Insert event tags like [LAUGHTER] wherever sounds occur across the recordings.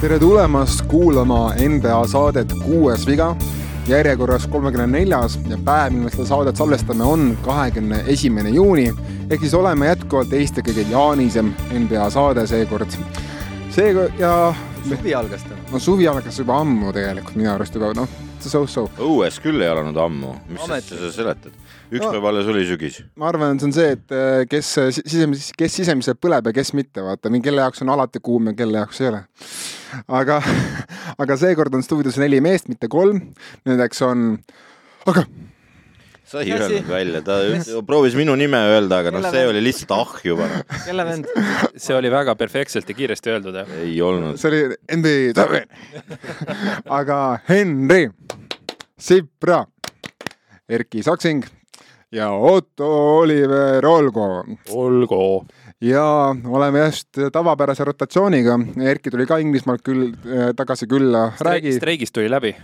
tere tulemast kuulama NBA saadet Kuues viga, järjekorras kolmekümne neljas ja päev, mil me seda saadet salvestame, on kahekümne esimene juuni. ehk siis oleme jätkuvalt Eesti kõige jaanisem NBA saade seekord. seega ja suvi algas täna. no suvi algas juba ammu tegelikult minu arust juba noh, so-so. õues küll ei alanud ammu, mis Ometi. sa seletad? Üks No. päev alles oli sügis. ma arvan, et see on see, et eh, kes sisemis-, kes sisemiselt põleb ja kes mitte, vaata, kelle jaoks on alati kuum ja kelle jaoks ei ole. aga, [LAUGHS] aga seekord on stuudios neli meest, mitte kolm. Nendeks on, aga sa ei öelnud välja, ta proovis minu nime öelda, aga noh, see oli lihtsalt ah juba. kelle vend? [LAUGHS] see oli väga perfektselt ja kiiresti öeldud, jah. ei olnud. see oli NBA [LAUGHS] aga Henri Sipra, Erki Saksing ja Otto Oliver Olgo olgu. ja oleme just tavapärase rotatsiooniga. Erki tuli ka Inglismaalt küll äh, tagasi külla. räägi, streigist tuli läbi.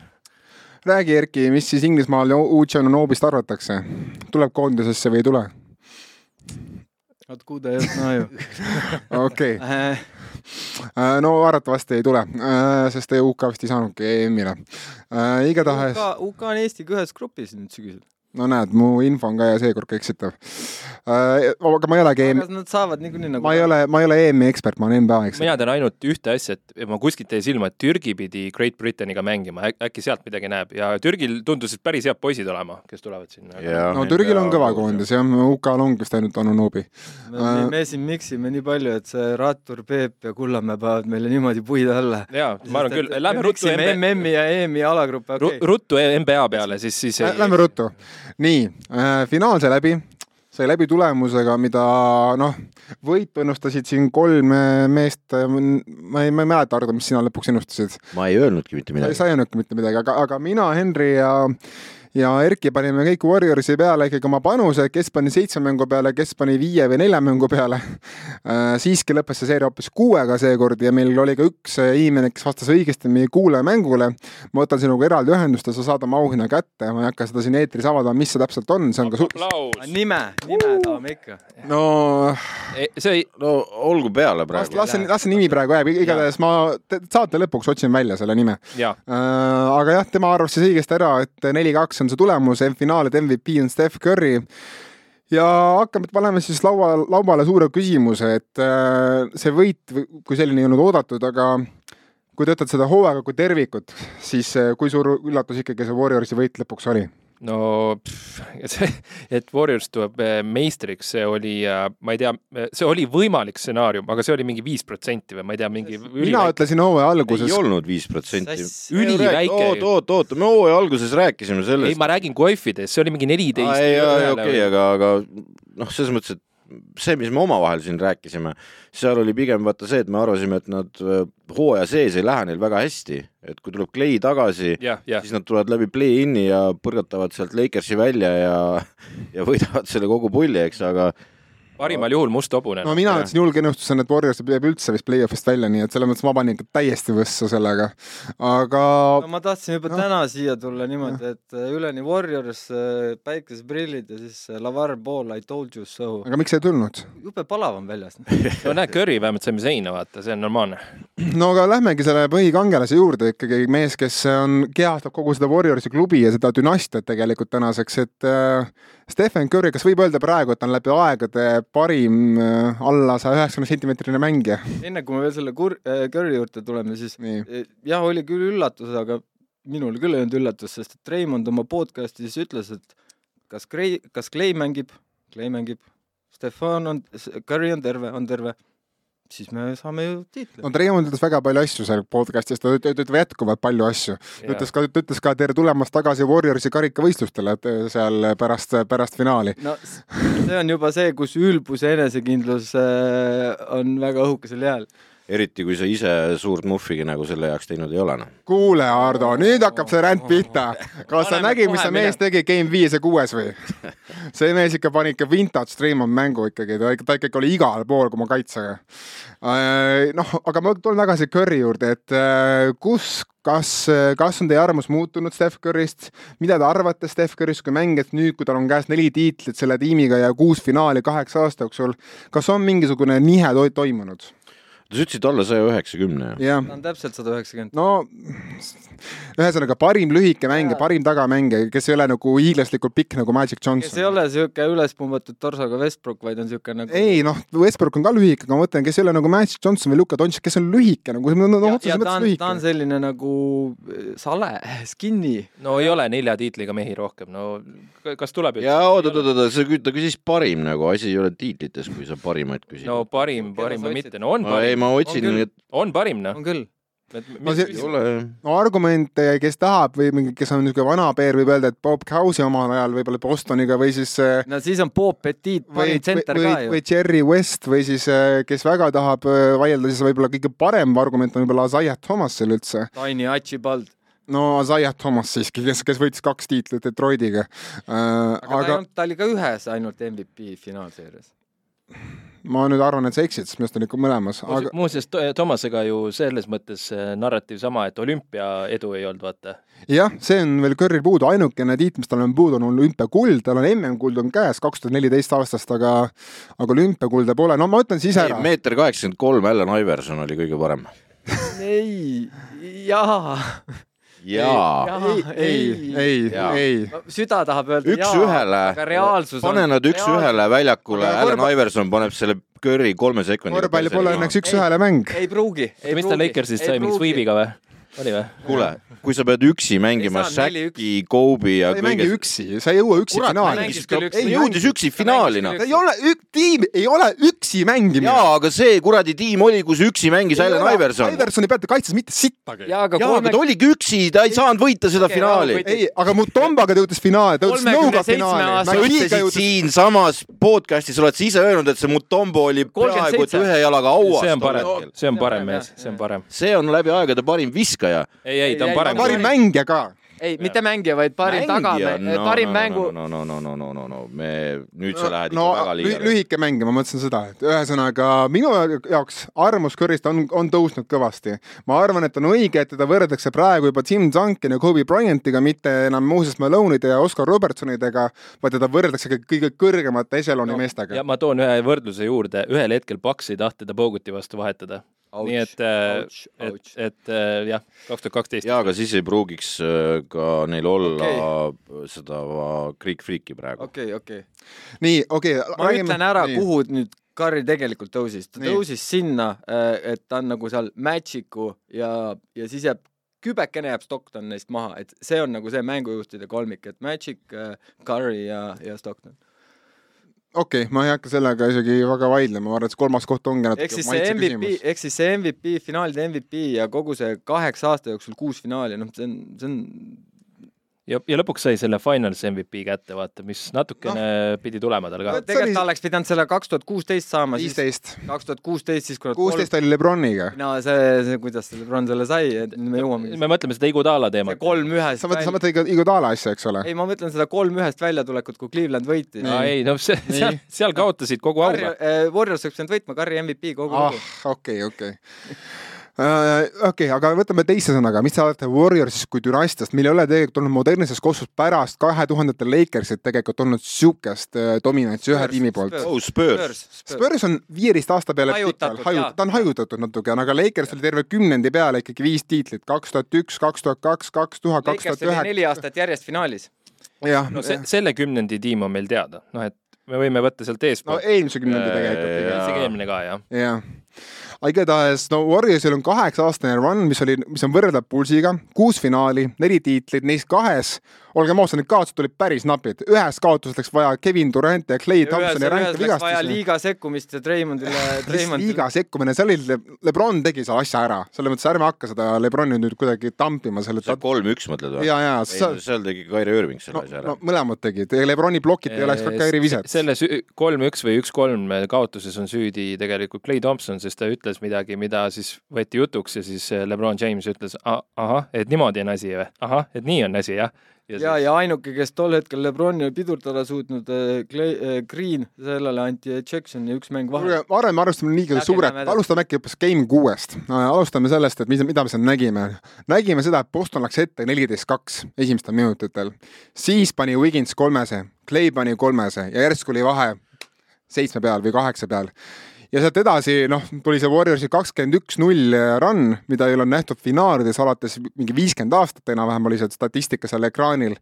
räägi Erki, mis siis Inglismaal ja Uutšanoobist arvatakse? tuleb koondisesse või ei tule? Ei olnud ju. [LAUGHS] okei okay., Äh, no arvatavasti ei tule, sest UK vist ei saanudki EM-ile. igatahes UK on Eestiga ühes grupis nüüd sügisel. No näed, mu info on ka ja seekord ka eksitav. aga ma ei olegi EM, aga nad saavad niikuinii nagu. ma ei ole, ma ei ole EM-i ekspert, ma olen NBA ekspert. mina tean ainult ühte asja, et ma kuskilt jäi silma, et Türgi pidi Great Britanniga mängima, äkki sealt midagi näeb ja Türgil tundusid päris head poisid olema, kes tulevad sinna. no Türgil on kõva koondis jah, UK-l on vist ainult Anunobi. me, me siin miksime nii palju, et see Rattur Peep ja Kullamäe panevad meile niimoodi puid alla. jaa, ma arvan küll, lähme ruttu MM-i ja EM-i alagruppe, okay.. ruttu NBA peale, siis, siis Äh, Lähme ruttu. nii, finaal sai läbi, sai läbi tulemusega, mida noh, võitu ennustasid siin kolm äh, meest, ma ei, ma ei mäleta, Ardo, mis sina lõpuks ennustasid. ma ei öelnudki mitte midagi. sa ei öelnudki mitte midagi, aga, aga mina, Henri ja ja Erki panime kõik Warriorsi peale ikkagi oma panuse, kes pani seitse mängu peale, kes pani viie või nelja mängu peale. siiski lõppes see seeria hoopis kuuega seekord ja meil oli ka üks äh, inimene, kes vastas õigesti meie kuulajamängule. ma võtan sinuga eraldi ühendust ja sa saad oma auhinna kätte, ma ei hakka seda siin eetris avaldama, mis see täpselt on, see on ka su-, aplaus. nime, nime tahame ikka. no see ei, no olgu peale praegu. las see, las see nimi praegu jääb, igatahes ma te- saate lõpuks otsin välja selle nime. Äh, aga jah, tema arvas siis õigesti ära, et neli-kaks on see tulemus, finaalide MVP on Steph Curry. ja hakkame panema siis laua, lauale suure küsimuse, et äh, see võit, kui selline ei olnud oodatud, aga kui te võtate seda hooaega kui tervikut, siis äh, kui suur üllatus ikkagi see Warriorsi võit lõpuks oli? No pff, see, et Warriors tuleb eh, meistriks, see oli, ma ei tea, see oli võimalik stsenaarium, aga see oli mingi viis protsenti või ma ei tea, mingi mina üliväike, ütlesin hooaja ei alguses, olnud viis protsenti. üliväike oot, oot, oot, me hooaja alguses rääkisime ei, sellest. ma räägin Guelfidest, see oli mingi neliteist. ei, okei, aga, aga noh, selles mõttes, et see, mis me omavahel siin rääkisime, seal oli pigem vaata see, et me arvasime, et nad äh, hooaja sees ei lähe neil väga hästi, et kui tuleb Clay tagasi, jah, jah, siis nad tulevad läbi play-in'i ja põrgatavad sealt Lakersi välja ja ja võidavad selle kogu pulli, eks, aga parimal juhul must hobune. no mina ütlesin julge ennustusena, et Warriors jääb üldse vist play-off'ist välja, nii et selles mõttes ma panin ikka täiesti võssa sellega. aga no ma tahtsin juba no. täna siia tulla niimoodi, et äh, üleni Warriors, päikeseprillid ja siis äh, Lavar Ball, I told you so. aga miks ei tulnud? jube palav on väljas. [LAUGHS] no näed, Curry vähemalt saime seina vaata, see on normaalne. no aga lähmegi selle põhikangelase juurde ikkagi, mees, kes on, kehastab kogu seda Warriorsi klubi ja seda dünastiat tegelikult tänaseks, et äh, Stephen Curry, kas võib öelda praegu, et on läbi aegade parim äh, alla saja üheksakümne sentimeetrine mängija? enne kui me veel selle kur-, Curry juurde tuleme, siis nii, eh, jah, oli küll üllatus, aga minul küll ei olnud üllatus, sest et Raymond oma podcast'is ütles, et kas Clay, kas Clay mängib, Clay mängib, Stefan on, Curry on terve, on terve, siis me saame ju tiitli no. Treimond ütles väga palju asju seal podcast'is, ta üt- ütleb jätkuvalt palju asju. ta ütles ka, ta ütles ka tere tulemast tagasi Warriorsi karikavõistlustele äh, seal pärast, pärast finaali. no see on juba see, kus ülbus ja enesekindlus äh, on väga õhukesel jääl. Eriti kui sa ise suurt muffigi nagu selle jaoks teinud ei ole noh. kuule, Ardo, nüüd hakkab see ränd pihta. kas sa nägid, mis see mees minema. tegi Game viies ja kuues või? [LAUGHS] see mees ikka pani ikka vintage Streamon mängu ikkagi, ta ikka, ta ikkagi oli igal pool, kui ma kaitsega. noh, aga ma tulen tagasi Curry juurde, et äh, kus, kas, kas on teie arvamus muutunud Steph Curry'st, mida te arvate Steph Curry'st kui mängijast nüüd, kui tal on käes neli tiitlit selle tiimiga ja kuus finaali kaheksa aasta jooksul, kas on mingisugune nihe to toimunud? Te ütlesid alla saja üheksakümne. ta on täpselt sada üheksakümmend. no ühesõnaga parim lühike mängija, parim tagamängija, kes ei ole nagu hiiglaslikult pikk nagu Magic kes ei Johnson. ole siuke üles pumbatud torsoga Westbrook, vaid on siuke nagu ei noh, Westbrook on ka lühike, aga ma mõtlen, kes ei ole nagu Magic Johnson või Luka Doncic, kes on lühike nagu no, no, otseses ja ta mõttes on, ta on lühike. selline nagu äh, sale, skinny. no ei ole nelja tiitliga mehi rohkem, no kas tuleb ja oot, oot, oot, sa kü- ta küsis parim nagu, asi ei ole tiitlites, kui sa parimat küsid no parim, parim või mitte, no on no,. ei, parim, ma otsin et on parim noh. on küll. No see- no argumente, kes tahab või mingi, kes on niisugune vana peer, võib öelda, et Bob Cousy omal ajal võib-olla Bostoniga või siis äh, no siis on Bob Petit, või parim, tsenter või, ka ju või. Jerry West või siis äh, kes väga tahab äh, vaielda, siis võib-olla kõige parem argument on võib-olla Isaiah Thomasel üldse. Tiny Archibald. no Isaiah Thomas siiski, kes, kes võitis kaks tiitlit Detroitiga äh,. aga, aga... ta ei olnud, ta oli ka ühes ainult MVP finaalseerias. Ma nüüd arvan, et sa eksid, sest minu arust on ikka mõlemas, aga muuseas, Toomasega ju selles mõttes äh, narratiiv sama, et olümpia edu ei olnud, vaata. jah, see on veel Curry'l puudu, ainukene tiit, mis tal on puudu, on olümpiakuld, tal on MM-kuld on käes kaks tuhat neliteist aastast, aga aga olümpiakulda pole, no ma ütlen siis ära. meeter kaheksakümmend kolm, Allan Iverson oli kõige parem. ei, jaa. jaa, ei, ei, ei, Jaa. ei. süda tahab öelda üks-ühele aga, reaalsus pane nad üks-ühele väljakule, Allan korvpall- Iverson paneb selle Curry kolme sekundiga. korvpalli pole õnneks üks-ühele mäng. ei pruugi. mis ta Lakersist sai, mingi sweebiga või? Oli või? kuule, kui sa pead üksi mängima Ei Shaqi, Kobe ja ei mängi kõige. üksi, sa ei jõua üksi kurat, finaali. ta jõudis üksi finaali noh. ei ole, tiim ei ole üksi mängimine. jaa, aga see kuradi tiim oli, kus üksi mängis Allan Iverson. Iversoni pealt ta kaitses mitte sittagi. jaa, aga jaa, aga ta oligi üksi, ta ei saanud võita seda Okei, finaali ei, aga Mutombaga ta jõudis finaali, ta jõudis 37 Nõuga finaali. sa ütlesid siinsamas podcast'is, oled sa ise öelnud, et see Mutombo oli peaaegu et 37. ühe jalaga hauas see on parem see on parem mees see on parem. see on läbi aegade parim viskaja. ei, ei, ta on parem parim mängija ka. ei, mitte mängija, vaid parim tagamäe, parim mängu. no no no no no no no me nüüd sa lähed no ikka väga liiga. lühike mäng ja ma mõtlesin seda, et ühesõnaga minu jaoks arvamus Curry'st on, on tõusnud kõvasti. ma arvan, et on õige, et teda võrreldakse praegu juba Tim Duncan ja Kobe Bryantiga, mitte enam Moses Malone'ide ja Oscar Robertsonidega, vaid teda võrreldakse kõige- kõige kõrgemate ešeloni no, meestega ja. ma toon ühe võrdluse juurde, ühel hetkel Paks ei tahta ta Boguti vastu vahetada. Nii et, et, et äh, jah, kaks tuhat kaksteist. jaa, aga siis ei pruugiks äh, ka neil olla okay. seda Greek Freaki praegu. okei, okei. nii, okei okay,. ma ütlen ära, kuhu nüüd Curry tegelikult tõusis, ta Nii. tõusis sinna, et ta on nagu seal Magicu ja, ja siis jääb kübekene jääb Stockton neist maha, et see on nagu see mängujuhtide kolmik, et Magic, Curry ja, ja Stockton. Okei okay,, ma ei hakka sellega isegi väga vaidlema, ma arvan, et see kolmas koht ongi ehk natuke siis see MVP, ehk siis see MVP, finaalide MVP ja kogu see kaheksa aasta jooksul kuus finaali, noh, see on, see on ja, ja lõpuks sai selle Finals MVP kätte, vaata, mis natukene no. pidi tulema tal ka. tegelikult ta oleks pidanud selle kaks tuhat kuusteist saama, siis viisteist, kaks tuhat kuusteist, siis kui nad kuusteist oli Lebroniga. no see, see, kuidas see LeBron selle sai, et me jõuamegi. me mõtleme seda Iguodala teemat. kolm ühest sa mõtled, sa mõtled Igodala asja, eks ole? ei, ma mõtlen seda kolm ühest väljatulekut, kui Cleveland võitis. no ei, no see, seal, seal kaotasid kogu auga. Warriors oleks pidanud võitma Curry MVP kogu ah lugu., okei, okei. okei, aga võtame teise sõnaga, mis te arvate Warriorsist kui dünastiast, meil ei ole tegelikult olnud modernses kossus pärast kahe tuhandetel Lakersit tegelikult olnud siukest äh, dominantsi ühe Spurs, tiimi poolt. Spurs. oh, Spurs. Spurs on viieteist aasta peale Hajutatud, pikalt haju- jaa., ta on hajutatud natuke, aga Lakers oli terve kümnendi peale ikkagi viis tiitlit, kaks tuhat üks, kaks tuhat kaks, kaks tuhat, kaks tuhat üheksa. neli aastat järjest finaalis. jah, no see, selle kümnendi tiim on meil teada, noh et me võime võtta sealt eespoolt no,, eelmise kümnendi tegelikult Äh, isegi eelmine ka jah. jah, aga igatahes no Warriorsil on kaheksa-aastane run, mis oli, mis on võrreldav Pulsiga, kuus finaali, neli tiitlit, neist kahes, olgem ausad, need kaotused olid päris napid, ühes kaotuses läks vaja Kevin Durant ja Clay Thompsoni ränka läks vaja vigastusi. liiga sekkumist ja Draymondile, [LAUGHS] mis Draymondile liiga sekkumine, seal oli Le, Lebron tegi selle asja ära, selles mõttes ärme hakka seda Lebroni nüüd kuidagi tampima selle. sa kolm-üks mõtled või? ja, ja ei sa, no seal tegi Kairi Irving selle no, asja no ära. mõlemad tegid, Lebroni plokid ei oleks ka Kairi viset. selles kolm-üks või üks-kolm kaotuses on süüdi tegelikult Clay Thompson, sest ta ütles midagi, mida siis võeti jutuks ja siis äh, Lebron James ütles "A- ahah, et niimoodi on asi või, ahah, et nii on asi jah. ja, ja ainuke, kes tol hetkel Lebroni pidurdada suutnud äh,, Green, sellele anti ejection ja üks mäng vahele., varem arvestame liiga suurelt alustame äkki hoopis Game kuuest. alustame sellest, et mis, mida me seal nägime. nägime seda, et Boston läks ette neliteist kaks esimestel minutitel, siis pani Wiggins kolmese, Clay pani kolmese ja järsku oli vahe seitsme peal või kaheksa peal ja sealt edasi, noh, tuli see Warriorsi kakskümmend üks null run, mida ei ole nähtud finaalides alates mingi viiskümmend aastat enam-vähem oli see statistika seal ekraanil.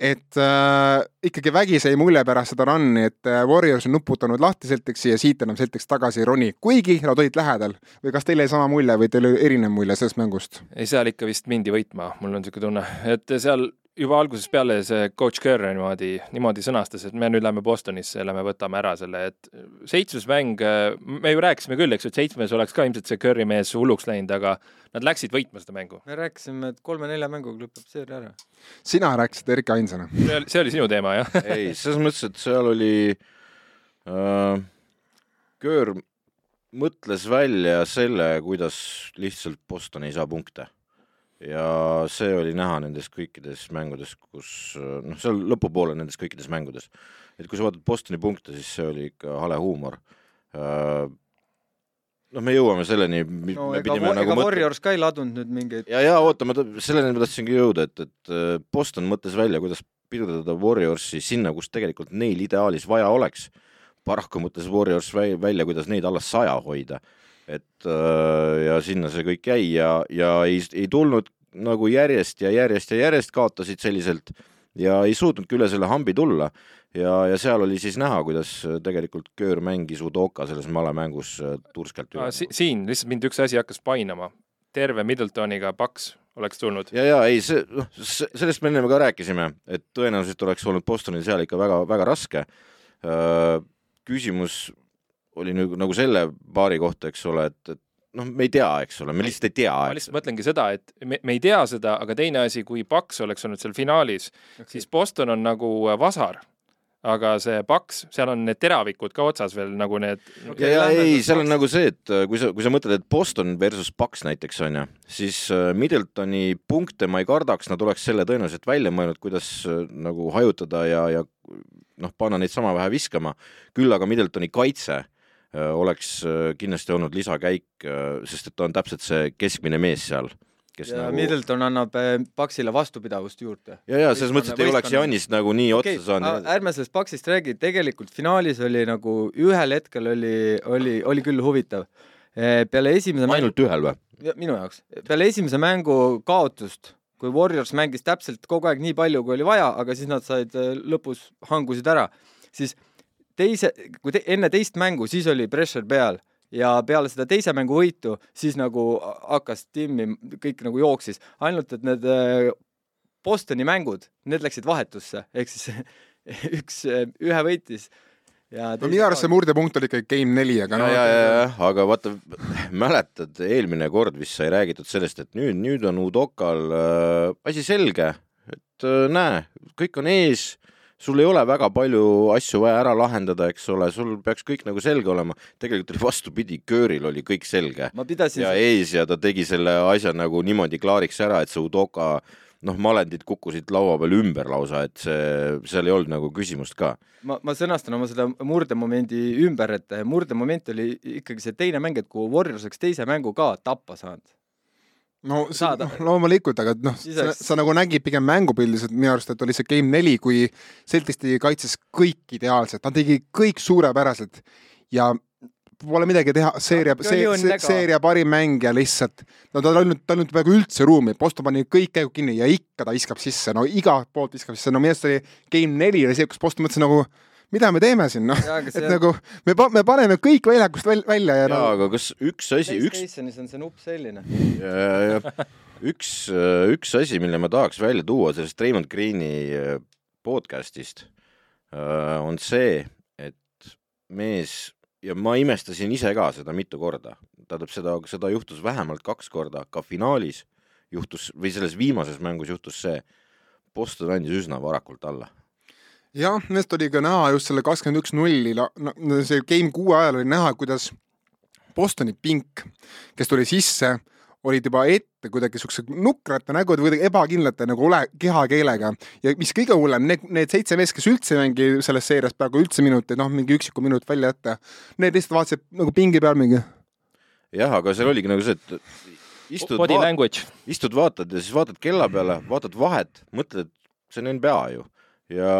et äh, ikkagi vägisi jäi mulje pärast seda run'i, et äh, Warriors on nuputanud lahti Celticsi ja siit enam Celtics tagasi ei roni, kuigi nad olid lähedal. või kas teile jäi sama mulje või teil erinev mulje sellest mängust? ei, seal ikka vist mindi võitma, mul on niisugune tunne, et seal juba algusest peale see coach Kerr niimoodi, niimoodi sõnastas, et me nüüd lähme Bostonisse, lähme võtame ära selle, et seitsmes mäng, me ju rääkisime küll, eks ju, et seitsmes oleks ka ilmselt see Kerri mees hulluks läinud, aga nad läksid võitma seda mängu. me rääkisime, et kolme-nelja mänguga lõpeb seeria ära. sina rääkisid Erki ainsana. see oli, sinu teema, jah? [LAUGHS] ei, selles mõttes, et seal oli äh,, Köör mõtles välja selle, kuidas lihtsalt Boston ei saa punkte. Ja see oli näha nendes kõikides mängudes, kus noh, seal lõpupoole nendes kõikides mängudes. et kui sa vaatad Bostoni punkte, siis see oli ikka hale huumor äh,. noh, me jõuame selleni, no me ega, pidime ega nagu Warriors ka ei ladunud nüüd mingeid ja, ja oota, ma selleni ma tahtsingi jõuda, et, et äh, Boston mõtles välja, kuidas pidurdada Warriorsi sinna, kus tegelikult neil ideaalis vaja oleks. paraku mõtles Warriors välja, kuidas neid alla saja hoida. Et äh, ja sinna see kõik jäi ja, ja ei, ei tulnud nagu järjest ja järjest ja järjest kaotasid selliselt ja ei suutnudki üle selle hambi tulla ja, ja seal oli siis näha, kuidas äh, tegelikult Köör mängis Udoka selles malemängus äh, turskelt üle. Si siin lihtsalt mind üks asi hakkas painama. terve Middletoniga paks oleks tulnud. ja, ja ei, see, noh, sellest me ennem ka rääkisime, et tõenäoliselt oleks olnud Bostonil seal ikka väga-väga raske. küsimus oli nüüd nagu selle paari kohta, eks ole, et, et noh, me ei tea, eks ole, me lihtsalt ei tea, ma lihtsalt mõtlengi seda, et me, me ei tea seda, aga teine asi, kui Paks oleks olnud seal finaalis, siis Boston on nagu vasar. aga see Paks, seal on need teravikud ka otsas veel nagu need ja, ja ei, seal on nagu see, et äh, kui sa, kui sa mõtled, et Boston versus Paks näiteks on ju, siis äh, Middletoni punkte ma ei kardaks, nad oleks selle tõenäoliselt välja mõelnud, kuidas äh, nagu hajutada ja, ja noh, panna neid sama vähe viskama. küll aga Middletoni kaitse äh, oleks äh, kindlasti olnud lisakäik, sest et ta on täpselt see keskmine mees seal, kes ja nagu Middleton annab äh, Paxile vastupidavust juurde. ja, ja selles mõttes, et ei oleks Janist nagu nii okei otsa saanud. ärme sellest Paxist räägi, tegelikult finaalis oli nagu ühel hetkel oli, oli, oli küll huvitav. peale esimese mängu, ainult ühel või? minu jaoks, peale esimese mängu kaotust, kui Warriors mängis täpselt kogu aeg nii palju, kui oli vaja, aga siis nad said äh, lõpus hangusid ära, siis teise, kui te, enne teist mängu, siis oli pressure peal ja peale seda teise mängu võitu, siis nagu hakkas timmi, kõik nagu jooksis, ainult et need äh, Bostoni mängud, need läksid vahetusse, ehk siis [LAUGHS] üks, ühe võitis ja no minu arust see murdepunkt oli ikkagi game neli, aga ja, no ja, ja, ja, aga vaata, mäletad, eelmine kord vist sai räägitud sellest, et nüüd, nüüd on Udokal äh, asi selge, et äh, näe, kõik on ees, sul ei ole väga palju asju vaja ära lahendada, eks ole, sul peaks kõik nagu selge olema. tegelikult oli vastupidi, Kööril oli kõik selge pidasin ja ees ja ta tegi selle asja nagu niimoodi klaariks ära, et see Udoka noh, malendid kukkusid laua peal ümber lausa, et see, seal ei olnud nagu küsimust ka ma, ma sõnastan oma seda murdemomendi ümber, et murdemoment oli ikkagi see teine mäng, et kui Warriors oleks teise mängu ka tappa saanud. No saada- noh, loomulikult, aga noh, sa, sa nagu nägid pigem mängupildiliselt minu arust, et oli see game neli, kui Celtics tegi kaitses kõik ideaalselt, ta tegi kõik suurepäraselt ja pole midagi teha, seeria, Aga see, see, seeria parim mängija lihtsalt. no tal olnud, tal olnud peaaegu üldse ruumi, Boston pani kõik käigud kinni ja ikka ta viskab sisse, no igalt poolt viskab sisse, no minu arust oli game neli oli see, kus Boston mõtles nagu mida me teeme siin, noh, et see- nagu me, me paneme kõik väljakust väl, välja ja, jaa, no, aga kas üks asi, üks PlayStationis on see nupp selline. ja, ja üks, üks asi, mille ma tahaks välja tuua sellest Raymond Greeni äh, podcast'ist äh, on see, et mees ja ma imestasin ise ka seda mitu korda, tähendab seda, seda juhtus vähemalt kaks korda, ka finaalis juhtus või selles viimases mängus juhtus see, Boston andis üsna varakult alla. jah, sellest oli ka näha just selle kakskümmend üks nulli, see game kuue ajal oli näha, kuidas Bostoni pink, kes tuli sisse, olid juba ette kuidagi siukse nukrate nägude, kuidagi ebakindlate nagu ole, kehakeelega. Ja mis kõige hullem, need, need seitse meest, kes üldse ei mängi selles seerias peaaegu üldse minuteid, noh, mingi üksiku minut välja jätta, need lihtsalt vaatasid nagu pingi peal mingi. Jah, aga seal oligi nagu see, et istud, Body vaat, language. istud, vaatad ja siis vaatad kella peale, vaatad vahet, mõtled, et see on NBA ju. Ja,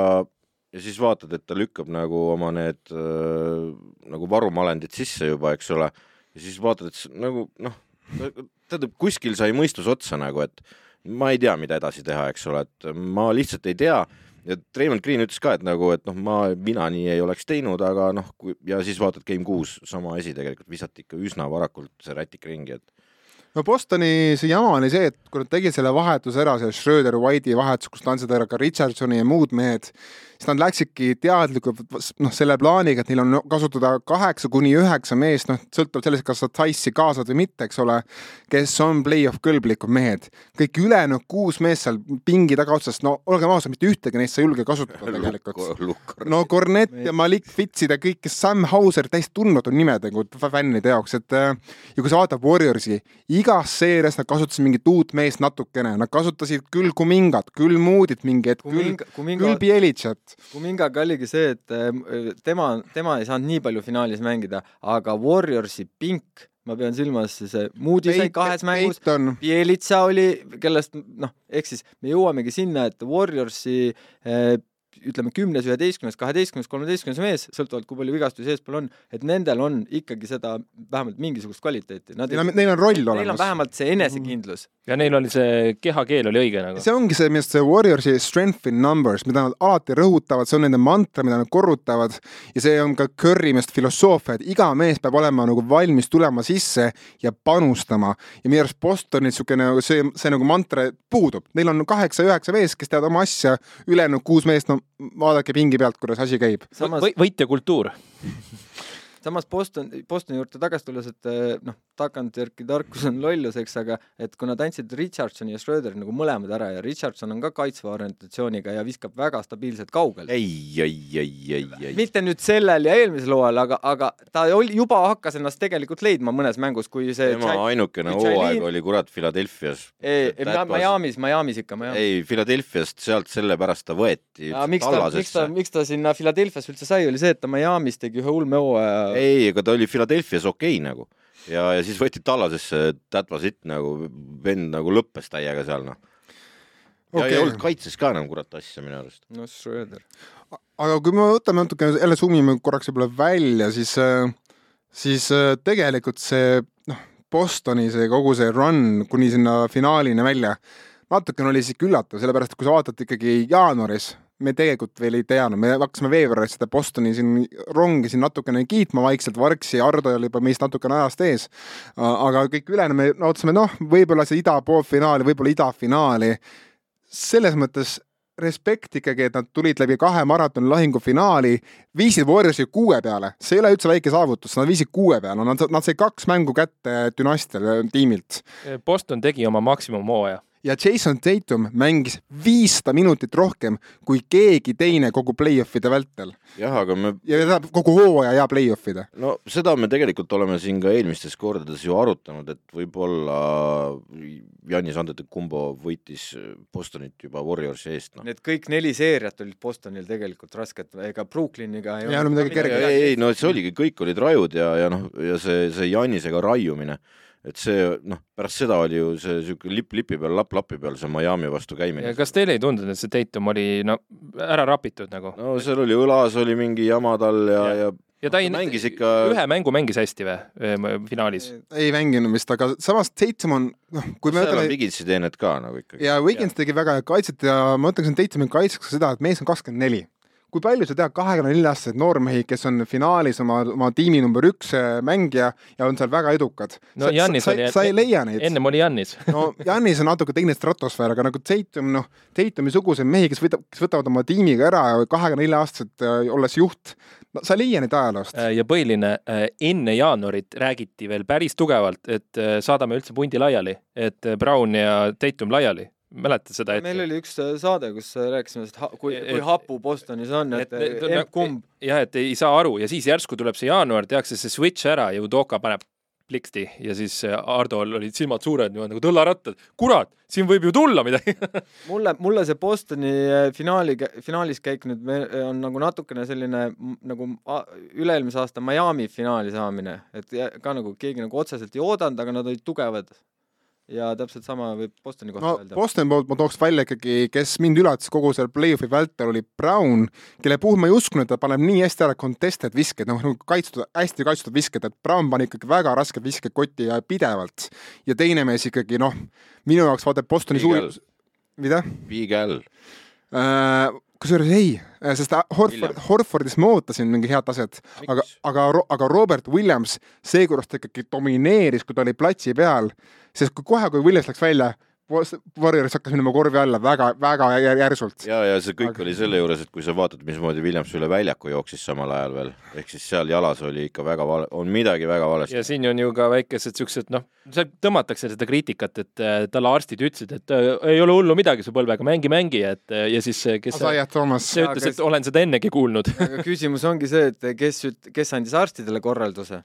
ja siis vaatad, et ta lükkab nagu oma need äh, nagu varumalendid sisse juba, eks ole, ja siis vaatad, et nagu noh, tähendab, kuskil sai mõistus otsa nagu, et ma ei tea, mida edasi teha, eks ole, et ma lihtsalt ei tea. Ja Raymond Green ütles ka, et nagu, et noh, ma, mina nii ei oleks teinud, aga noh, ja siis vaatad Game kuus sama asi tegelikult visati ikka üsna varakult see rätik ringi, et no Bostoni see jama oli see, et kui nad tegid selle vahetuse ära, selle Schröder White'i vahetus, kus ta andsid ära ka Richardsoni ja muud mehed, siis nad läksidki teadlikult noh, selle plaaniga, et neil on kasutada kaheksa kuni üheksa meest, noh, sõltuvalt sellest, kas sa Tice'i kaasad või mitte, eks ole, kes on play-off kõlblikud mehed. kõik ülejäänud kuus meest seal pingi tagaotsas, no olgem ausad, mitte ühtegi neist sa ei julge kasutada tegelikult. No Cornet ja Malik Fitsid ja kõik, Sam Hauser, täiesti tundmatud nimed nagu fännide jaoks, et ja kui sa vaatad Warriorsi, igas seerias nad kasutasid mingit uut meest natukene, nad kasutasid küll Kumingat, küll Moodit mingi hetk, küll, küll, Bielitšat. Kumingaga oligi see, et äh, tema, tema ei saanud nii palju finaalis mängida, aga Warriorsi pink, ma pean silmas siis Moody sai kahes mängus, Peyton, Bielitsa oli, kellest noh, ehk siis me jõuamegi sinna, et Warriorsi eh, ütleme kümnes, üheteistkümnes, kaheteistkümnes, kolmeteistkümnes mees, sõltuvalt kui palju vigastusi eespool on, et nendel on ikkagi seda vähemalt mingisugust kvaliteeti. Nad neil on, neil on roll neil on olemas. vähemalt see enesekindlus. ja neil oli see kehakeel oli õige nagu. see ongi see, millest see Warriorsi strength in numbers, mida nad alati rõhutavad, see on nende mantra, mida nad korrutavad ja see on ka Curry meelest filosoofia, et iga mees peab olema nagu valmis tulema sisse ja panustama ja minu arust Bostonil niisugune see, see nagu mantra puudub, neil on kaheksa-üheksa meest, kes teevad oma asja, ülejäänud kuus meest, no vaadake pingi pealt, kuidas asi käib. samas, võitjakultuur. [LAUGHS] samas Boston, Bostoni juurde tagasi tulles, et eh, noh, tagantjärgi tarkus on lollus, eks, aga et kui nad andsid Richardsoni ja Schröderi nagu mõlemad ära ja Richardson on ka kaitsva orientatsiooniga ja viskab väga stabiilselt kaugele. ei, ei, ei, ei, ei. mitte nüüd sellel ja eelmisel hooajal, aga, aga ta oli, juba hakkas ennast tegelikult leidma mõnes mängus, kui see tema ainukene kui Jailin- hooaeg oli kurat Philadelphia's. ei, Miami's, Miami's ikka, Miami's. ei, Philadelphia'st sealt sellepärast ta võeti miks ta, miks ta, miks ta sinna Philadelphia's üldse sai, oli see, et ta Miami's tegi ühe ulme hooaja. ei, aga ta oli Philadelphia's okei okay, nagu ja, ja siis võeti Tallasesse, that was it nagu, vend nagu lõppes täiega seal noh. ja Okei. ei olnud kaitses ka enam kurat asja minu arust. no Schröder. aga kui me võtame natuke jälle summime korraks võib-olla välja, siis, siis äh, tegelikult see noh, Bostoni see kogu see run kuni sinna finaalini välja, natukene oli sihuke üllatav, sellepärast et kui sa vaatad ikkagi jaanuaris, me tegelikult veel ei teadnud, me hakkasime veebruaris seda Bostoni siin rongi siin natukene kiitma vaikselt, Vargsi, Ardo oli juba meist natukene ajast ees. aga kõik ülejäänu me ootasime, noh, võib-olla see ida poolfinaali, võib-olla idafinaali. selles mõttes respekt ikkagi, et nad tulid läbi kahe maratoni lahingu finaali, viisid Warriorsi kuue peale, see ei ole üldse väike saavutus, nad viisid kuue peale, nad, nad said kaks mängu kätte dünastial tiimilt Boston tegi oma maksimumhooaja. Ja Jason Tatum mängis viissada minutit rohkem kui keegi teine kogu play-off'ide vältel jah, aga me, ja tähendab kogu hooaja ja play-off'ide. no seda me tegelikult oleme siin ka eelmistes kordades ju arutanud, et võib-olla Janis Antetokounmpo võitis Bostonit juba Warriorsi eest, noh. Need kõik neli seeriat olid Bostonil tegelikult rasked, ega Brooklyniga Ei olnud midagi kerget. ei, ei no see oligi, kõik olid rajud ja, ja noh, ja see, see Janisega raiumine, et see noh, pärast seda oli ju see siuke lipp lipi peal, lapp lapi peal see Miami vastu käimine. kas teile ei tundunud, et see Tatum oli no ära rapitud nagu? no seal oli õlas oli mingi jama tal ja, Ja- ja, ja ta ei, mängis ikka ühe mängu mängis hästi või finaalis? ei mänginud vist, aga samas Tatum on, noh, kui me võtame Vigitsi teened ka nagu ikkagi. ja Wiggins tegi väga head kaitset ja ma ütleksin Tatumi kaitseks ka seda, et mees on kakskümmend neli kui palju sa tead kahekümne nelja aastaseid noormehi, kes on finaalis oma, oma tiimi number üks äh, mängija ja on seal väga edukad No sa, Giannis sa, oli- sa ei leia neid. ennem oli Jannis. [LAUGHS] no Janis on natuke teine stratosfäär, aga nagu Tatum, noh, Tatumi-suguseid mehi, kes võtab, kes võtavad oma tiimiga ära kahekümne nelja aastaselt äh, olles juht, no sa ei leia neid ajaloost. ja põhiline, enne jaanuarit räägiti veel päris tugevalt, et äh, saadame üldse pundi laiali, et äh, Brown ja Tatum laiali. Mäletad seda meil hetke? oli üks äh, saade, kus äh, rääkisime sellest, kui, Et- kui hapu Bostonis on, et, et- et et- kumb, jah, et ei saa aru ja siis järsku tuleb see jaanuar, tehakse see switch ära ja Udoka paneb pliksti ja siis äh, Hardol olid silmad suured niimoodi nagu tõllarattad. kurat, siin võib ju tulla midagi [LAUGHS] mulle, mulle see Bostoni äh, finaali, finaalis käik nüüd on nagu natukene selline nagu üle-eelmise aasta Miami finaali saamine, et ka nagu keegi nagu otseselt ei oodanud, aga nad olid tugevad. Ja täpselt sama võib Bostoni kohta no öelda. Bostoni poolt ma tooks välja ikkagi, kes mind üllatas kogu seal play-off'i vältel, oli Brown, kelle puhul ma ei uskunud, et ta paneb nii hästi ära contested visked, noh nagu kaitstud, hästi kaitstud visked, et Brown pani ikkagi väga rasked visked kotti ja pidevalt. ja teine mees ikkagi noh, minu jaoks vaata Bostoni suur mida Big Al. äh, kusjuures ei, sest Horford Williams., Horfordist ma ootasin mingi head taset, aga aga, aga Robert Williams seekorras ta ikkagi domineeris, kui ta oli platsi peal, sest kui kohe, kui Williams läks välja, Warriors hakkas minema korvi alla väga, väga jär- järsult. ja, ja see kõik Aga- oli selle juures, et kui sa vaatad, mismoodi Williams üle väljaku jooksis samal ajal veel, ehk siis seal jalas oli ikka väga vale, on midagi väga valesti. ja siin on ju ka väikesed siuksed noh, seal tõmmatakse seda kriitikat, et äh, talle arstid ütlesid, et äh, ei ole hullu midagi su põlvega, mängi, mängi, et äh, ja siis kes see, Isaiah Thomas, see ütles, kes- et olen seda ennegi kuulnud. aga küsimus ongi see, et kes kes andis arstidele korralduse?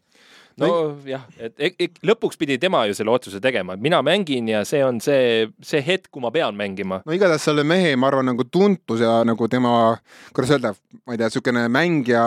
nojah, et e- e- lõpuks pidi tema ju selle otsuse tegema, et mina mängin ja see on see, see hetk, kui ma pean mängima. no igatahes selle mehe, ma arvan, nagu tuntus ja nagu tema, kuidas öelda, ma ei tea, niisugune mängija,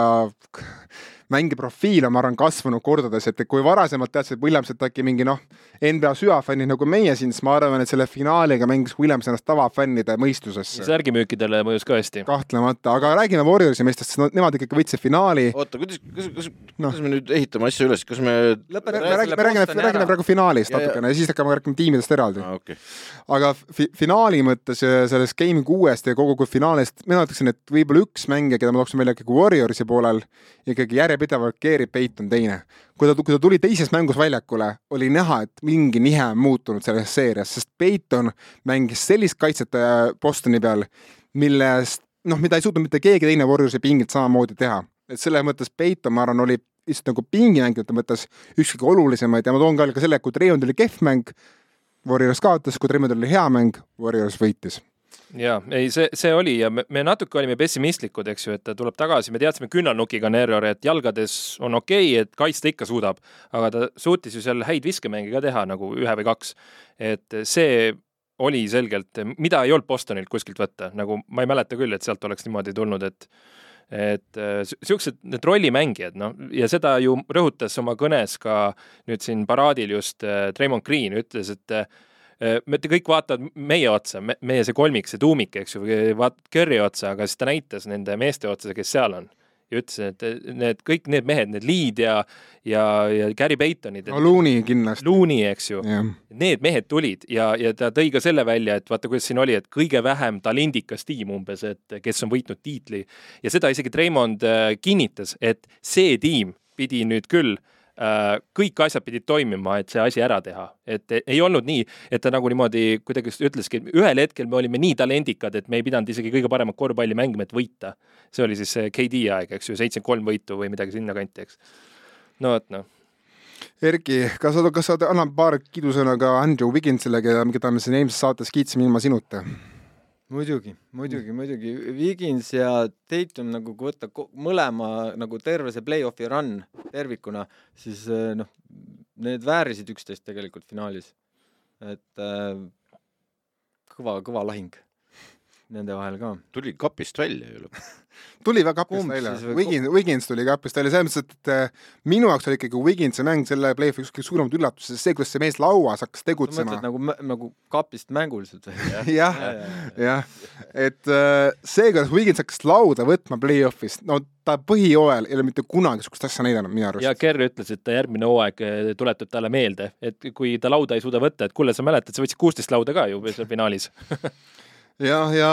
mängija profiil on, ma arvan, kasvanud kordades, et kui varasemalt teadsid Williams, et äkki mingi noh, NBA süvafännid nagu meie siin, siis ma arvan, et selle finaaliga mängis Williams ennast tavafännide mõistusesse. särgimüükidele mõjus ka hästi. kahtlemata, aga räägime Warriorsi meestest, sest nemad ikkagi võitsid finaali. oota, kuidas, kas, kas, Noh. kuidas me nüüd ehitame asja üles, kas me räägime, selle me räägime, räägime ära. praegu finaalist Ja, ja. natukene ja siis hakkame rääkima tiimidest eraldi. ah,, okei okay., aga fi finaali mõttes sellest Game kuuest ja kogu kui finaalist, mina ütleksin, et võib-olla üks mängija, keda ma tooksin välja ikkagi Warriorsi poolel, ikkagi järjepidevalt Gary Payton teine. kui ta, kui ta tuli teises mängus väljakule, oli näha, et mingi nihe on muutunud selles seerias, sest Payton mängis sellist kaitset äh, Bostoni peal, millest noh, mida ei suutnud mitte keegi teine Warriorsi pingilt samamoodi teha. et selles mõttes Payton, ma arvan, oli lihtsalt nagu pingimängijate mõttes üks kõige olulisemaid ja ma toon ka selle, kui Treond oli kehv mäng, Warriors kaotas, kui Tremontil oli hea mäng, Warriors võitis. Ja ei, see, see oli ja me, me natuke olime pessimistlikud, eks ju, et ta tuleb tagasi, me teadsime künnanukiga on error, et jalgades on okei okay,, et kaitsta ikka suudab, aga ta suutis ju seal häid viskemänge ka teha nagu ühe või kaks. et see oli selgelt, mida ei olnud Bostonilt kuskilt võtta, nagu ma ei mäleta küll, et sealt oleks niimoodi tulnud, et et äh, si- siuksed need rollimängijad, noh, ja seda ju rõhutas oma kõnes ka nüüd siin paraadil just äh, Draymond Green ütles, et äh, me te kõik vaatavad meie otsa, meie see kolmik, see tuumik, eks ju, vaatad Curry otsa, aga siis ta näitas nende meeste otsa, kes seal on. Ja ütles, et need kõik need mehed, need Lead ja, ja, ja Gary Paytonid, no Looney kindlasti. Looney, eks ju, jah, need mehed tulid ja, ja ta tõi ka selle välja, et vaata, kuidas siin oli, et kõige vähem talendikas tiim umbes, et kes on võitnud tiitli. Ja seda isegi Treimond äh, kinnitas, et see tiim pidi nüüd küll äh, kõik asjad pidid toimima, et see asi ära teha, et ei olnud nii, et ta nagu niimoodi kuidagi ütleski, ühel hetkel me olime nii talendikad, et me ei pidanud isegi kõige paremat korvpalli mängima, et võita. see oli siis see KD aeg, eks ju, seitsekümmend kolm võitu või midagi sinnakanti, eks. no vot noh, Erki, kas sa, kas sa annad paar kiidusõna ka Andrew Wigginsile, keda, keda me siin eelmises saates kiitsime ilma sinuta? muidugi, muidugi, muidugi. Wigins ja Tatum nagu kui võtta mõlema nagu terve see play-off'i run tervikuna, siis äh, noh, need väärisid üksteist tegelikult finaalis. et äh, kõva, kõva lahing nende vahel ka. tuli kapist välja ju lõpuks. [LAUGHS] tuli väga kapist Kumb välja Wiggins, Wiggins tuli kapist välja, selles mõttes, et äh, minu jaoks oli ikkagi Wigginsi mäng selle play-off'i üks kõige suuremaid üllatusi, sest see, kuidas see mees lauas hakkas tegutsema nagu, nagu kapist mänguliselt või? jah, [LAUGHS] jah, et äh, see, kuidas Wiggins hakkas lauda võtma play-off'is, no ta põhijooajal ei ole mitte kunagi niisugust asja näidanud minu arust ja. Kerr ütles, et ta järgmine hooaeg eh, tuletab talle meelde, et kui ta lauda ei suuda võtta, et kuule, sa mäletad, sa võtsid kuusteist lauda ka ju seal finaalis. [LAUGHS] jah, ja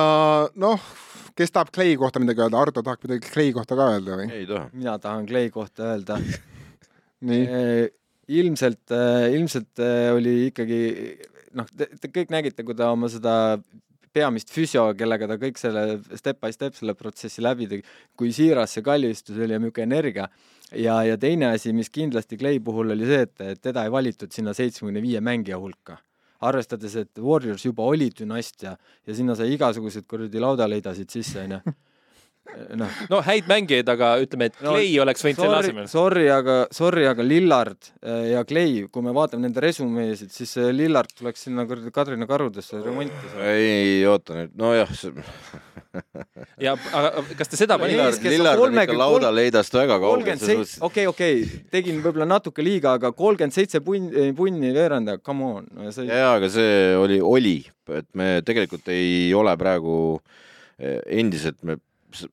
noh, kes tahab Clay kohta midagi öelda, Ardo tahab midagi Clay kohta ka öelda või? ei taha. mina tahan Clay kohta öelda [LAUGHS] nii, Eh, ilmselt, ilmselt eh, oli ikkagi noh, te, kõik nägite, kui ta oma seda peamist füsio, kellega ta kõik selle step by step selle protsessi läbi tegi, kui siiras see kallistus oli ja niisugune energia. ja, ja teine asi, mis kindlasti Clay puhul oli see, et teda ei valitud sinna seitsmekümne viie mängija hulka. arvestades, et Warriors juba oli dünastia ja sinna sai igasuguseid kuradi laudaleidasid sisse, onju. Noh, no häid mängijaid, aga ütleme, et No Clay oleks võinud selle sorry asemel,. sorry, aga, sorry, aga Lillard äh, ja Clay, kui me vaatame nende resümeesid, siis äh, Lillard tuleks sinna kuradi Kadrina karudesse remonti ei oota nüüd, nojah, [LAUGHS] ja aga kas te seda panite on Lillard on ikka 30 lauda leidast väga kaugel, okei, okei, tegin võib-olla natuke liiga, aga kolmkümmend seitse punni, punni veerandaja, come on no,. ja, ja aga see oli, oli, et me tegelikult ei ole praegu eh, endiselt me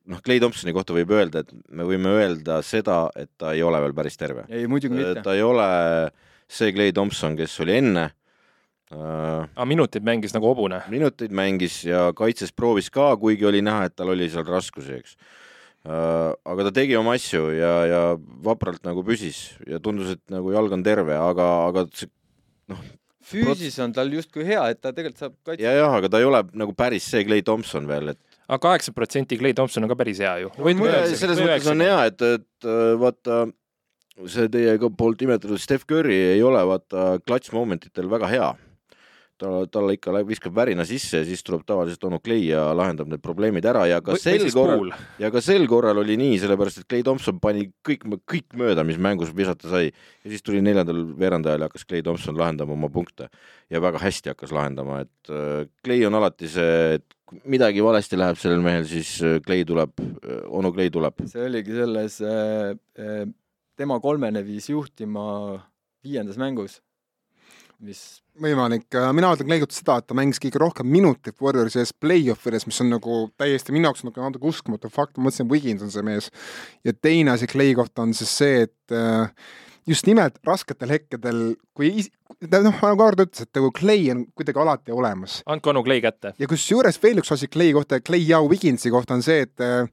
noh, Clay Thompsoni kohta võib öelda, et me võime öelda seda, et ta ei ole veel päris terve. ei, muidugi mitte. ta ei ole see Clay Thompson, kes oli enne aga minuteid mängis nagu hobune. minuteid mängis ja kaitses proovis ka, kuigi oli näha, et tal oli seal raskusi, eks. aga ta tegi oma asju ja, ja vapralt nagu püsis ja tundus, et nagu jalg on terve, aga, aga see füüsis on tal justkui hea, et ta tegelikult saab kaitsta. ja, jah, aga ta ei ole nagu päris see Clay Thompson veel, et aga kaheksa protsenti Clay Thompson on ka päris hea ju. selles mõttes on hea, et, et äh, vaata see teie ka poolt nimetatud Steph Curry ei ole vaata clutch momentitel väga hea. ta, talle ikka läheb- viskab värina sisse ja siis tuleb tavaliselt onu Clay ja lahendab need probleemid ära ja ka sel korral, ja ka sel korral oli nii, sellepärast et Clay Thompson pani kõik, kõik mööda, mis mängus visata sai. Ja siis tuli neljandal veerandajal ja hakkas Clay Thompson lahendama oma punkte. Ja väga hästi hakkas lahendama, et äh, Clay on alati see, et midagi valesti läheb sellel mehel, siis äh, Clay tuleb, onu Clay tuleb. see oligi selles äh,, äh, tema kolmene viis juhtima viiendas mängus, mis võimalik, mina ütlen Clay kohta seda, et ta mängis kõige rohkem minutit Warriorsi ees play-off ides, mis on nagu täiesti minu jaoks nagu natuke uskumatu fakt, ma mõtlesin, Wiggins on see mees. ja teine asi Clay kohta on siis see, et äh, just nimelt rasketel hetkedel, kui noh, nagu Aart ütles, et nagu Clay on kuidagi alati olemas andke onu Clay kätte. ja kusjuures veel üks asi Clay kohta, Clay ja Wigginsi kohta on see, et äh,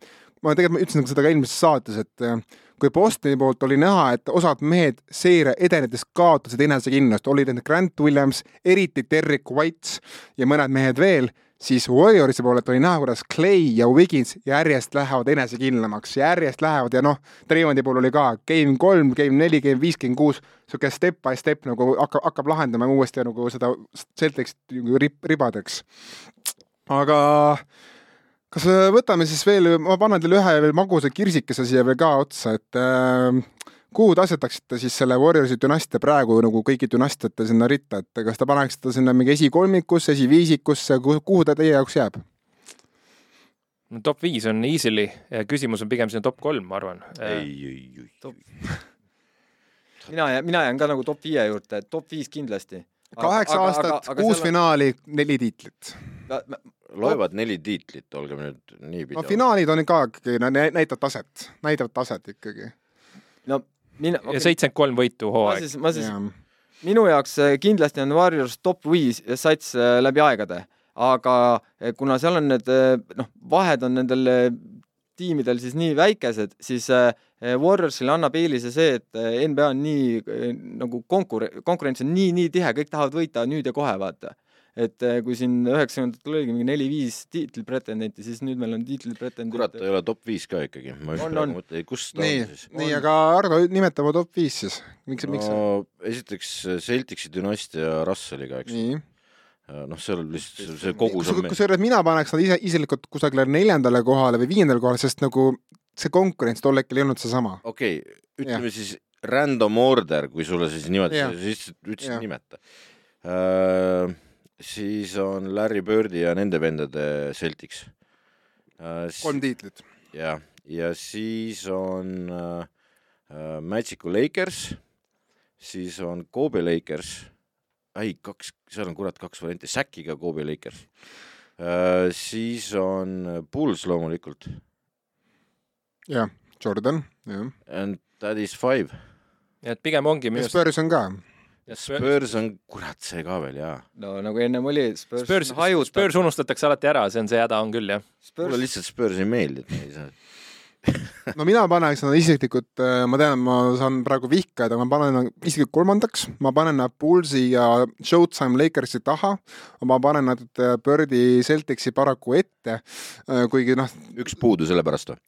ma tegelikult ütlesin seda ka eelmises saates, et äh, kui Bostoni poolt oli näha, et osad mehed seeria edenedes kaotasid enesekindlust, olid need Grant Williams, eriti Derek White ja mõned mehed veel, siis Warriorsi poolelt oli näha, kuidas Clay ja Wiggins järjest lähevad enesekindlamaks, järjest lähevad ja noh, Treimondi puhul oli ka game kolm, game neli, game viis, game kuus, niisugune step by step nagu hakkab, hakkab lahendama uuesti nagu seda Celticsit rib-, ribadeks. aga kas äh, võtame siis veel, ma panen teile ühe veel magusa kirsikese siia veel ka otsa, et äh, kuhu te asetaksite siis selle Warriorsi dünastia praegu nagu kõigi dünastiate sinna ritta, et kas te paneksite sinna mingi esikolmikusse, esiviisikusse, kuhu ta teie jaoks jääb? no top viis on easily ja küsimus on pigem sinna top kolm, ma arvan. ei, ei, ei. [LAUGHS] mina jään, mina jään ka nagu top viie juurde, top viis kindlasti. kaheksa aastat, kuus finaali, neli tiitlit. Loevad neli tiitlit, olgem nüüd nii no finaalid on ka ikkagi, näitavad taset, näitavad taset ikkagi. no mina ja, seitsekümmend kolm võitu ma hooaeg. siis, ma siis, minu jaoks äh, kindlasti on Warriors top viis sats äh, läbi aegade, aga äh, kuna seal on need noh, vahed on nendel tiimidel siis nii väikesed, siis Warriorsile annab eelise see, et NBA on nii nagu konkur-, konkurents on nii, nii tihe, kõik tahavad võita nüüd ja kohe, vaata. Et äh, kui siin üheksakümnendatel oligi mingi neli-viis tiitlipretendenti, siis nüüd meil on kurat, tiitlipretendent ei ole top viis ka ikkagi. ma just On, praegu on. mõtlen, kus ta nii on siis., nii, aga Ardo, nimeta oma top viis siis. miks, miks? no esiteks Celticsi dünastia Russelliga, eks. nii. noh, seal lihtsalt see- see kogus on. kusjuures mina paneks nad ise, isiklikult kusagile neljandale kohale või viiendale kohale, sest nagu see konkurents tol hetkel ei olnud seesama. okei okay,, ütleme siis random order, kui sulle siis niimoodi siis ütlesid nimeta uh,. Siis on Larry Birdi ja nende vendade Celtics uh,. kolm tiitlit. jah, ja siis on uh, uh, Magicu Lakers, siis on Kobe Lakers, ei kaks, seal on kurat kaks varianti, Säkiga Kobe Lakers uh,. siis on Bulls loomulikult jah, Jordan, jah. and that is five. nii et pigem ongi ja Spurs on ka. Spurs on, kurat, see ka veel jaa. no nagu ennem oli, Spurs, Spurs, hajutab Spurs unustatakse alati ära, see on see häda on küll jah. Spurs mulle lihtsalt Spurs ei meeldi, et ma ei saa. [LAUGHS] no mina paneks nad isiklikult, ma tean, ma saan praegu vihkajad, aga ma panen nad isiklikult kolmandaks, ma panen nad Bullsi ja Showtime Lakersi taha, ma panen nad äh, Birdi Celticsi paraku ette, kuigi noh, üks puudu sellepärast või?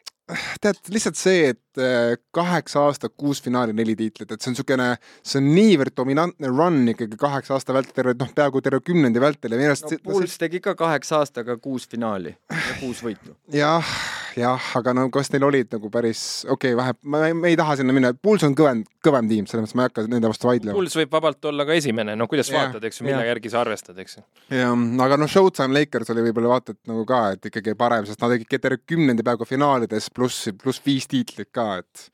Tead lihtsalt see, et äh, kaheksa aastat, kuus finaali, neli tiitlit, et see on niisugune, see on niivõrd dominantne run ikkagi kaheksa aasta vältel, terve noh, peaaegu terve kümnendi vältel ja minu arust no Bulls tegi ka kaheksa aastaga kuus finaali ja kuus võitu. jah, jah, aga no kas neil olid nagu päris okei okay,, vähe, ma ei- ei taha sinna minna, Pulls on kõvem, kõvem tiim, selles mõttes ma ei hakka nende vastu vaidlema. Pulls võib vabalt olla ka esimene, no kuidas Jah, vaatad, eks ju, mille jah. järgi sa arvestad, eks ju. jah, aga noh, Showtime Lakers oli võib-olla vaata et nagu ka, et ikkagi parem, sest nad olid terve kümnendi peaaegu finaalides pluss, pluss viis tiitlit ka, et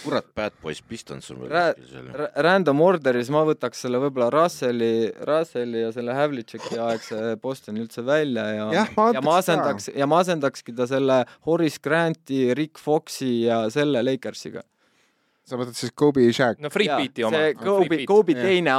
kurat, Bad Boys Pistons on veel kuskil seal. Ra- Random order'is ma võtaks selle võib-olla Russelli, Russelli ja selle Havliceki aegse Bostoni üldse välja ja Jah, ma ja ma võtaks ka. asendaks ja ma asendakski ta selle Horace Granti, Rick Foxi ja selle Lakersiga. sa mõtled siis Kobe ja Shaq. no Free Beat'i oma. see Kobe, Kobe teine,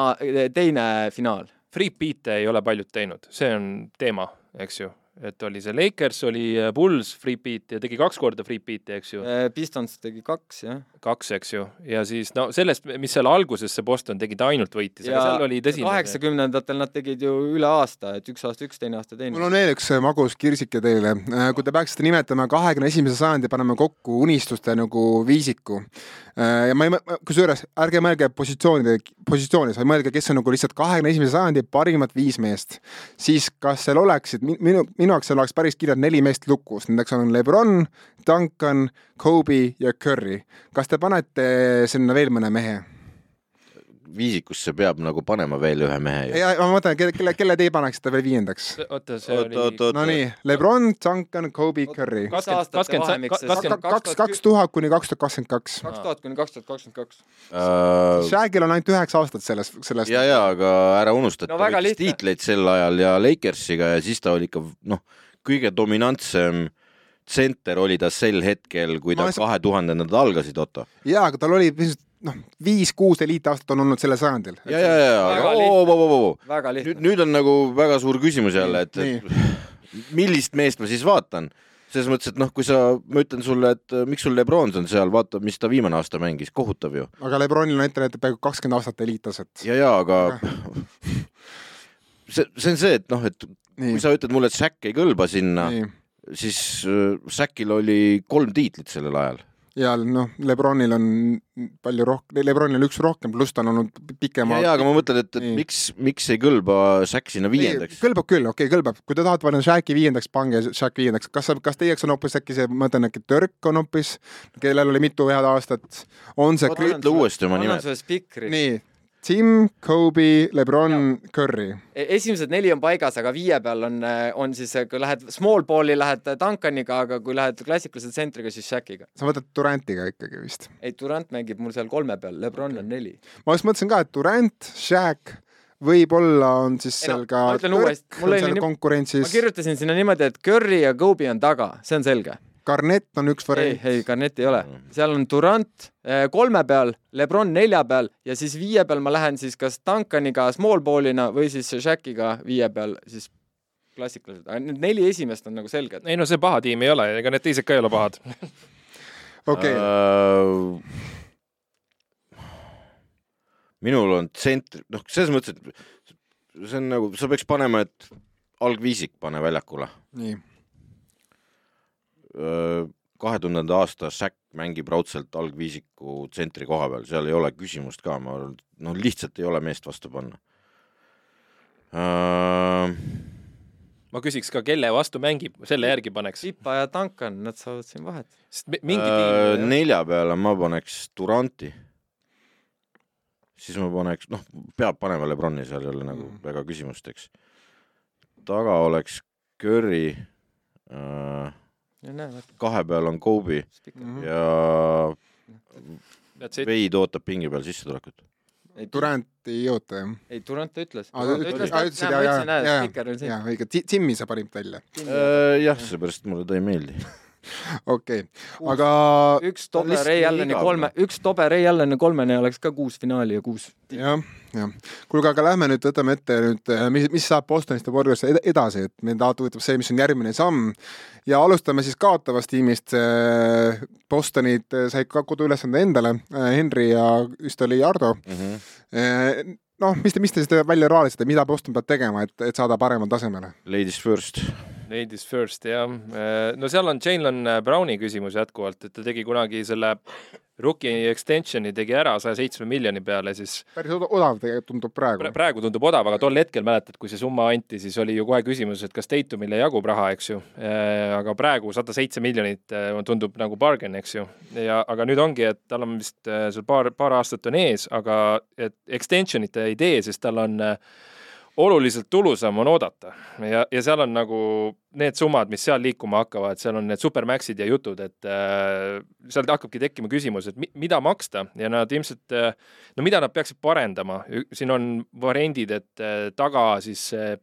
teine finaal. Free Beat'e ei ole paljud teinud, see on teema, eks ju, et oli see Lakers, oli äh, Bulls Free Beat ja tegi kaks korda Free Beat'i, eks ju, Pistons tegi kaks, jah. kaks, eks ju, ja siis no sellest, mis seal alguses see Boston tegi, ta ainult võitis, aga seal oli tõsine. kaheksakümnendatel nad tegid ju üle aasta, et üks aasta üks, teine aasta mul teine. on veel üks äh, magus kirsike teile. kui te peaksite nimetama kahekümne esimese sajandi, paneme kokku unistuste nagu viisiku. ja ma ei, kusjuures ärge mõelge positsioonide, positsioonides, vaid mõelge, kes on nagu lihtsalt kahekümne esimese sajandi parimad viis meest. siis kas seal oleksid, minu, minu jaoks seal oleks päris kirjad neli meest lukus, nendeks on Lebron, Duncan, Kobe ja Curry. kas te panete sinna veel mõne mehe? Viisikusse peab nagu panema veel ühe mehe ju. ja ma mõtlen, kelle, kelle, kelle teie paneksite veel viiendaks? oota, see oot, oli. Nonii, Lebron, Duncan, Kobe, Curry. Kaks, kaks tuhat kuni kaks tuhat kakskümmend kaks. kaks tuhat kuni kaks tuhat kakskümmend kaks. Äh, Shagil on ainult üheksa aastat selles, selles. ja, ja aga ära unusta, et No ta võitis tiitleid sel ajal ja Lakersiga ja siis ta oli ikka noh, kõige dominantsem tsenter oli ta sel hetkel, kui ta kahe tuhandendad algasid, Otto. jaa, aga tal oli ilmselt noh, viis-kuus eliitaastat on olnud sellel sajandil. ja, ja, ja, aga Väga oo, oo, oo, oo, väga nüüd, nüüd on nagu väga suur küsimus jälle, et, et [LAUGHS] millist meest ma siis vaatan selles mõttes, et noh, kui sa, ma ütlen sulle, et äh, miks sul Lebron on seal, vaata, mis ta viimane aasta mängis, kohutav ju. aga Lebronil on ette näidatud peaaegu kakskümmend aastat eliittaset. ja, ja aga [LAUGHS] see, see on see, et noh, et nii kui, sa ütled mulle, et Shaq ei kõlba sinna, siis äh, Shaqil oli kolm tiitlit sellel ajal. Ja noh, Lebronil on palju rohkem, Lebronil on üks rohkem, pluss ta on olnud pikema. ja aga ma mõtlen, et, et Nii. miks, miks ei kõlba Shaq sinna viiendaks? kõlbab küll, okei okay,, kõlbab. kui te tahate panna Shaqi viiendaks, pange Shaq viiendaks. kas, kas teie jaoks on hoopis äkki see, ma mõtlen äkki Dirk on hoopis, kellel oli mitu head aastat, on see ütle uuesti oma spikri. nii, Tim, Kobe, Lebron, Curry. esimesed neli on paigas, aga viie peal on, on siis, kui lähed small ball'i, lähed Duncaniga, aga kui lähed klassikalise tsentriga, siis Shakiga. sa mõtled Durantiga ikkagi vist? ei, Durant mängib mul seal kolme peal, Lebron on neli. ma just mõtlesin ka, et Durant, Shaq, võib-olla on siis Ei no, seal ka uuesti, Dirk mul on seal nii- konkurentsis ma, kirjutasin sinna niimoodi, et Curry ja Kobe on taga, see on selge. Garnett on üks ei, variant. ei, Garnett ei ole, seal on Durant eh, kolme peal, Lebron nelja peal ja siis viie peal ma lähen siis kas Duncaniga small ball'ina või siis Shakiga viie peal siis klassikaliselt, aga need neli esimest on nagu selged. ei no see paha tiim ei ole, ega need teised ka ei ole pahad. [LAUGHS] okei, Äh, minul on tsentri, noh, selles mõttes, et see on nagu, sa peaks panema, et algviisik pane väljakule. nii, kahe tuhandenda aasta Shaq mängib raudselt algviisiku tsentri koha peal, seal ei ole küsimust ka, ma arvan, noh, lihtsalt ei ole meest vastu panna. ma küsiks ka, kelle vastu mängib, selle järgi paneks. Pipa ja Duncan, nad saavad siin vahet. sest mi- mingi Äh, tiim, nelja peale ma paneks Duranti. siis ma paneks, noh, peab panema Lebroni, seal ei ole nagu Mm. väga küsimust, eks. taga oleks Curry äh,, kahe peal on Kobe spikker. Mhm. ja. Veid ootab pingi peal sissetulekut. ei, Durant ei oota jah? ei Durant ütles. Aa, ta ta ütles, ütles- aa, ütlesid, jaa, jaa, näe, jaa, spikker on siin. jaa, õige, Timmi sa panid välja, jah, seepärast mulle ta ei meeldi. [LAUGHS] okei okay., aga üks tobe Ray Alleni kolme, üks tobe Ray Alleni kolmene oleks ka kuus finaali ja kuus. jah, jah. kuulge, aga lähme nüüd, võtame ette nüüd, mis, mis saab Bostonist ja ed- edasi, et mind alati huvitab see, mis on järgmine samm ja alustame siis kaotavast tiimist. Bostonid said ka koduülesande endale, Henry ja vist oli Ardo. noh, mis te, mis te seda välja raalisite, mida Boston peab tegema, et, et saada paremale tasemele? Ladies first. Ladies first jah, no seal on Jalen Browni küsimus jätkuvalt, et ta tegi kunagi selle rookie extension'i tegi ära saja seitsme miljoni peale, siis päris odav tegelikult tundub praegu. praegu tundub odav, aga tol hetkel mäletad, kui see summa anti, siis oli ju kohe küsimus, et kas Tatumile jagub raha, eks ju. aga praegu sada seitse miljonit tundub nagu bargain, eks ju. ja, aga nüüd ongi, et tal on vist seal paar, paar aastat on ees, aga et extension'it ei tee, sest tal on äh, oluliselt tulusam on oodata. Ja, ja seal on nagu need summad, mis seal liikuma hakkavad, seal on need supermaxid ja jutud, et äh, sealt hakkabki tekkima küsimus, et mi, mida maksta. Ja nad ilmselt äh,, no mida nad peaksid parendama, siin on variandid, et äh, taga siis äh,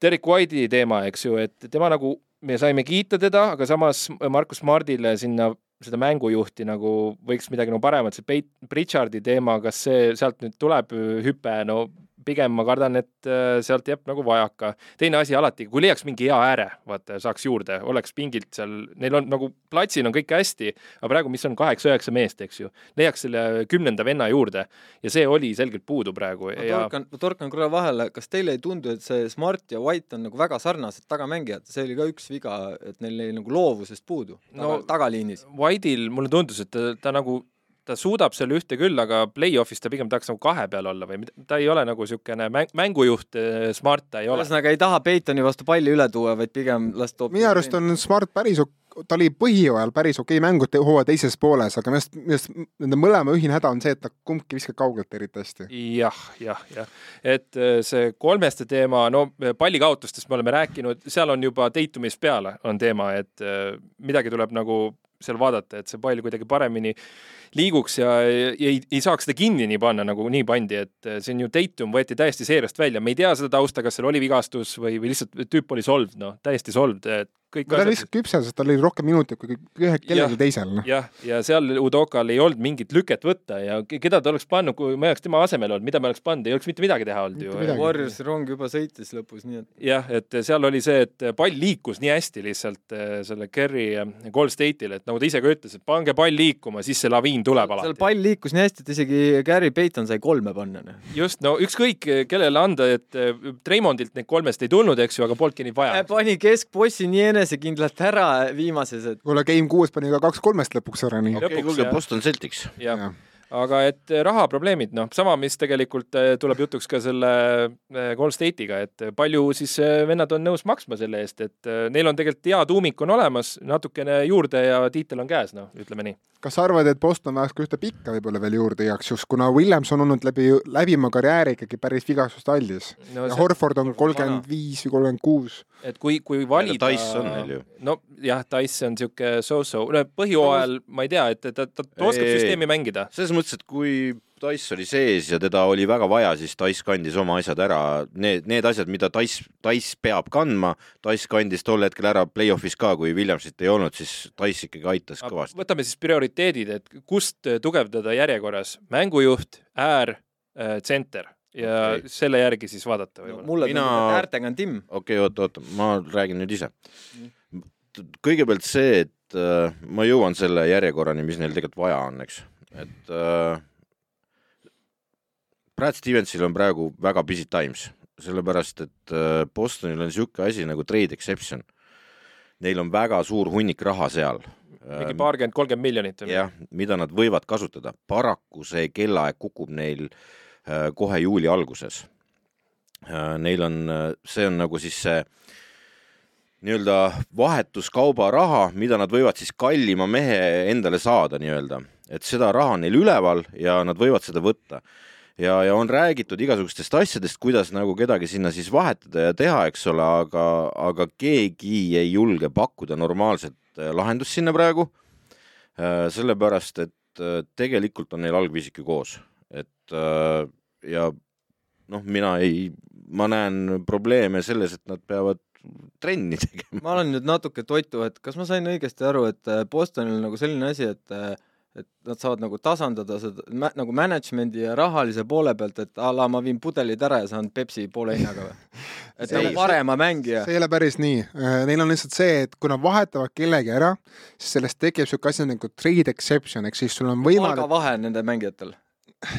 Derek White'i teema, eks ju, et tema nagu, me saime kiita teda, aga samas Markus Mardile sinna seda mängujuhti nagu võiks midagi nagu paremat, see Pritchardi teema, kas see sealt nüüd tuleb hüpe, no pigem ma kardan, et äh, sealt jääb nagu vajaka. teine asi alati, kui leiaks mingi hea ääre, vaata, saaks juurde, oleks pingilt seal, neil on nagu platsil on kõik hästi, aga praegu, mis on kaheksa-üheksa meest, eks ju, leiaks selle kümnenda venna juurde ja see oli selgelt puudu praegu. ma ja... torkan, ma torkan korra vahele, kas teile ei tundu, et see Smart ja White on nagu väga sarnased tagamängijad, see oli ka üks viga, et neil jäi nagu loovusest puudu taga, no, tagaliinis. White'il mulle tundus, et ta, ta nagu ta suudab seal ühte küll, aga play-off'is ta pigem tahaks nagu kahe peal olla või ta ei ole nagu niisugune mäng, mängujuht, eh, smart ta ei ole. ühesõnaga ei taha Peitoni vastu palli üle tuua, vaid pigem las toob minu arust on Smart päris ta oli põhijooajal päris okei okay mängu hooaja teises pooles, aga minu arust, minu arust nende mõlema ühine häda on see, et ta kumbki viskab kaugelt eriti hästi ja,. jah, jah, jah. et eh, see kolmeste teema, no pallikaotustest me oleme rääkinud, seal on juba Deitumist peale on teema, et midagi tuleb nagu seal vaadata, et see pall kuidagi paremini liiguks ja ei, ei saaks seda kinni nii panna, nagu nii pandi, et eh, see on ju Tatum võeti täiesti seeriast välja, me ei tea seda tausta, kas seal oli vigastus või, või lihtsalt tüüp oli solvd, noh, täiesti solvd, et kõik ta oli lihtsalt küpsem, sest tal oli rohkem minuteid kui ühel kellelgi teisel no.. jah, ja seal Udokal ei olnud mingit lüket võtta ja keda ta oleks pannud, kui ma ei oleks tema asemel olnud, mida me oleks pannud, ei oleks mitte midagi teha olnud ju. Warriorsi rong juba sõitis lõpus, nii et. jah, et seal oli see, et pall liikus nii hästi lihtsalt eh, selle Kerry Gold State'il, et nagu ta ise ka ütles, et pange pall liikuma, siis see laviin tuleb alati. seal pall liikus nii hästi, et isegi Gary Payton sai kolme panna. Noh. just, no ükskõik kellele anda, et Treymondilt neid kolmest ei tulnud, eks ju, aga polnudki nii vaja. pani keskbossi nii enesekindlalt ära viimases, et kuule, Game kuus pani ka kaks kolmest lõpuks ära, nii. okei kuulge, Boston Celtics. jah ja aga et eh, rahaprobleemid, noh, sama, mis tegelikult eh, tuleb jutuks ka selle eh, Gold State'iga, et palju siis vennad on nõus maksma selle eest, et neil on tegelikult hea tuumik on olemas, natukene juurde ja tiitel on käes, noh, ütleme nii kas sa arvad, et Boston vajaks ka ühte pikka võib-olla veel juurde igaks juhuks, kuna Williams on olnud läbi, läbi oma karjääri ikkagi päris vigastuste aldis no, ja Horford on kolmkümmend viis või kolmkümmend kuus. et kui, kui valida. Dice on neil ju. nojah, Dice on niisugune so-so, no põhjooajal ma ei tea, et ta, ta, ta, ta oskab süsteemi mängida. selles mõttes, et kui Dice oli sees ja teda oli väga vaja, siis Dice kandis oma asjad ära, need, need asjad, mida Dice, Dice peab kandma, Dice kandis tol hetkel ära play-off'is ka, kui Williamsit ei olnud, siis Dice ikkagi aitas kõvasti. võtame siis prioriteedid, et kust tugevdada järjekorras, mängujuht, äär, tsenter ja okay. selle järgi siis vaadata võib-olla no,. mulle Mina... tundub, et äärtega on Tim. okei okay,, oota, oota, ma räägin nüüd ise. kõigepealt see, et äh, ma jõuan selle järjekorrani, mis neil tegelikult vaja on, eks, et äh, Brad Stevensil on praegu väga busy times, sellepärast et äh, Bostonil on niisugune asi nagu trade exception. Neil on väga suur hunnik raha seal. mingi paarkümmend, kolmkümmend miljonit. jah, mida nad võivad kasutada. paraku see kellaaeg kukub neil äh, kohe juuli alguses. Äh, neil on, see on nagu siis see nii-öelda vahetuskauba raha, mida nad võivad siis kallima mehe endale saada nii-öelda, et seda raha on neil üleval ja nad võivad seda võtta ja, ja on räägitud igasugustest asjadest, kuidas nagu kedagi sinna siis vahetada ja teha, eks ole, aga, aga keegi ei julge pakkuda normaalset äh, lahendust sinna praegu. Äh, sellepärast, et äh, tegelikult on neil algviisik ju koos, et ja noh, mina ei, ma näen probleeme selles, et nad peavad trenni [LAUGHS] tegema. ma olen nüüd natuke toitu, et kas ma sain õigesti aru, et Bostonil on nagu selline asi, et et nad saavad nagu tasandada seda mä, nagu management'i ja rahalise poole pealt, et a la ma viin pudelid ära ja saan Pepsi poole hinnaga või? [LAUGHS] et nagu parema mängija. see ei ole päris nii. Äh, neil on lihtsalt see, et kui nad vahetavad kellegi ära, siis sellest tekib niisugune asi nagu trade exception, ehk siis sul on võimalik palgavahe nende mängijatel?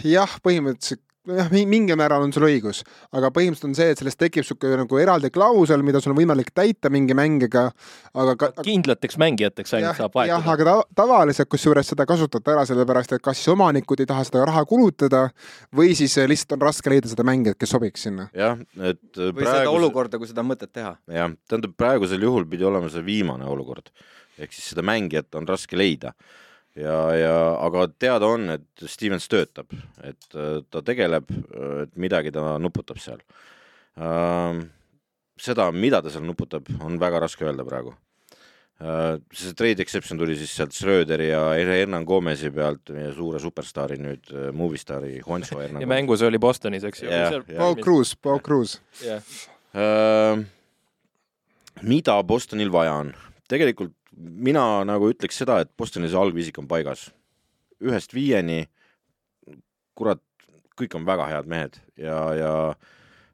jah, põhimõtteliselt jah, mingil määral on sul õigus, aga põhimõtteliselt on see, et sellest tekib niisugune nagu eraldi klausel, mida sul on võimalik täita mingi mängiga, aga ka, kindlateks mängijateks ainult saab jah, vahetada. aga ta, tavaliselt kusjuures seda kasutada ära sellepärast, et kas siis omanikud ei taha seda raha kulutada või siis äh, lihtsalt on raske leida seda mängijat, kes sobiks sinna. jah, et või seda olukorda, kus seda mõtet teha. jah, tähendab praegusel juhul pidi olema see viimane olukord ehk siis seda mängijat on raske leida ja, ja aga teada on, et Stevens töötab, et äh, ta tegeleb, et midagi ta nuputab seal ähm,. seda, mida ta seal nuputab, on väga raske öelda praegu äh,. see trade exception tuli siis sealt Schröderi ja Hernan Gomez'i pealt, meie suure superstaari nüüd, Movistar'i Juancho [LAUGHS] Hernan ja mängus oli Bostonis, eks ju jah. Paul Cruz, Paul Cruz. jah, Äh, mida Bostonil vaja on? tegelikult mina nagu ütleks seda, et Bostonil see algviisik on paigas. ühest viieni, kurat, kõik on väga head mehed ja, ja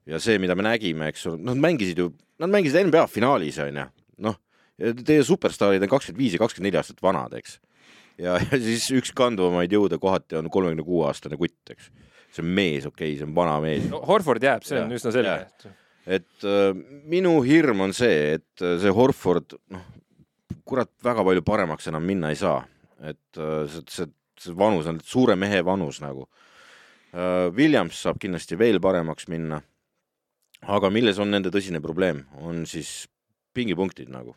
ja see, mida me nägime, eks ole, nad mängisid ju, nad mängisid NBA finaalis, on ju, noh, teie superstaarid on kakskümmend viis ja kakskümmend neli aastat vanad, eks. ja, ja siis üks kandvamaid jõude kohati on kolmekümne kuue aastane kutt, eks. see on mees, okei okay,, see on vana mees no Horford jääb, see on Jah, üsna selge et äh, minu hirm on see, et äh, see Horford, noh, kurat, väga palju paremaks enam minna ei saa. et äh, see, see, see vanus on suure mehe vanus nagu äh,. Williams saab kindlasti veel paremaks minna. aga milles on nende tõsine probleem, on siis pingipunktid nagu.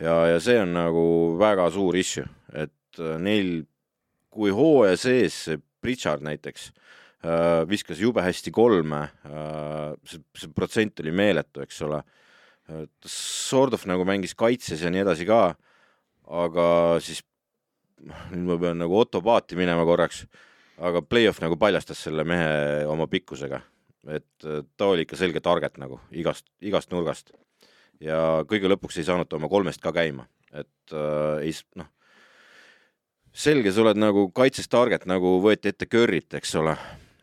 ja, ja see on nagu väga suur issue, et äh, neil, kui hooaja sees see Pritchard näiteks viskas jube hästi kolme see, see protsent oli meeletu, eks ole. Sort of nagu mängis kaitses ja nii edasi ka, aga siis nüüd ma pean nagu Otto paati minema korraks, aga play-off nagu paljastas selle mehe oma pikkusega, et äh, ta oli ikka selge target nagu igast, igast nurgast. Ja kõige lõpuks ei saanud ta oma kolmest ka käima, et äh, ei noh, selge, sa oled nagu kaitses target nagu võeti ette Curry't, eks ole,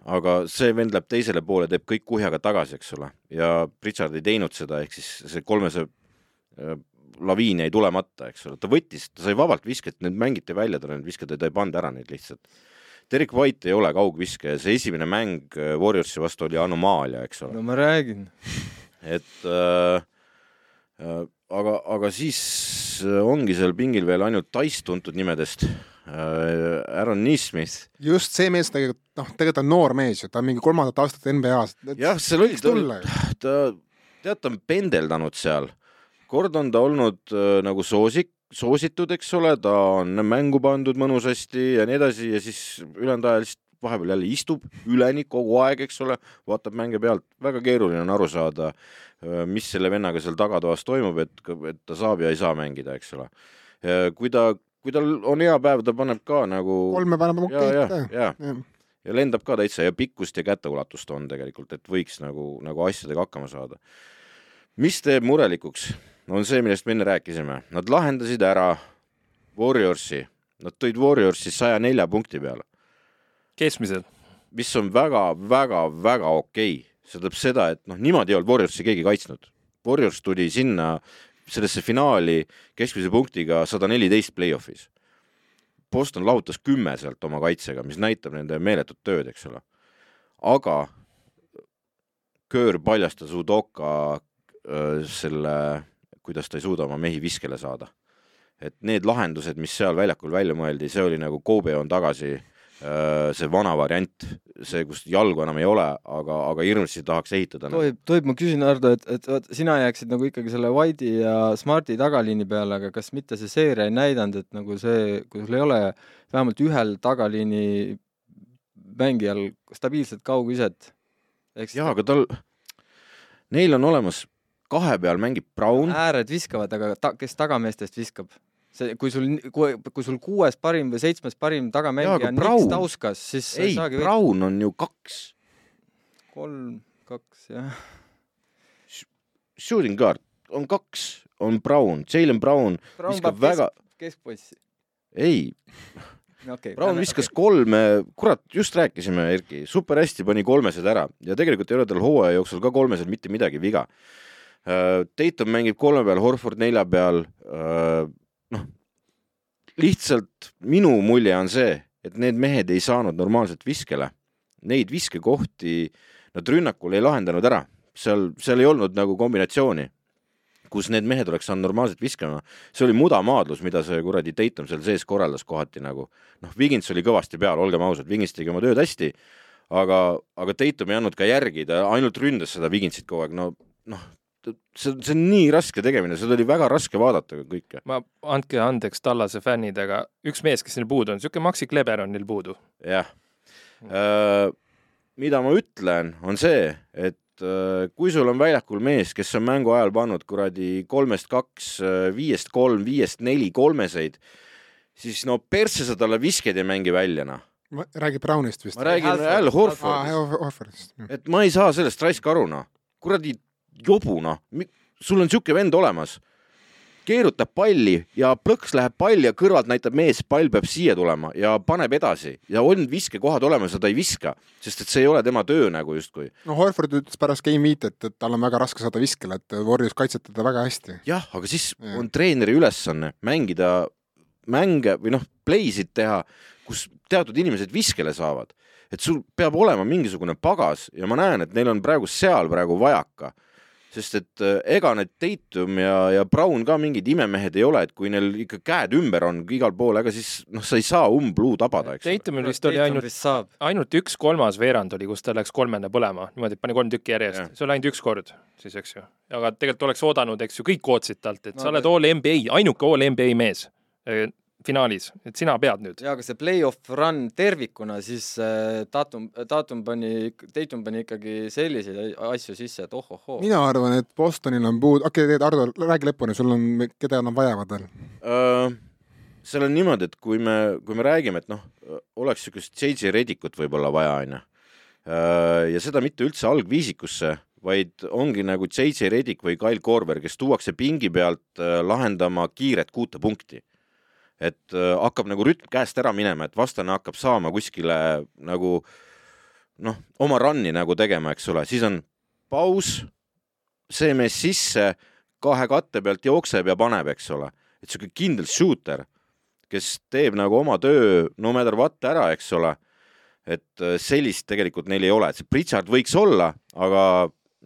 aga see vend läheb teisele poole, teeb kõik kuhjaga tagasi, eks ole, ja Pritchard ei teinud seda, ehk siis see kolmese äh, laviin jäi tulemata, eks ole, ta võttis, ta sai vabalt visket, need mängiti välja talle need visked ja ta ei pannud ära neid lihtsalt. Derek White ei ole kaugviskaja, see esimene mäng äh, Warriorsi vastu oli anomaalia, eks ole no ma räägin. et äh, äh, aga, aga siis äh, ongi seal pingil veel ainult Dice tuntud nimedest. Aaron Neesmith, just see mees tegelikult, noh, tegelikult on noor mees ju, ta on mingi kolmandat aastat NBA-s. jah, seal oli, ju. ta, tead, ta on pendeldanud seal, kord on ta olnud äh, nagu soosik, soositud, eks ole, ta on mängu pandud mõnusasti ja nii edasi ja siis ülejäänud ajal lihtsalt vahepeal jälle istub üleni kogu aeg, eks ole, vaatab mänge pealt, väga keeruline on aru saada, mis selle vennaga seal tagatoas toimub, et, et ta saab ja ei saa mängida, eks ole. kui ta, kui tal on hea päev, ta paneb ka nagu kolme paneb ja, ja okei,, ja jah. ja lendab ka täitsa ja pikkust ja käteulatust on tegelikult, et võiks nagu, nagu asjadega hakkama saada. mis teeb murelikuks, on see, millest me enne rääkisime, nad lahendasid ära Warriorsi, nad tõid Warriorsi saja nelja punkti peale, keskmiselt. mis on väga-väga-väga okei okay.. see tähendab seda, et noh, niimoodi ei olnud Warriorsi keegi kaitsnud. Warriors tuli sinna sellesse finaali keskmise punktiga sada neliteist play-off'is. Boston lahutas kümme sealt oma kaitsega, mis näitab nende meeletut tööd, eks ole. aga Köör paljastas Udoka selle, kuidas ta ei suuda oma mehi viskele saada. et need lahendused, mis seal väljakul välja mõeldi, see oli nagu Kobe on tagasi, see vana variant, see, kus jalgu enam ei ole, aga, aga hirmsasti tahaks ehitada. tohib, tohib, ma küsin, Hardo, et, et vaat sina jääksid nagu ikkagi selle White'i ja Smarti tagaliini peale, aga kas mitte see seeria ei näidanud, et nagu see, kui sul ei ole vähemalt ühel tagaliini mängijal stabiilset kaugviset, eks jaa, aga tal, neil on olemas, kahe peal mängib Brown, ääred viskavad, aga ta, kes tagameestest viskab? see, kui sul, kui, kui sul kuues parim või seitsmes parim tagamängija aga on Brown- Niks Tauskas, siis sa ei, saagi Brown on ju kaks kolm, kaks, jah. shooting guard on kaks, on Brown, Jalen Brown Brown viskab väga, kesk, keskpossi. ei, okay,. Brown viskas okay. kolme, kurat, just rääkisime, Erki, super hästi pani kolmesed ära ja tegelikult ei ole tal hooaja jooksul ka kolmesed mitte midagi viga. Tatum mängib kolme peal, Horford nelja peal. noh, lihtsalt minu mulje on see, et need mehed ei saanud normaalselt viskele neid viskekohti nad rünnakul ei lahendanud ära, seal, seal ei olnud nagu kombinatsiooni kus need mehed oleks saanud normaalselt viskama. see oli mudamaadlus, mida see kuradi Tatum seal sees korraldas kohati nagu. noh, Wigins oli kõvasti peal, olgem ausad, Wigins tegi oma tööd hästi, aga, aga Tatum ei andnud ka järgi, ta ainult ründas seda Wiginsit kogu aeg, no noh, see, see on nii raske tegemine, seda oli väga raske vaadata kõike. ma, andke andeks Tallase fännid, aga üks mees, kes neil puudu on, niisugune Maxi Kleber on neil puudu. jah äh,. mida ma ütlen, on see, et äh, kui sul on väljakul mees, kes on mängu ajal pannud kuradi kolmest kaks, äh, viiest kolm, viiest neli kolmeseid, siis no persse sa talle visked ei mängi välja, noh. räägib Brownist vist? ma räägin Al. Horfordist. et ma ei saa sellest raisk aru, noh. kuradi jobu, noh. sul on niisugune vend olemas keerutab palli ja plõks läheb pall ja kõrvalt näitab mees, pall peab siia tulema ja paneb edasi ja on viskekohad olemas ja ta ei viska, sest et see ei ole tema töö nagu justkui. no Horford ütles pärast game viit, et, et tal on väga raske saada viskele, et Warriors kaitseb teda väga hästi. jah, aga siis ja. on treeneri ülesanne mängida mänge või noh, play'sid teha, kus teatud inimesed viskele saavad. et sul peab olema mingisugune pagas ja ma näen, et neil on praegu seal praegu vajaka sest et äh, ega need Tatum ja, ja Brown ka mingid imemehed ei ole, et kui neil ikka käed ümber on igal pool, ega siis noh, sa ei saa umbluu tabada, eks. Tatumil vist oli ainult, ainult üks kolmas veerand oli, kus ta läks kolmene põlema, niimoodi, et pani kolm tükki järjest, see oli ainult üks kord siis, eks ju. aga tegelikult oleks oodanud, eks ju, kõik ootasid talt, et no, sa oled all NBA, ainuke all NBA mees finaalis, et sina pead nüüd. jaa, aga see play-off run tervikuna, siis äh, Tatum, Tatum pani, Tatum pani ikkagi selliseid asju sisse, et ohohoo. mina arvan, et Bostonil on puud-, okei okay,, Ardo, räägi lõpuni, sul on, keda nad vajavad veel uh,? seal on niimoodi, et kui me, kui me räägime, et noh, oleks niisugust JJ Redikut võib-olla vaja, onju. ja seda mitte üldse algviisikusse, vaid ongi nagu JJ Redik või Kyle Korver, kes tuuakse pingi pealt lahendama kiiret kuute punkti et äh, hakkab nagu rütm käest ära minema, et vastane hakkab saama kuskile nagu noh, oma run'i nagu tegema, eks ole, siis on paus, see mees sisse, kahe katte pealt jookseb ja paneb, eks ole, et sihuke kindel shooter, kes teeb nagu oma töö no matter what ära, eks ole. et äh, sellist tegelikult neil ei ole, et see Pritchard võiks olla, aga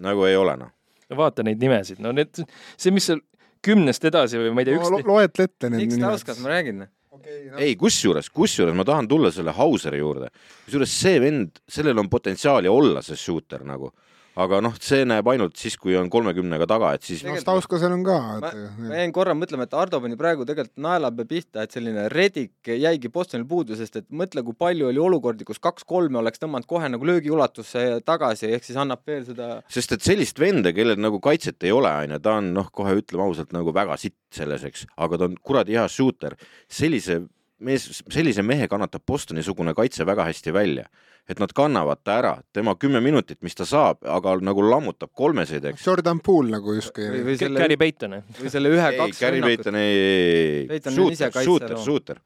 nagu ei ole noh. No vaata neid nimesid, no need, see, mis seal kümnest edasi või ma ei tea, üks no, lo. loetle ette need miks ta oskab, ma räägin okay,. No. ei, kusjuures, kusjuures ma tahan tulla selle Hauseri juurde. kusjuures see vend, sellel on potentsiaali olla see shooter nagu aga noh, see näeb ainult siis, kui on kolmekümnega taga, et siis. no Stauskas on ka. ma, ma jäin korra mõtlema, et Ardo pani praegu tegelikult naelapea pihta, et selline Reddick jäigi Bostonil puudu, sest et mõtle, kui palju oli olukordi, kus kaks-kolme oleks tõmmanud kohe nagu löögiulatusse tagasi, ehk siis annab veel seda. sest et sellist venda, kellel nagu kaitset ei ole, onju, ta on noh, kohe ütleme ausalt nagu väga sitt selles, eks, aga ta on kuradi hea shooter. sellise mees, sellise mehe kannatab Bostoni-sugune kaitse väga hästi välja et nad kannavad ta ära, tema kümme minutit, mis ta saab, aga nagu lammutab kolmeseid, eks. Jordan Poole nagu justkui. või, või selle Gary Payton. või selle ühe-kaks. Gary Payton ei, ei, ei, shooter, shooter, shooter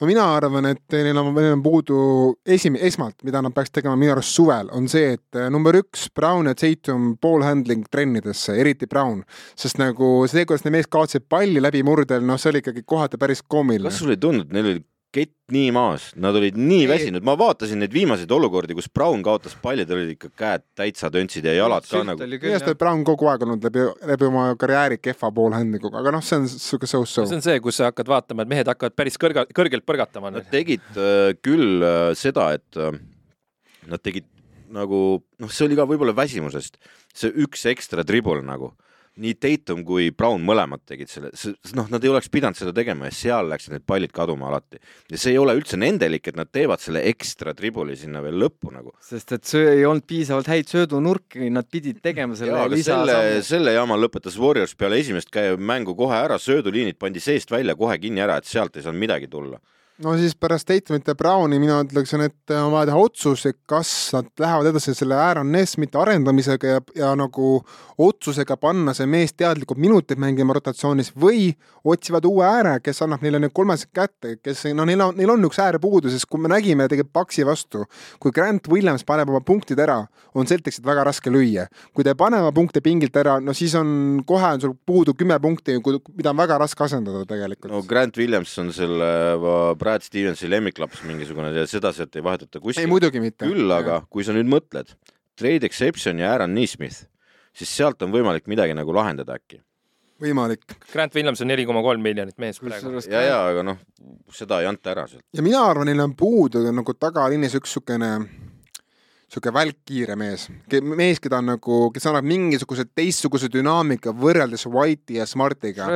no mina arvan, et neil on, neil on puudu esim-, esmalt, mida nad peaks tegema minu arust suvel, on see, et äh, number üks, Brown ja Tatum ball handling trennidesse, eriti Brown. sest nagu see, kuidas need mees kaotasid palli läbimurdel, noh, see oli ikkagi kohati päris koomiline. kas sulle ei tundunud, neil oli kett nii maas, nad olid nii ei. väsinud, ma vaatasin neid viimaseid olukordi, kus Brown kaotas palli, tal olid ikka käed täitsa töntsid ja jalad ka nagu. minu arust Brown kogu aeg olnud läbi, läbi oma karjääri kehva poolhändikuga, aga noh, see on siuke so-so. see on see, kus sa hakkad vaatama, et mehed hakkavad päris kõrga, kõrgelt põrgatama. Nad tegid äh, küll äh, seda, et äh, nad tegid nagu noh, see oli ka võib-olla väsimusest, see üks ekstra dribble nagu nii Tatum kui Brown mõlemad tegid selle, noh, nad ei oleks pidanud seda tegema ja seal läksid need pallid kaduma alati. ja see ei ole üldse nendelik, et nad teevad selle ekstra tribuli sinna veel lõppu nagu. sest et see ei olnud piisavalt häid söödunurki, nad pidid tegema selle Jaa, lisa selle, selle jama lõpetas Warriors peale esimest mängu kohe ära, sööduliinid pandi seest välja kohe kinni ära, et sealt ei saanud midagi tulla no siis pärast Statement'e Browni mina ütleksin, et on vaja teha otsus, et kas nad lähevad edasi selle Aaron Nesmiti arendamisega ja, ja nagu otsusega panna see mees teadlikult minuteid mängima rotatsioonis või otsivad uue ääre, kes annab neile need kolmesed kätte, kes no neil on, neil on üks äär puudu, sest kui me nägime tegelikult Paksi vastu, kui Grant Williams paneb oma punktid ära, on Celticsit väga raske lüüa. kui ta ei pane oma punkte pingilt ära, no siis on kohe on sul puudu kümme punkti, mida on väga raske asendada tegelikult. no Grant Williams on selle Brad Stevensi lemmiklaps mingisugune ja seda sealt ei vahetata ei kuskile. muidugi mitte. küll aga, kui sa nüüd mõtled, Trade Exception ja Aaron Neesmith, siis sealt on võimalik midagi nagu lahendada äkki. võimalik. Grant Williams on neli koma kolm miljonit mees praegu. ja, ja aga noh, seda ei anta ära sealt. ja mina arvan, neil on puudu nagu tagaliinis üks niisugune sihuke välkkiire mees, mees, keda on nagu, kes annab mingisuguse teistsuguse dünaamika võrreldes White'i ja Smartiga.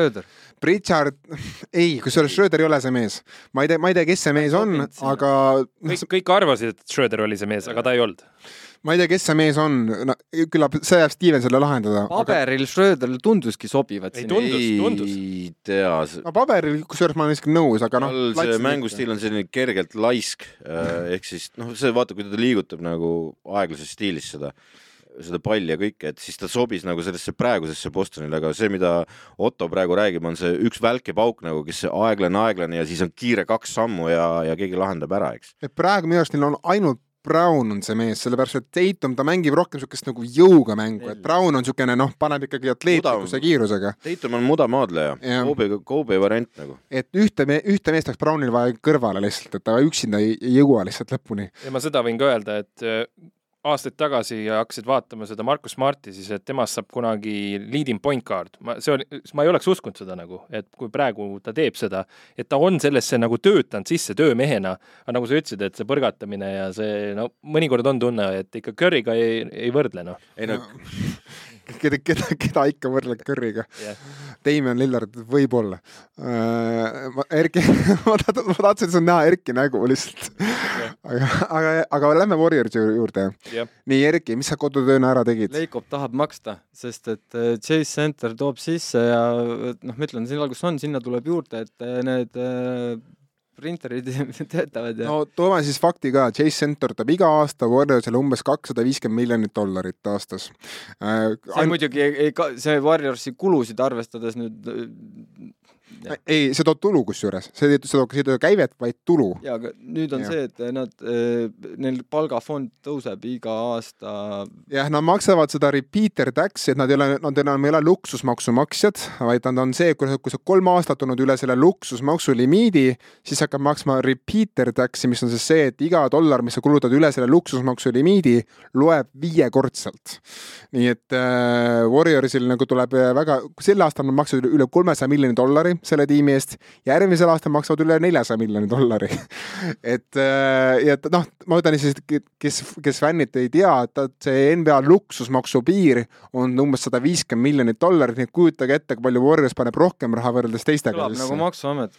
Pritchard, [LAUGHS] ei, kusjuures Schröder ei ole see mees. ma ei tea, ma ei tea, kes see mees on, aga kõik, kõik arvasid, et Schröder oli see mees, aga ta ei olnud. Ma ei tea, kes see mees on no,, küllap see jääb Stevensile lahendada. paberil Schröderil tunduski sobivat Ei tundus, tundus. ei tea, no paberil, kusjuures ma olen isegi nõus, aga noh. tal see mängustiil on selline kergelt laisk, ehk siis noh, see vaata, kui ta liigutab nagu aeglases stiilis seda, seda palli ja kõike, et siis ta sobis nagu sellesse praegusesse Bostonile, aga see, mida Otto praegu räägib, on see üks välkepauk nagu, kes see aeglane, aeglane ja siis on kiire kaks sammu ja, ja keegi lahendab ära, eks. et praegu minu arust neil on ainult Brown on see mees, sellepärast et Tatum, ta mängib rohkem niisugust nagu jõuga mängu, et Brown on niisugune noh, paneb ikkagi atleetlikkuse kiirusega. Tatum on mudamaadleja, Jah. Kobe, Kobe variant nagu. et ühte, ühte meest oleks Brownil vaja kõrvale lihtsalt, et ta üksinda ei, ei jõua lihtsalt lõpuni. ja ma seda võin ka öelda, et äh, aastaid tagasi hakkasid vaatama seda Markus Marti, siis et temast saab kunagi leading point guard. ma, see oli, ma ei oleks uskunud seda nagu, et kui praegu ta teeb seda, et ta on sellesse nagu töötanud sisse töömehena, aga nagu sa ütlesid, et see põrgatamine ja see no mõnikord on tunne, et ikka Curry'ga ei, ei võrdle noh. ei no [LAUGHS] keda, keda, keda ikka võrdled Curry'ga Jah. Damien Lillard võib-olla uh,. Erki, [LAUGHS] ma tahtsin, ma tahtsin sul näha Erki nägu lihtsalt. aga, aga, aga lähme Warriorsi juurde. nii, Erki, mis sa kodutööna ära tegid? Leikop tahab maksta, sest et äh, Chase Center toob sisse ja äh, noh, ma ütlen, seal kus on, sinna tuleb juurde, et äh, need äh, printerid [LAUGHS] töötavad ja no. toome siis fakti ka, Chase Center toob iga aasta Warriorsile umbes kakssada viiskümmend miljonit dollarit aastas uh,. see muidugi ei, ei, see Warriorsi kulusid arvestades nüüd äh. ei, see toob tulu kusjuures, see, see toob, see ei too käivet, vaid tulu. ja aga nüüd on ja. see, et nad, neil palgafond tõuseb iga aasta jah, nad maksavad seda repeater tax'i, et nad ei ole, nad enam ei ole luksusmaksu maksjad, vaid nad on see, kui, kui sa kolm aastat olnud üle selle luksusmaksu limiidi, siis hakkab maksma repeater tax'i, mis on siis see, et iga dollar, mis sa kulutad üle selle luksusmaksu limiidi, loeb viiekordselt. nii et äh, Warriorsil nagu tuleb äh, väga, sel aastal nad maksid üle kolmesaja miljoni dollari selle tiimi eest, järgmisel aastal maksavad üle neljasaja miljoni dollari. [LAUGHS] et äh, ja et noh, ma ütlen siis, kes, kes fännid ei tea, et see NBA luksusmaksu piir on umbes sada viiskümmend miljonit dollarit, nii et kujutage ette, kui palju Warriors paneb rohkem raha võrreldes teistega kõlab nagu Maksuamet.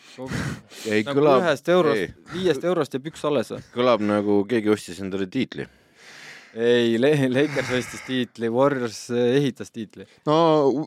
ei nagu kõlab, ühest eurost, viiest eurost jääb üks alles kõlab nagu keegi ostis endale tiitli. ei, Lakers ostis tiitli, Warriors eh, ehitas tiitli. no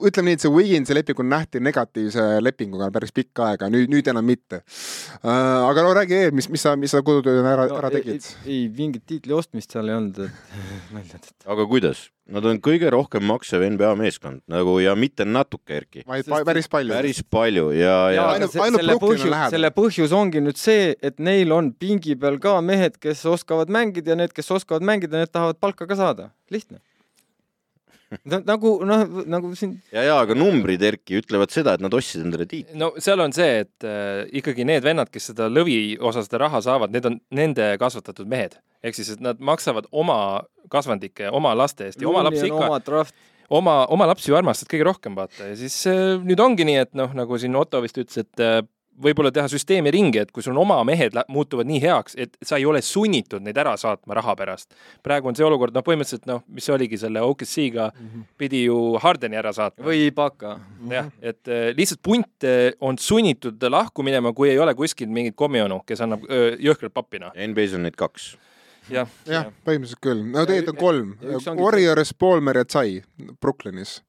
ütleme nii, et see Wigginsi leping on nähti negatiivse lepinguga päris pikka aega, nüüd, nüüd enam mitte uh,. aga no räägi veel, mis, mis sa, mis sa kodutööna ära no,, ära tegid? ei, ei, mingit tiitli ostmist seal ei olnud, et välja tõtta. aga kuidas? Nad on kõige rohkem maksev NBA meeskond nagu ja mitte natuke, Erki. vaid päris palju. päris palju ja, ja, ja ainult- ainult, ainult selle põhjus, selle põhjus ongi nüüd see, et neil on pingi peal ka mehed, kes oskavad mängida ja need, kes oskavad mängida, need tahavad palka ka saada. lihtne. nagu noh, nagu siin ja, ja aga numbrid, Erki, ütlevad seda, et nad ostsid endale tiitli. no seal on see, et äh, ikkagi need vennad, kes seda lõvi osa seda raha saavad, need on nende kasvatatud mehed. ehk siis, et nad maksavad oma kasvandike, oma laste eest ja oma lapsi ikka, oma draft, oma, oma lapsi ju armastad kõige rohkem, vaata, ja siis äh, nüüd ongi nii, et noh, nagu siin Otto vist ütles, et äh, võib-olla teha süsteemi ringi, et kui sul on oma mehed muutuvad nii heaks, et sa ei ole sunnitud neid ära saatma raha pärast. praegu on see olukord, noh, põhimõtteliselt noh, mis oligi selle OKC-ga pidi ju Hardeni ära saatma. või Ibaka. jah, et äh, lihtsalt punt äh, on sunnitud lahku minema, kui ei ole kuskil mingit kommionu, kes annab jõhkralt pappi, noh. NBA-s on neid kaks. jah, jah, põhimõtteliselt küll, no tegelikult on kolm ja Warriors, Palmer ja Tsai Brooklynis,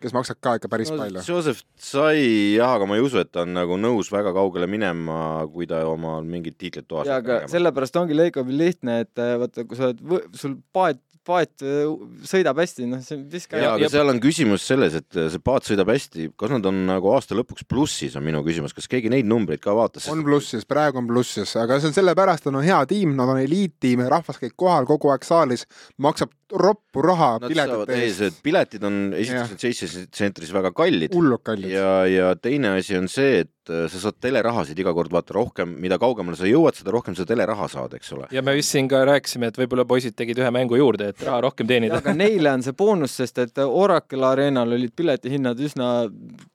kes maksavad ka ikka päris No no, palju. Joseph sai jah, aga ma ei usu, et ta on nagu nõus väga kaugele minema, kui ta oma mingit tiitlit toas ja aga. sellepärast ongi Leikobil lihtne, et äh, vaata, kui sa oled, sul paat, paat äh, sõidab hästi, noh, see viska ja, Ja- aga seal on küsimus selles, et see paat sõidab hästi, kas nad on nagu aasta lõpuks plussis, on minu küsimus, kas keegi neid numbreid ka vaatas? on plussis, praegu on plussis, aga see on sellepärast, et on hea tiim, nad on eliittiim, rahvas käib kohal kogu aeg saalis, maksab roppu raha Nad piletite see eest, piletid on esiteks need Chase Centeris väga kallid hullult kallid. ja, ja teine asi on see, et äh, sa saad telerahasid iga kord vaata rohkem, mida kaugemale sa jõuad, seda rohkem sa teleraha saad, eks ole. ja me vist siin ka rääkisime, et võib-olla poisid tegid ühe mängu juurde, et raha rohkem teenida. aga neile on see boonus, sest et Oracle Arenal olid piletihinnad üsna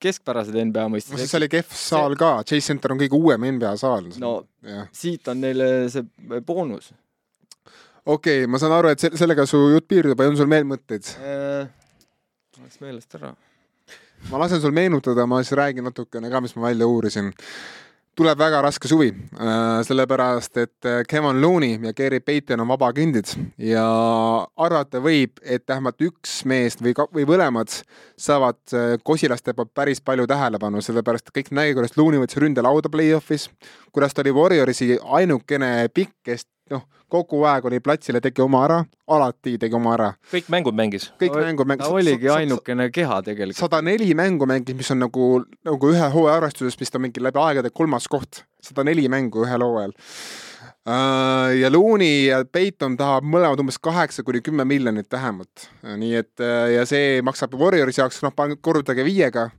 keskpärased NBA mõistes siis. oli kehv saal ka, Chase Center on kõige uuem NBA saal. no jah, siit on neile see boonus. Okei okay,, ma saan aru, et se- sellega su jutt piirdub, on sul veel mõtteid? Läks meelest ära. ma lasen sul meenutada, ma siis räägin natukene ka, mis ma välja uurisin. tuleb väga raske suvi, sellepärast et äh, Kevin Looney ja Gary Payton on vabakindid ja arvata võib, et vähemalt üks meest või või mõlemad saavad äh, kosilaste poolt päris palju tähelepanu, sellepärast et kõik nägi, kuidas Looney võttis ründelauda play-off'is, kuidas ta oli Warriorsi ainukene pikk, kes noh, kogu aeg oli platsil ja tegi oma ära, alati tegi oma ära. kõik mängud mängis. kõik mängu ta mängis. oligi ainukene keha tegelikult. sada neli mängu mängis, mis on nagu, nagu ühe hooaja arvestuses, mis ta mingi läbi aegade kolmas koht, sada neli mängu ühel hooajal. ja Looney ja Peyton tahab mõlemad umbes kaheksa kuni kümme miljonit vähemalt, nii et äh, ja see maksab Warriorsi jaoks, noh, korrutage viiega,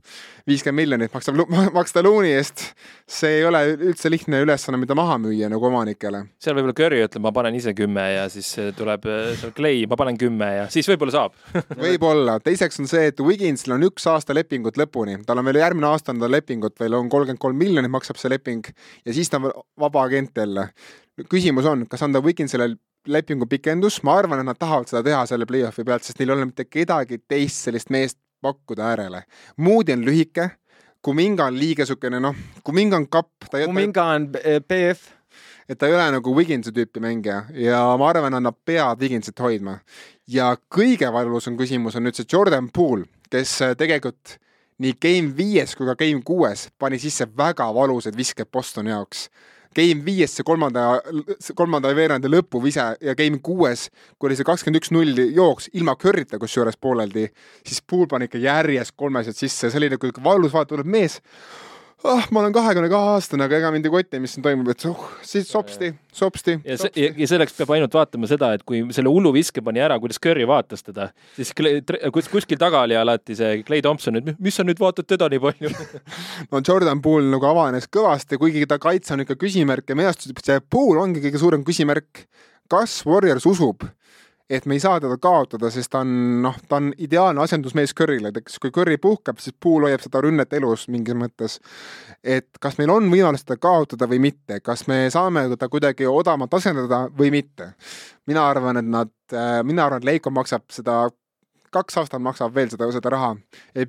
viiskümmend miljonit maksab, [LAUGHS] maksta Looney eest. see ei ole üldse lihtne ülesanne, mida maha müüa nagu omanikele. seal võib-olla Curry ütleb, ma panen ise kümme ja siis äh, tuleb äh, seal Clay, ma panen kümme ja siis võib-olla saab. [LAUGHS] võib-olla, teiseks on see, et Wigginsil on üks aasta lepingut lõpuni, tal on veel järgmine aasta on tal lepingut veel on kolmkümmend kolm miljonit maksab see leping ja siis ta on vaba agent jälle. küsimus on, kas anda Wigginsile lepingu pikendus, ma arvan, et nad tahavad seda teha selle play-off'i pealt, sest neil ei ole mitte kedagi teist sellist meest pakkuda äärele. Moody on lühike, Kuminga on liiga siukene noh, Kuminga on kapp, ta ei Kuminga on BF, et ta ei ole nagu Wiginsi tüüpi mängija ja ma arvan, et nad peavad Wiginsit hoidma. ja kõige valusam küsimus on nüüd see Jordan Poole, kes äh, tegelikult nii game viies kui ka game kuues pani sisse väga valusad visked Bostoni jaoks. Game viies see kolmanda, kolmanda veerandi lõpuvise ja game kuues, kui oli see kakskümmend üks null jooks ilma Curry'ta kusjuures pooleldi, siis Poole pani ikka järjest kolmesed sisse, see oli nagu valus vaata, tuleb mees ah, ma olen kahekümne kahe aastane, aga ega mind ei koti, mis siin toimub, et oh, siis sopsti, sopsti. ja see, ja, ja selleks peab ainult vaatama seda, et kui selle hullu viske pani ära, kuidas Curry vaatas teda, siis kus kuskil taga oli alati see Clay Thompson, et mis sa nüüd vaatad teda nii palju. [LAUGHS] no Jordan Poole nagu avanes kõvasti, kuigi ta kaitse on ikka küsimärk ja minu arust see Poole ongi kõige suurem küsimärk. kas Warriors usub, et me ei saa teda kaotada, sest ta on noh, ta on ideaalne asendusmees Curry'le, et kui Curry puhkab, siis Poole hoiab seda rünnet elus mingis mõttes. et kas meil on võimalus teda kaotada või mitte, kas me saame ta kuidagi odavamalt asendada või mitte. mina arvan, et nad, mina arvan, et Leiko maksab seda kaks aastat maksab veel seda, seda raha.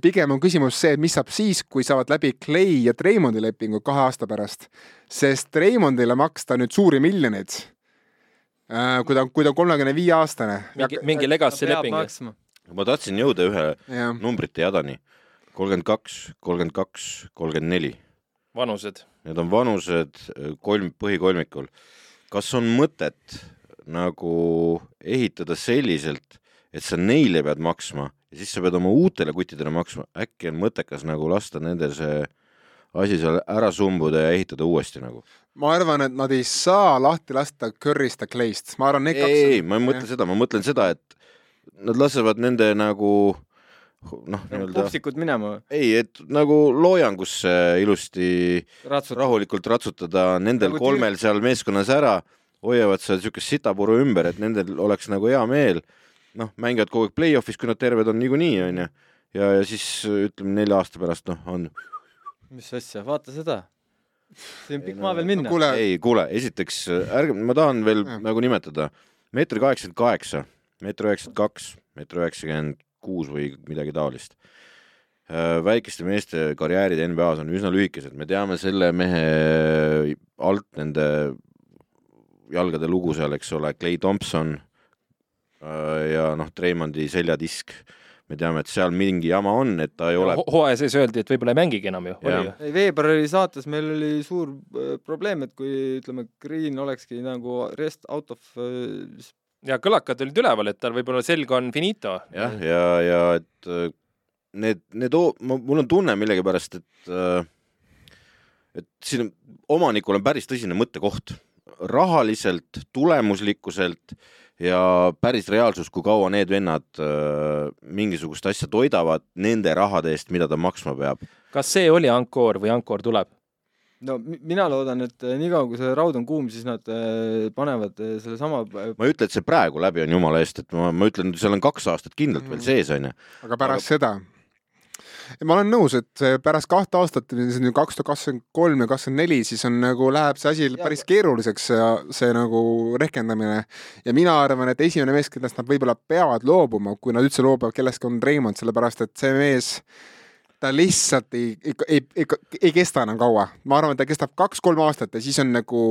pigem on küsimus see, mis saab siis, kui saavad läbi Clay ja Treimondi lepingu kahe aasta pärast. sest Treimondile maksta nüüd suuri miljoneid, kui ta, kui ta on kolmekümne viie aastane. mingi, mingi legacy leping. ma tahtsin jõuda ühe jah, numbrite jadani. kolmkümmend kaks, kolmkümmend kaks, kolmkümmend neli. vanused. Need on vanused äh, kolm, põhikolmikul. kas on mõtet nagu ehitada selliselt, et sa neile pead maksma ja siis sa pead oma uutele kuttidele maksma, äkki on mõttekas nagu lasta nendel see asi seal ära sumbuda ja ehitada uuesti nagu? ma arvan, et nad ei saa lahti lasta Curry'st ja Clay'st, ma arvan, need ei, kaks. ei, ma ei mõtle seda, ma mõtlen seda, et nad lasevad nende nagu noh, nii-öelda popsikud minema või? ei, et nagu loojangusse ilusti ratsud. rahulikult ratsutada nendel Nagu nagu kolmel seal meeskonnas ära, hoiavad seal siukest sitapuru ümber, et nendel oleks nagu hea meel. noh, mängivad kogu aeg play-off'is, kui nad terved on niikuinii, onju. ja, ja siis ütleme nelja aasta pärast, noh, on. Mis asja, vaata seda. siin on pikk Ei, maa no- veel minna. kuule, ei, kuule, esiteks ärge, ma tahan veel nagu nimetada, meeter kaheksakümmend kaheksa, meeter üheksakümmend kaks, meeter üheksakümmend kuus või midagi taolist. väikeste meeste karjäärid NBA-s on üsna lühikesed, me teame selle mehe alt nende jalgade lugu seal, eks ole, Clay Thompson äh, ja noh, Treimondi seljadisk. Me teame, et seal mingi jama on, et ta ei ole hooaja sees öeldi, et võib-olla ei mängigi enam ju, oli ju. ei, veebruari saates meil oli suur äh, probleem, et kui ütleme, Green olekski nagu rest out of äh, ja kõlakad olid üleval, et tal võib-olla selg on finito. jah, ja, ja et äh, need, need, mul on tunne millegipärast, et et siin omanikul on päris tõsine mõttekoht. rahaliselt, tulemuslikkuselt ja päris reaalsus, kui kaua need vennad äh, mingisugust asja toidavad nende rahade eest, mida ta maksma peab. kas see oli ankoor või ankoor tuleb? no mi- mina loodan, et äh, niikaua kui see raud on kuum, siis nad äh, panevad äh, sellesama ma ei ütle, et see praegu läbi on jumala eest, et ma, ma ütlen, seal on kaks aastat kindlalt veel sees, onju. aga pärast seda ja ma olen nõus, et pärast kahte aastat, see on ju kaks tuhat kakskümmend kolm ja kakskümmend neli, siis on nagu läheb see asi päris keeruliseks, see nagu rehkendamine. ja mina arvan, et esimene mees, kellest nad võib-olla peavad loobuma, kui nad üldse loobuvad kellestki, on Raymond, sellepärast et see mees ta lihtsalt ei, ei, ei, ei, ei kesta enam kaua. ma arvan, et ta kestab kaks-kolm aastat ja siis on nagu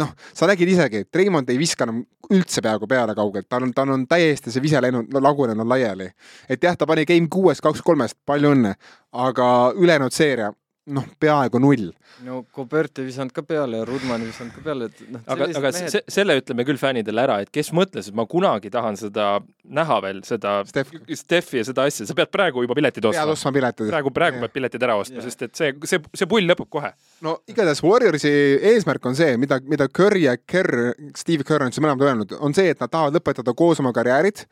noh, sa nägid isegi, et Reimond ei viska enam üldse peaaegu peale kaugelt, tal on, tal on täiesti see vise läinud lagunenud laiali. et jah, ta pani game kuues kaks-kolmest, palju õnne, aga ülejäänud seeria noh, peaaegu null. no Gobert ei visanud ka peale ja Rudman ei visanud ka peale, et noh. aga, aga mehed... se selle ütleme küll fännidele ära, et kes mõtles, et ma kunagi tahan seda näha veel, seda Steph. Steffi ja seda asja, sa pead praegu juba piletid ostma. pead ostma piletid. praegu, praegu pead piletid ära ostma, sest et see, see, see pull lõpeb kohe. no igatahes Warriorsi eesmärk on see, mida, mida Curry ja Kerr, Steve Kerr on siis mõlemad öelnud, on see, et nad tahavad lõpetada koos oma karjäärid.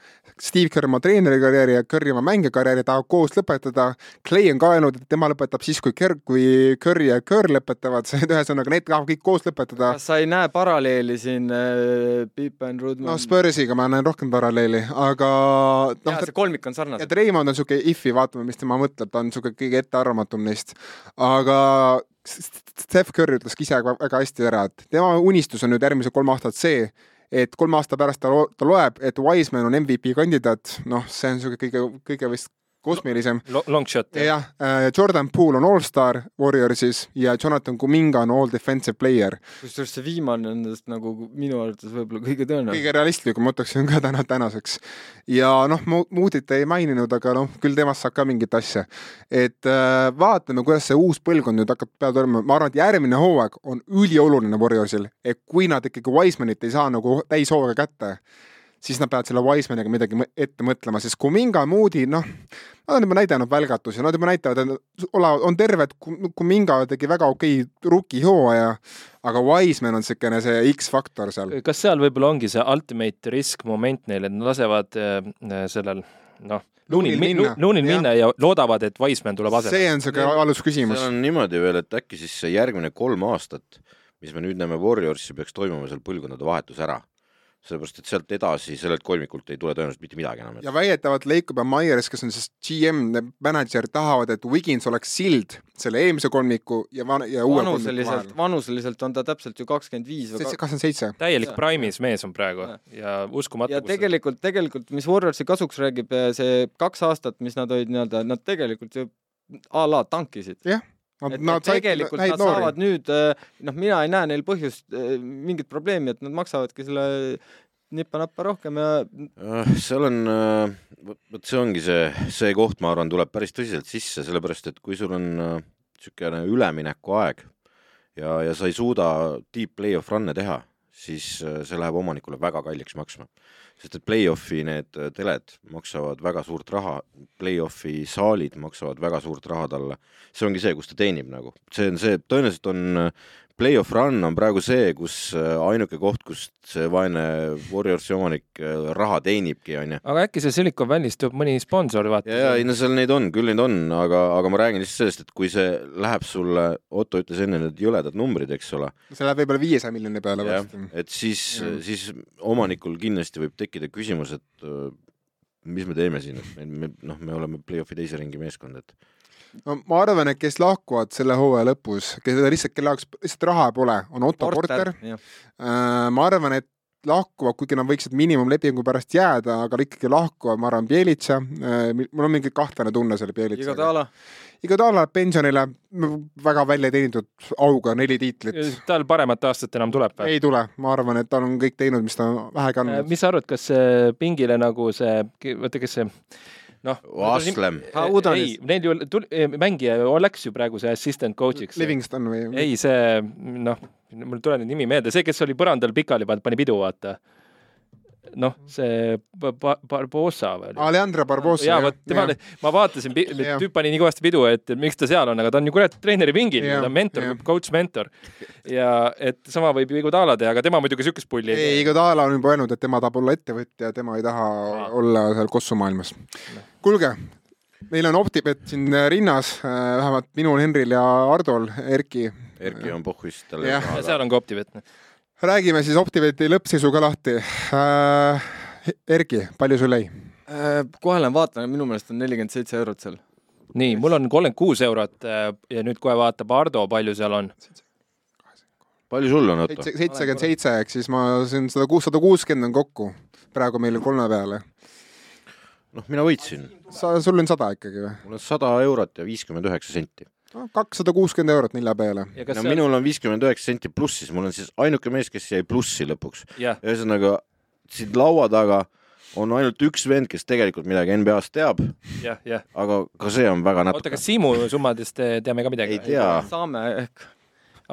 Steve Kerr oma treeneri karjääri ja Curry oma mängija karjääri tahavad koos lõpetada. Clay on ka öelnud, et tema lõpetab siis, kui Kerr, kui Curry ja Kerr lõpetavad, [LAUGHS] ühesõnaga need tahavad kõik koos lõpetada. kas sa ei näe paralleeli siin äh, Pippen, Rudman? no Spursiga ma näen rohkem paralleeli, aga noh, see kolmik on sarnane. et Reimond on niisugune if'i, vaatame, mis tema mõtleb, ta on niisugune kõige ettearvamatum neist. aga Steph Curry ütles ka ise väga hästi ära, et tema unistus on nüüd järgmised kolm aastat see, et kolme aasta pärast ta, ta loeb, et Wiseman on MVP kandidaat, noh, see on niisugune kõige, kõige vist kosmilisem Long shot. jah, Jordan Poole on allstar Warriorsis ja Jonathan Kuminga on all defensive player. kusjuures see viimane on nendest nagu minu arvates võib-olla kõige tõenäolisem. kõige realistlikum, ma ütleksin ka täna, tänaseks. ja noh, Moodit ei maininud, aga noh, küll temast saab ka mingit asja. et äh, vaatame, kuidas see uus põlvkond nüüd hakkab peale tulema, ma arvan, et järgmine hooaeg on ülioluline Warriorsil, et kui nad ikkagi Wisemanit ei saa nagu täishooga kätte siis nad peavad selle Wisemaniga midagi ette mõtlema, sest Kuminga, Moody, noh, nad on juba näidanud välgatusi, nad juba näitavad, et olevat, on terved, Kuminga tegi väga okei rookie hooaja, aga Wiseman on niisugune see X-faktor seal. kas seal võib-olla ongi see ultimate risk moment neil, et nad lasevad äh, sellel noh, Luunil minna, Luunil minna ja loodavad, et Wiseman tuleb asemele. see on niisugune alus küsimus. seal on niimoodi veel, et äkki siis järgmine kolm aastat, mis me nüüd näeme Warriorsi, peaks toimuma seal põlvkondade vahetus ära sellepärast, et sealt edasi sellelt kolmikult ei tule tõenäoliselt mitte midagi enam. ja väidetavalt Lacob ja Myers, kes on siis GM, mänedžer, tahavad, et Wiggins oleks sild selle eelmise kolmiku ja van-, ja uue vanuseliselt, vanuseliselt on ta täpselt ju kakskümmend viis või kakskümmend seitse. täielik prime'is mees on praegu ja, ja uskumatu. ja tegelikult, tegelikult, mis Warriorsi kasuks räägib, see kaks aastat, mis nad olid nii-öelda, nad tegelikult ju a la tankisid. jah Nad, et, nad et tegelikult nad noori. saavad nüüd, noh, mina ei näe neil põhjust, mingit probleemi, et nad maksavadki selle nippa-nappa rohkem ja seal on, vot see ongi see, see koht, ma arvan, tuleb päris tõsiselt sisse, sellepärast et kui sul on niisugune üleminekuaeg ja, ja sa ei suuda deep play-off run'e teha, siis see läheb omanikule väga kalliks maksma sest et play-off'i need äh, teled maksavad väga suurt raha, play-off'i saalid maksavad väga suurt raha talle. see ongi see, kus ta teenib nagu, see on see, tõenäoliselt on äh, play-off run on praegu see, kus äh, ainuke koht, kust see vaene Warriorsi omanik raha teenibki, onju. aga äkki see Silicon Valley'st tuleb mõni sponsor, vaata. ja, ja ei no seal neid on, küll neid on, aga, aga ma räägin lihtsalt sellest, et kui see läheb sulle, Otto ütles enne need jõledad numbrid, eks ole. see läheb võib-olla viiesaja miljoni peale varsti. et siis, siis omanikul kindlasti võib tekkida küsimus, et mis me teeme siin, et me, me noh, me oleme play-off'i teise ringi meeskond, et no ma arvan, et kes lahkuvad selle hooaja lõpus, kes lihtsalt, kelle jaoks lihtsalt raha pole, on Otto Porter, Porter.. Äh, ma arvan, et lahkuvad, kuigi nad võiksid miinimumlepingu pärast jääda, aga ikkagi lahkuvad, ma arvan, Bjelitša, äh, mul on mingi kahtlane tunne selle Bjelitšaga. Igodala. Igodala läheb pensionile, väga välja teenitud auga, neli tiitlit. tal paremat aastat enam tuleb või? ei tule, ma arvan, et tal on kõik teinud, mis ta vähegi andnud. Äh, mis sa arvad, kas pingile nagu see, oota, kes see noh. Aslem. ei, neil ju tuli, mängija läks ju praegu see assistant coach'iks. Livingston või? ei, see noh, mul ei tule nüüd nimi meelde, see, kes oli põrandal pikali pannud, pani pidu, vaata. noh, see Ba- Ba- Barbosa või? Alejandro Barbosa. jaa, vot tema, ma vaatasin, tüüp pani nii kõvasti pidu, et miks ta seal on, aga ta on ju kurat treeneri pingil, ta on mentor coach mentor. ja et sama võib ju Igudala teha, aga tema muidugi siukest pulli ei, Iguodala on juba öelnud, et tema tahab olla ettevõtja, tema ei taha Aa. olla seal kossumaailmas. kuulge, meil on Optibet siin rinnas, vähemalt minul, Henril ja Hardol, Erki. Erki on pohhuis talle ja seal on ka optivett. Räägime siis Optibeti lõppseisuga lahti äh,. Erki, palju sul jäi? Äh, kohe lähen vaatan, minu meelest on nelikümmend seitse eurot seal. nii, mul on kolmkümmend kuus eurot äh, ja nüüd kohe vaatab Ardo, palju seal on. palju sul on, Otto? seitsekümmend seitse, ehk siis ma siin sada kuussada kuuskümmend on kokku praegu meil kolme peale. noh, mina võitsin, sa, sul on sada ikkagi või? mul on sada eurot ja viiskümmend üheksa senti. Kakssada kuuskümmend eurot nelja peale. no seal, minul on viiskümmend üheksa senti plussis, mul on siis ainuke mees, kes jäi plussi lõpuks. jah, ühesõnaga siin laua taga on ainult üks vend, kes tegelikult midagi NBA-st teab, jah, jah. aga ka see on väga oota, natuke kas. Siimu summadest eh, teame ka midagi ei? tea, saame ehk.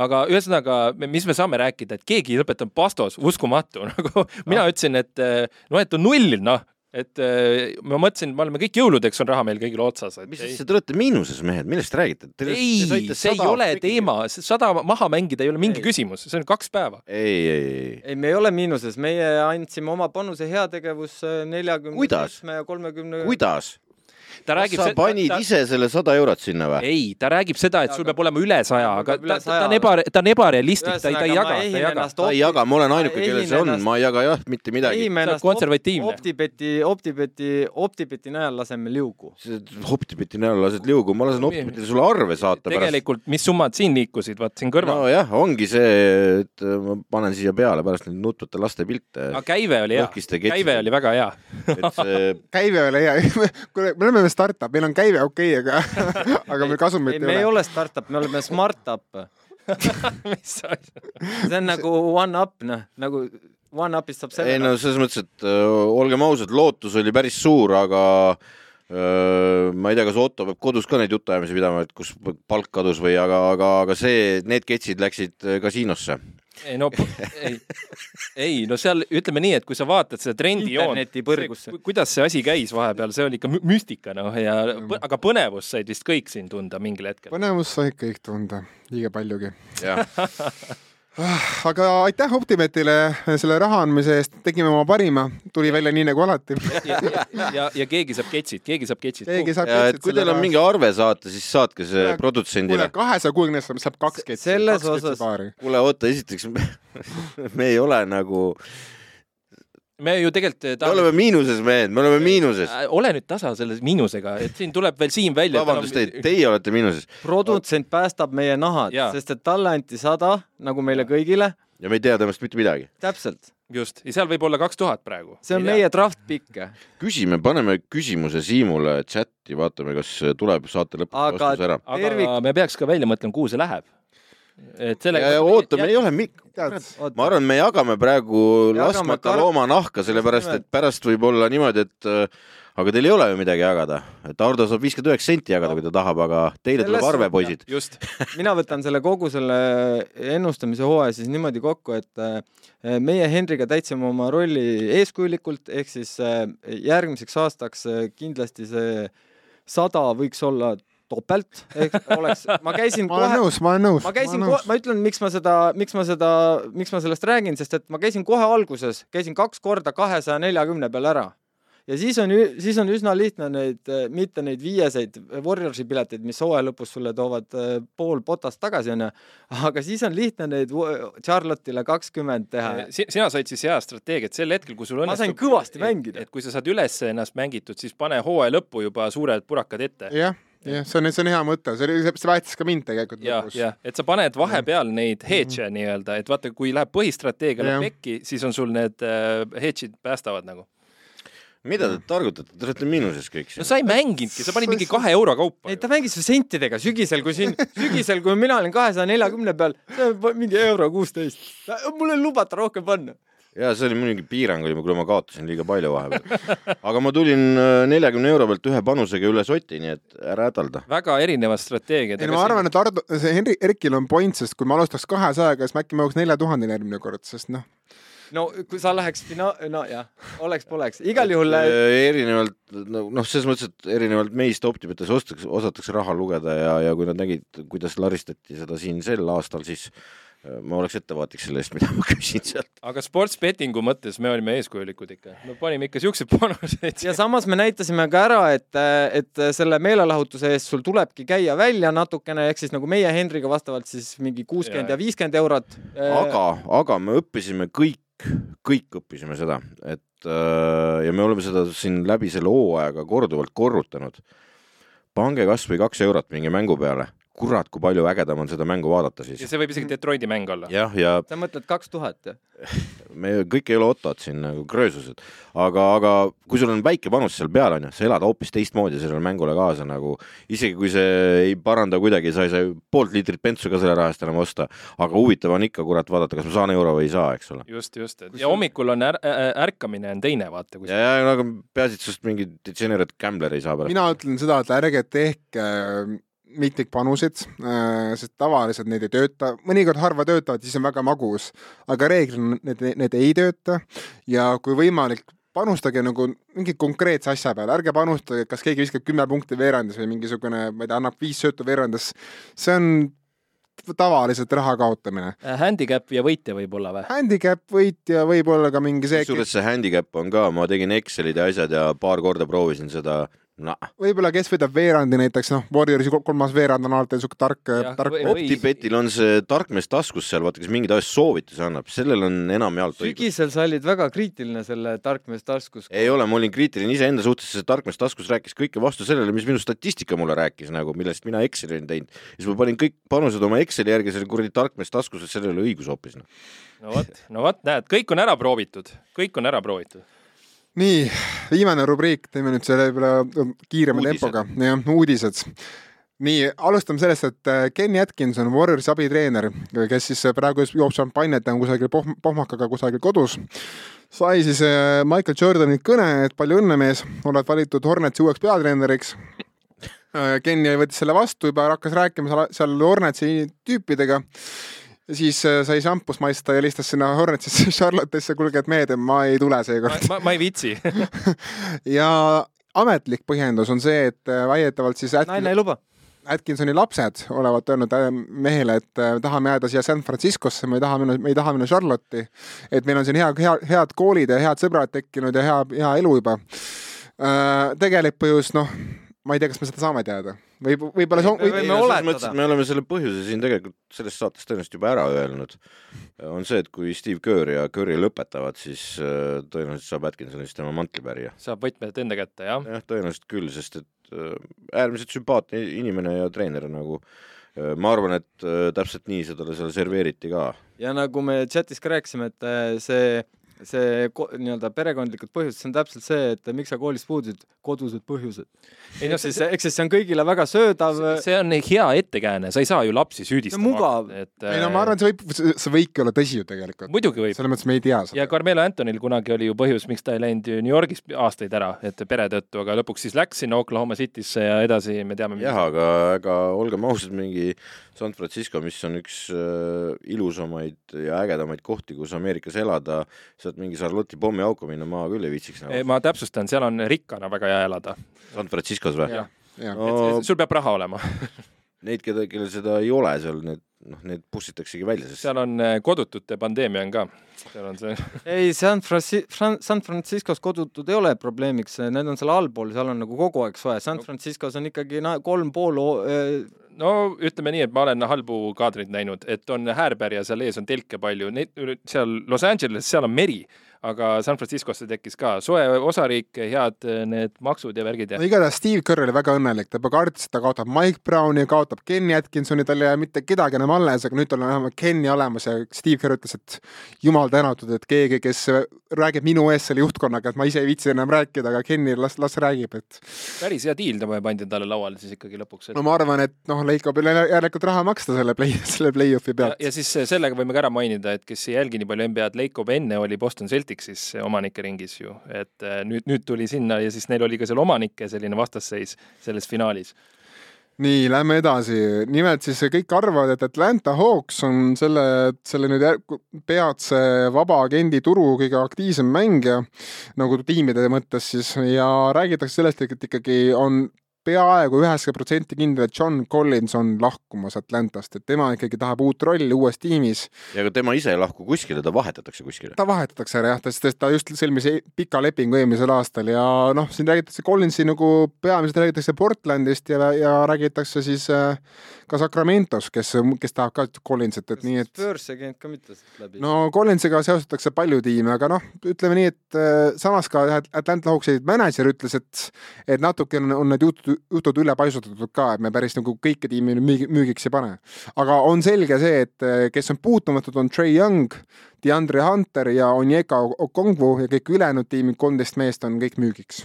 aga ühesõnaga, mis me saame rääkida, et keegi ei lõpetanud Pastos, uskumatu, [LAUGHS] nagu mina ütlesin, et noh, et on null, noh, et eh, ma mõtlesin, me oleme kõik jõuludeks on raha meil kõigil otsas, et mis ei asja, te olete miinuses, mehed, millest räägite? ei, see ei ole teema, sada maha mängida ei ole mingi Ei. küsimus, see on kaks päeva. ei, ei, ei, ei, me ei ole miinuses, meie andsime oma panuse heategevusse neljakümne Kuidas? seitsme ja kolmekümne. kuidas? Ta räägib sa panid ta, ise selle sada eurot sinna või? ei, ta räägib seda, et sul Aga- peab olema üle saja, Aga ta, ta, ta on 100. eba, ta on ebarealistlik, ta ei, ta ei jaga, ma ta ei jaga. ta ei jaga, ma olen ainuke, kellel see on, ma ei jaga jah, mitte midagi. Sa oled konservatiivne. Optibeti, Optibeti, Optibeti najal laseme liugu. Optibeti näol lased liugu, ma lasen Optibetile sulle arve saata pärast. tegelikult, mis summad siin liikusid, vaat siin kõrval no,. nojah, ongi see, et äh, ma panen siia peale pärast neid nutvate laste pilte, aga käive oli hea, käive oli väga hea. et see [LAUGHS] käive ei ole hea, [LAUGHS] kuule, me oleme startup, meil on käive okei okay,, aga, [LAUGHS] aga meil kasumit ei, ei, me ei ole. ole startup, me oleme smart-up. [LAUGHS] mis asja? see on nagu one-up, noh, nagu one-up'ist saab ei no selle. selles mõttes, et öö, olgem ausad, lootus oli päris suur, aga ma ei tea, kas Otto peab kodus ka neid jutuajamisi pidama, et kus palk kadus või, aga, aga, aga see, need ketsid läksid öö, kasiinosse. ei no, ei, ei no seal ütleme nii, et kui sa vaatad seda trendijoont, kuidas see asi käis vahepeal, see oli ikka mü- müstika noh ja, aga põnevust said vist kõik siin tunda mingil hetkel. põnevust said kõik tunda, liiga paljugi. jah, [LAUGHS] aga aitäh Optimetile selle raha andmise eest, tegime oma parima, tuli välja nii nagu alati. ja, ja, ja, keegi saab ketsid, keegi saab ketsid. keegi saab et kui teil on mingi arve saata, siis saatke see produtsendile kuule,. kahesaja kuuekümnest saab kaks ketsi, selles osas- kuule, oota, esiteks [LAUGHS] me ei ole nagu, me ju tegelikult me oleme miinuses, mehed, me oleme miinuses. Äh, ole nüüd tasa selle miinusega, et siin tuleb veel Siim välja. vabandust, [LAUGHS] teie olete miinuses produtsent päästab meie nahad sest et talle anti sada, nagu meile kõigile. ja me ei tea temast mitte midagi. täpselt, just, ja seal võib olla kaks tuhat praegu. see on meie draft pick. küsime, paneme küsimuse Siimule chati, vaatame, kas tuleb saate lõpuks vastus ära. aga Tervik- me peaks ka välja mõtlema, kuhu see läheb. Et selle. oota, me ei ole mi-, tead, ma arvan, me jagame praegu Jagame laskmata kar- looma nahka, sellepärast et pärast võib olla niimoodi, et äh, aga teil ei ole ju midagi jagada, et Ardo saab viiskümmend üheksa senti jagada, kui ta tahab, aga teile tuleb Selles arve, suhtes- poisid. just, [LAUGHS] mina võtan selle kogu selle ennustamise hooaja siis niimoodi kokku, et äh, meie Henriga täitsime oma rolli eeskujulikult, ehk siis äh, järgmiseks aastaks äh, kindlasti see sada võiks olla topelt, ehk oleks, ma käisin ma olen kohe, nõus, ma olen nõus. ma käisin, ma ütlen, miks ma seda, miks ma seda, miks ma sellest räägin, sest et ma käisin kohe alguses, käisin kaks korda kahesaja neljakümne peal ära. ja siis on, siis on üsna lihtne neid, mitte neid viieseid Warriorsi pileteid, mis hooaja lõpus sulle toovad eh, pool potast tagasi, onju, aga siis on lihtne neid Charlotte'ile kakskümmend teha. sina said siis hea strateegiat sel hetkel, kui sul ma õnnestub. sain kõvasti mängida. et kui sa saad üles ennast mängitud, siis pane hooaja lõppu juba suured purakad ette. jah, jah, see on, see on hea mõte, see oli, see väitis ka mind tegelikult ja, ja et sa paned vahepeal neid hedge'e nii-öelda, et vaata, kui läheb põhistrateegia Jah. läheb pekki, siis on sul need äh, hedge'id päästavad nagu. mida te targutate, te olete miinuses kõik no siin. sa ei mänginudki, sa panid mingi kahe euro kaupa ei,. ta mängis ju sentidega sügisel, kui siin, sügisel, kui mina olin kahesaja neljakümne peal, mingi euro kuusteist. mul ei lubata rohkem panna. Ja see oli muidugi piirang oli, kuule ma kaotasin liiga palju vahepeal. aga ma tulin äh, neljakümne euro pealt ühe panusega üle soti, nii et ära hädalda. väga erinevad strateegiad. ei no ma arvan, et Ardo, see Henri, Erkil on point, sest kui ma alustaks kahesajaga, siis ma äkki ma jõuaks nelja tuhandeni järgmine kord, sest noh, no kui sa läheks fina-, nojah, oleks-poleks, igal juhul äh, erinevalt noh, selles mõttes, et erinevalt meist optimates osatakse, osatakse raha lugeda ja, ja kui nad nägid, kuidas laristati seda siin sel aastal, siis äh, ma oleks ettevaatlik selle eest, [LAUGHS] mida ma küsin sealt. aga sports betting'u mõttes me olime eeskujulikud ikka, me panime ikka siukseid panuseid. ja samas me näitasime ka ära, et, et selle meelelahutuse eest sul tulebki käia välja natukene, ehk siis nagu meie Henriga vastavalt siis mingi kuuskümmend ja viiskümmend eurot. aga, aga me õppisime kõik kõik õppisime seda, et äh, ja me oleme seda siin läbi selle hooajaga korduvalt korrutanud. pange kasvõi kaks eurot mingi mängu peale kurat, kui palju ägedam on seda mängu vaadata siis. ja see võib isegi Detroiti mäng olla. jah, ja sa mõtled kaks tuhat, jah? [LAUGHS] me kõik ei ole Ottod siin nagu kröösused, aga, aga kui sul on väike panus seal peal, onju, sa elad hoopis teistmoodi sellele mängule kaasa nagu, isegi kui see ei paranda kuidagi, sa ei saa poolt liitrit bentsu ka selle raha eest enam osta, aga huvitav on ikka kurat vaadata, kas ma saan euro või ei saa, eks ole. just, just, et ja hommikul on är, ärkamine on teine, vaata. ja, ja aga peaasi, et sinust mingi degenerate gambler ei saa pärast. mina ütlen seda, et ärge tehke mitmikpanuseid, äh, sest tavaliselt need ei tööta, mõnikord harva töötavad, siis on väga magus, aga reeglina need, need ei tööta ja kui võimalik, panustage nagu mingi konkreetse asja peale, ärge panustage, kas keegi viskab kümme punkti veerandis või mingisugune, ma ei tea, annab viis söötu veerandis. see on tavaliselt raha kaotamine. Äh, handicap ja võitja võib-olla või? Handicap, võitja, võib-olla ka mingi see. kusjuures see handicap on ka, ma tegin Excelid ja asjad ja paar korda proovisin seda no.. võib-olla, kes võidab veerandi näiteks, noh, Warriorsi kolmas veerand on alati niisugune tark, tark. Optibetil on see tarkmees taskus seal, vaata, kes mingeid asju soovitusi annab, sellel on enamjaolt õigus. sügisel sa olid väga kriitiline selle tarkmees taskus. ei ole, ma olin kriitiline iseenda suhtes, see tarkmees taskus rääkis kõike vastu sellele, mis minu statistika mulle rääkis nagu, millest mina Exceli olin teinud. siis ma panin kõik panused oma Exceli järgi selle kuradi tarkmees taskus, et sellel oli õigus hoopis. Noh. no vot, no vot, näed, kõik on ära proovitud, kõik on ära proovitud nii, viimane rubriik, teeme nüüd selle võib-olla kiirema uudised. tempoga, jah, uudised. nii, alustame sellest, et äh, Kenny Atkinson, Warriorsi abitreener, kes siis praegu joob šampanjat, on kusagil pohm-, pohmakaga kusagil kodus, sai siis äh, Michael Jordanilt kõne, et palju õnne, mees, oled valitud Hornetsi uueks peatreeneriks. Äh, Kenny võttis selle vastu, juba hakkas rääkima seal Hornetsi tüüpidega ja siis äh, sai šampust maista ja helistas sinna Hornetsisse [LAUGHS] Charlotte'isse, kuulge, et mehed, ma ei tule seekord. ma, ma ei viitsi [LAUGHS] ja ametlik põhjendus on see, et äh, väidetavalt siis Atkin... naine ei luba. Atkinsoni lapsed olevat öelnud äh, mehele, et tahame jääda siia San Franciscosse, me ei taha minna, me ei taha minna Charlotte'i. et meil on siin hea, hea, head koolid ja head sõbrad tekkinud ja hea, hea elu juba. tegelik põhjus, noh, ma ei tea, kas me seda saame teada või võib-olla see on, või võime oletada. me oleme selle põhjuse siin tegelikult selles saates tõenäoliselt juba ära öelnud. on see, et kui Steve Kerr ja Curry lõpetavad, siis äh, tõenäoliselt saab Atkinsonist tema mantlipärija. saab võtmed enda kätte, jah? jah, tõenäoliselt küll, sest et äh, äärmiselt sümpaatne inimene ja treener nagu äh, ma arvan, et täpselt nii seda seal serveeriti ka. ja nagu me chatis ka rääkisime, et see see nii-öelda perekondlikud põhjused, see on täpselt see, et miks sa koolist puudusid, kodused põhjused. ei noh, siis ehk siis see on kõigile väga söödav. see on hea ettekääne, sa ei saa ju lapsi süüdistama. mugav. et ei no ma arvan, et see võib, see võibki olla tõsi ju tegelikult. muidugi võib. selles mõttes me ei tea seda. ja Carmelo Antonil kunagi oli ju põhjus, miks ta ei läinud ju New Yorgis aastaid ära, et pere tõttu, aga lõpuks siis läks sinna Oklahoma City'sse ja edasi me teame. jah, aga ega olgem ausad, mingi San Francisco, mis on üks äh, ilusamaid ja ägedamaid kohti, kus Ameerikas elada, sealt mingi Charlotte'i pommiauku minna ma küll ei viitsiks nagu. ma täpsustan, seal on rikkana väga hea elada. San Franciscos või? no,, sul peab raha olema [LAUGHS] Neid, keda, kellel seda ei ole seal, need noh, need pussitaksegi välja, sest seal on äh, kodutute pandeemia on ka, seal on see [LAUGHS] ei, San Franci-, San Franciscos kodutud ei ole probleemiks, need on seal allpool, seal on nagu kogu aeg soe, San Franciscos on ikkagi na-, kolm pool äh, no ütleme nii, et ma olen halbu kaadreid näinud, et on häärpärja, seal ees on telke palju, neid seal Los Angeles, seal on meri aga San Franciscosse tekkis ka soe osariik, head eh, need maksud ja värgid ja no igatahes Steve Kerr oli väga õnnelik, ta juba kartis, et ta kaotab Mike Browni, kaotab Kenny Atkinsoni, tal ei jää mitte kedagi enam alles, aga nüüd tal on vähemalt Kenny olemas ja Steve Kerr ütles, et jumal tänatud, et keegi, kes räägib minu eest selle juhtkonnaga, et ma ise ei viitsi enam rääkida, aga Kenny las, las räägib, et päris hea diil pandi talle lauale siis ikkagi lõpuks et.... no ma arvan, et noh, Leiko peab järelikult raha maksta selle play, selle play-off'i pealt. ja siis sellega võime ka ära mainida, et kes ei jälgi nii palju NBA-d, Leiko enne oli Boston Celtic Celticsis omanike ringis ju, et äh, nüüd, nüüd tuli sinna ja siis neil oli ka seal omanike selline vastasseis selles finaalis nii, lähme edasi. nimelt siis kõik arvavad, et Atlanta Hawks on selle, selle nüüd peatse vaba agendi turu kõige aktiivsem mängija nagu tiimide mõttes siis ja räägitakse sellest, et ikkagi on peaaegu üheksakümmend protsenti kindel, et John Collins on lahkumas Atlantast, et tema ikkagi tahab uut rolli uues tiimis. ja ega tema ise ei lahku kuskile, ta vahetatakse kuskile. ta vahetatakse ära jah, sest ta just sõlmis e- pika lepingu eelmisel aastal ja noh, siin räägitakse Collinsi nagu peamiselt räägitakse Portlandist ja, ja räägitakse siis äh, ka Sacramentos, kes, kes tahab ka Collinsit, et nii et Spurs ei käinud ka mitte läbi. no Collinsiga seostatakse palju tiime, aga noh, ütleme nii, et äh, samas ka At- Atlanta Hawksi mänedžer ütles, et et natuke on, on need jutud, jutud üle paisutatud ka, et me päris nagu kõike tiimi müügi, müügiks ei pane. aga on selge see, et äh, kes on puutumatud, on Trey Young, DeAndre Hunter ja Onyeka Okongwu ja kõik ülejäänud tiimid, kolmteist meest on kõik müügiks.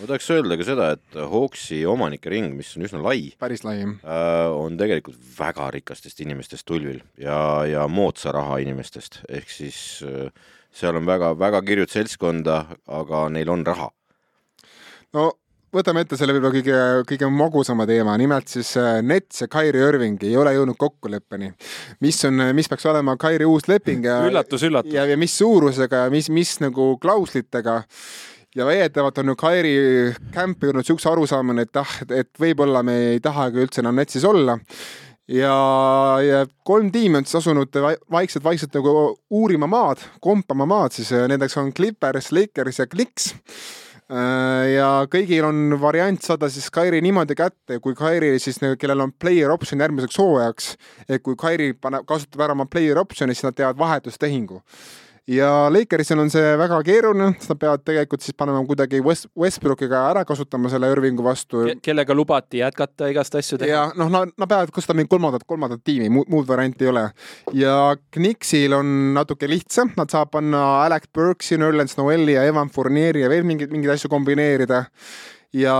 ma tahaks öelda ka seda, et Hawksi omanike ring, mis on üsna lai, päris laiem. on tegelikult väga rikastest inimestest tulvil ja, ja moodsa raha inimestest, ehk siis äh, seal on väga-väga kirjut seltskonda, aga neil on raha. no võtame ette selle võib-olla kõige, kõige magusama teema, nimelt siis äh, Nets ja Kyrie Irving ei ole jõudnud kokkuleppeni. mis on, mis peaks olema Kyrie uus leping ja [LAUGHS] üllatus, üllatus. ja, ja mis suurusega ja mis, mis nagu klauslitega ja väidetavalt on ju Kairi Camp jõudnud siukse arusaamani, et ah, et võib-olla me ei tahagi üldse enam Netsis olla. ja, ja kolm tiimi on siis asunud vai- vaikselt-vaikselt nagu uurima maad, kompama maad siis, nendeks on Clippers, Lakers ja Knicks ja kõigil on variant saada siis Kairi niimoodi kätte, kui Kairi siis, kellel on player option järgmiseks hooajaks, et kui Kairi paneb, kasutab ära oma player option'i, siis nad teevad vahetustehingu. Ja Lakersil on see väga keeruline, sest nad peavad tegelikult siis panema kuidagi West, Westbrookiga ära kasutama selle Irvingu vastu. kellega lubati jätkata igast asju teha. ja noh, nad, nad peavad kasutama mingit kolmandat, kolmandat tiimi, muud, varianti ei ole. ja Knicksil on natuke lihtsam, nad saavad panna Alec Burke'i, Nerlens Noelli ja Evan Fournieri ja veel mingeid, mingeid asju kombineerida ja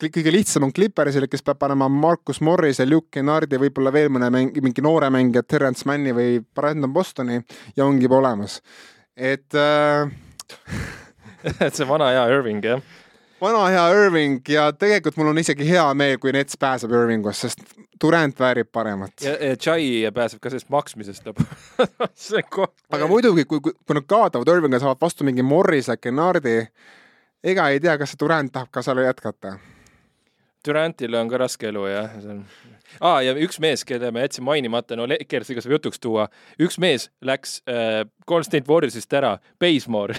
kõige lihtsam on Clippersil, kes peab panema Marcus Morrise, Luke Kennardi, võib-olla veel mõne mäng-, mingi noore mängija, Terence Manni või Brandon Bostoni ja ongi juba olemas. et äh, et [LAUGHS] see vana hea Irving jah. vana hea Irving ja tegelikult mul on isegi hea meel, kui Nets pääseb Irvingust, sest Durand väärib paremat. ja, ja Chai pääseb ka sellest maksmisest lõpuks. [LAUGHS] aga muidugi, kui, kui, kui nad kaotavad Irvinga, saavad vastu mingi Morrise, Kennardi, ega ei tea, kas see Durand tahab ka seal jätkata. Durantile on ka raske elu jah, see on ah,. ja üks mees, kelle me jätsime mainimata, no Lakersiga saab jutuks tuua, üks mees läks äh, Golden State Warriorsist ära, Bazemore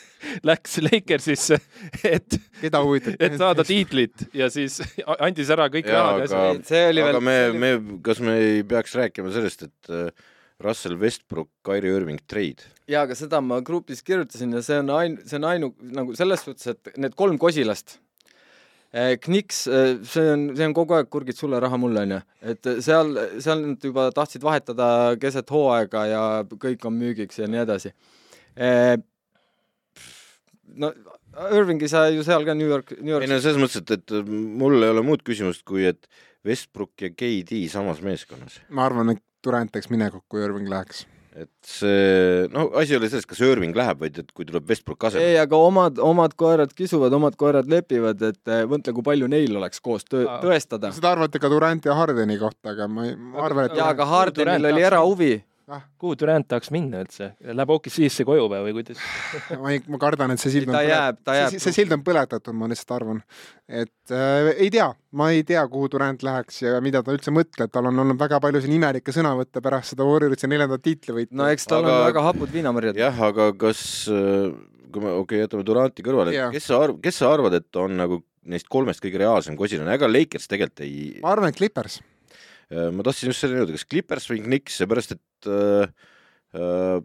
[LAUGHS] läks Lakersisse, et, keda huvitab? et saada tiitlit ja siis [LAUGHS] andis ära kõik rahad see oli veel aga, me, me, kas me ei peaks rääkima sellest, et äh, Russell Westbrook, Kyrie Irving trade? jaa, aga seda ma grupis kirjutasin ja see on ain-, see on ainu-, nagu selles suhtes, et need kolm kosilast, Kniks, see on, see on kogu aeg kurgid sulle, raha mulle, onju. et seal, seal nad juba tahtsid vahetada keset hooaega ja kõik on müügiks ja nii edasi. no Irvingi sa ju seal ka New York, New ei York no selles mõttes, et, et mul ei ole muud küsimust, kui et Westbrook ja KD samas meeskonnas. ma arvan, et Durand teeks minekut, kui Irving läheks. et see, no asi ei ole selles, kas Irving läheb, vaid et kui tuleb Westbrook asemele. ei, aga omad, omad koerad kisuvad, omad koerad lepivad, et eh, mõtle, kui palju neil oleks koos töö tõestada. seda arvate ka Durant ja Hardeni kohta, aga ma, ma arvan, et jaa, aga Hardenil Durant oli tahaks- erahuvi. kuhu Durant tahaks minna üldse? Läheb OKC-sse koju või, või kuidas? [LAUGHS] ma, ma kardan, et see sild on ta jääb, ta jääb see,. see sild on põletatud, ma lihtsalt arvan. et äh, ei tea, ma ei tea, kuhu Durand läheks ja mida ta üldse mõtleb, tal on olnud väga palju siin imelikke sõnavõtte pärast seda Warriorsi neljandat tiitlivõitu no eks tal Aga- on väga hapud viinamarjad. jah, aga kas, kui me, okei okay,, jätame Duranti kõrvale yeah., kes sa arv-, kes sa arvad, et on nagu neist kolmest kõige reaalsem kosilane, ega Lakers tegelikult ei, ma arvan, et Clippers. Ma tahtsin just selleni jõuda, kas Clippers või Knicks, seepärast et äh, äh,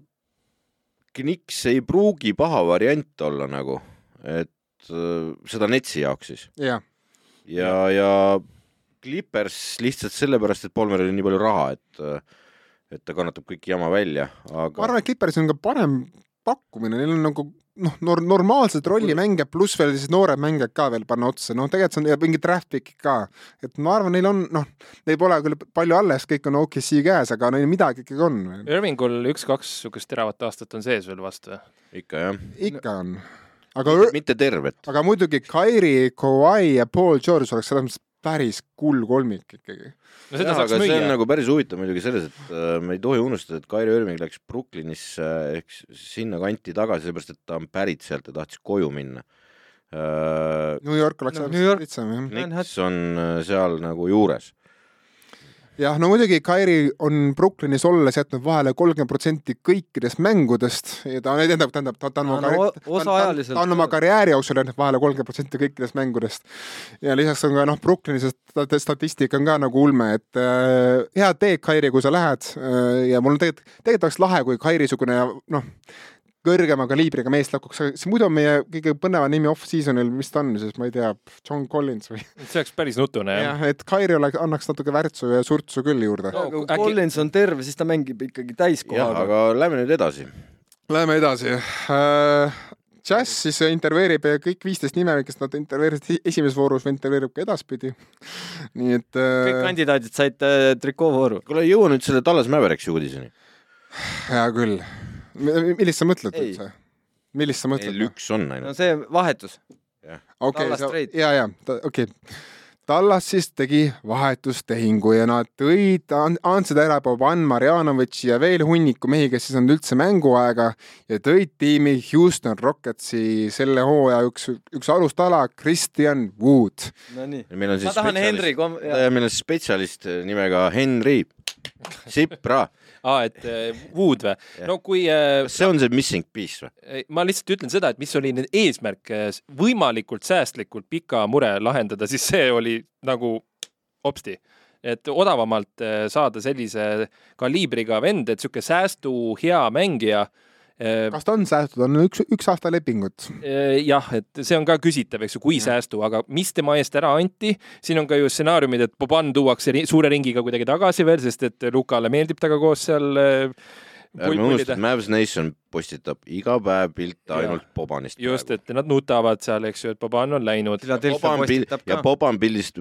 Knicks ei pruugi paha variant olla nagu, et äh, seda Netsi jaoks siis. jah, ja, ja Clippers lihtsalt sellepärast, et Palmeril on nii palju raha, et äh, et ta kannatab kõik jama välja, ma aga arvan, et Clippersil on ka parem pakkumine, neil on nagu noh, nor-, normaalsed rollimängijad pluss veel siis noored mängijad ka veel panna otsa, noh, tegelikult see on ja mingi pick'id ka. et ma arvan, neil on noh, neil pole küll palju alles, kõik on OKC käes, aga neil midagi ikkagi on. Irvingul üks-kaks niisugust teravat aastat on sees veel vastu. ikka jah, ikka on. aga, mitte tervet. aga muidugi Kairi, Kawhi ja Paul George oleks selles mõttes päris kull kolmik ikkagi. no seda jah, saaks aga see on müüa. nagu päris huvitav muidugi selles, et äh, me ei tohi unustada, et Kyrie Irving läks Brooklynisse ehk s- sinna kanti tagasi, sellepärast et ta on pärit sealt ja tahtis koju minna äh,. New York oleks No, no, New York- lihtsam jah. Knicks on äh, seal nagu juures. jah, no muidugi Kairi on Brooklynis olles jätnud vahele kolmkümmend protsenti kõikidest mängudest ja ta tähendab, tähendab, ta, ta on oma no, karjääri- ta, on- oma karjääri jooksul jätnud vahele kolmkümmend protsenti kõikidest mängudest. ja lisaks on ka noh, Brooklynis sta- statistika on ka nagu ulme, et äh, head teed, Kairi, kui sa lähed äh, ja mul tegelikult, tegelikult oleks lahe, kui Kairi-sugune noh, kõrgema kaliibriga mees lakuks, see muidu on meie kõige põnevam nimi off-season'il, mis ta on siis, ma ei tea, John Collins või? [LAUGHS] see oleks päris nutune jah. jah, et Kairi oleks, annaks natuke värtsu ja surtsu küll juurde No, kui äkki- Collins on terve, siis ta mängib ikkagi täiskohaga. aga lähme nüüd edasi. Läheme edasi äh,. Jazz siis intervjueerib kõik viisteist nime, kes nad intervjueerisid esimeses voorus intervjueerib ka edaspidi. nii et kõik äh, kandidaadid said äh, trikoovooru. kuule, jõua nüüd selle Tallas Mäveriksi uudiseni. hea küll. Millist sa mõtled üldse? millist sa mõtled? üks on no ainult. see vahetus. okei ja, ja okei. Tallas siis tegi vahetustehingu ja nad tõid, andsid ära Boban Marjanovitši ja veel hunniku mehi, kes ei saanud üldse mänguaega ja tõid tiimi Houston Rocketsi selle hooaja üks, üks alustala, Christian Wood. Nonii. meil on siis ma tahan Henri kom-, meil on spetsialist nimega Henri Sipra. aa, et äh, Wood või no kui äh, see on see missing piece või? ma lihtsalt ütlen seda, et mis oli nüüd eesmärk äh, võimalikult säästlikult pika mure lahendada, siis see oli nagu hopsti. et odavamalt äh, saada sellise kaliibriga vend, et sihuke säästu hea mängija. Kas ta on säästud, on üks, üks aasta lepingut. jah, et see on ka küsitav, eks ju, kui säästu, aga mis tema eest ära anti, siin on ka ju stsenaariumid, et Boban tuuakse suure ringiga kuidagi tagasi veel, sest et Lukale meeldib temaga koos seal äh, ärme unusta, et Mavs Nation postitab iga päev pilte ainult Bobanist. just, et nad nutavad seal, eks ju, et Boban on läinud. Ja. Boban pildist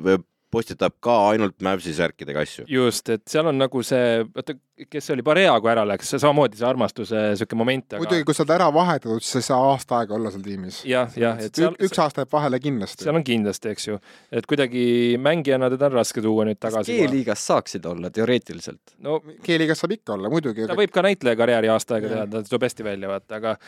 postitab ka ainult Mavsi särkidega asju. just, et seal on nagu see, oota, kes see oli, Barea, kui ära läks, samamoodi see armastuse sihuke moment, aga muidugi, kui sa oled ära vahetatud, siis sa ei saa aasta aega olla seal tiimis. jah, jah, et seal, üks aasta jääb vahele kindlasti seal. on kindlasti, eks ju, et kuidagi mängijana teda on raske tuua nüüd kas tagasi. G-liigas saaksid olla teoreetiliselt? no keeligas saab ikka olla muidugi ta. võib ka näitleja karjääri aasta aega teha, ta tuleb hästi välja, vaata, aga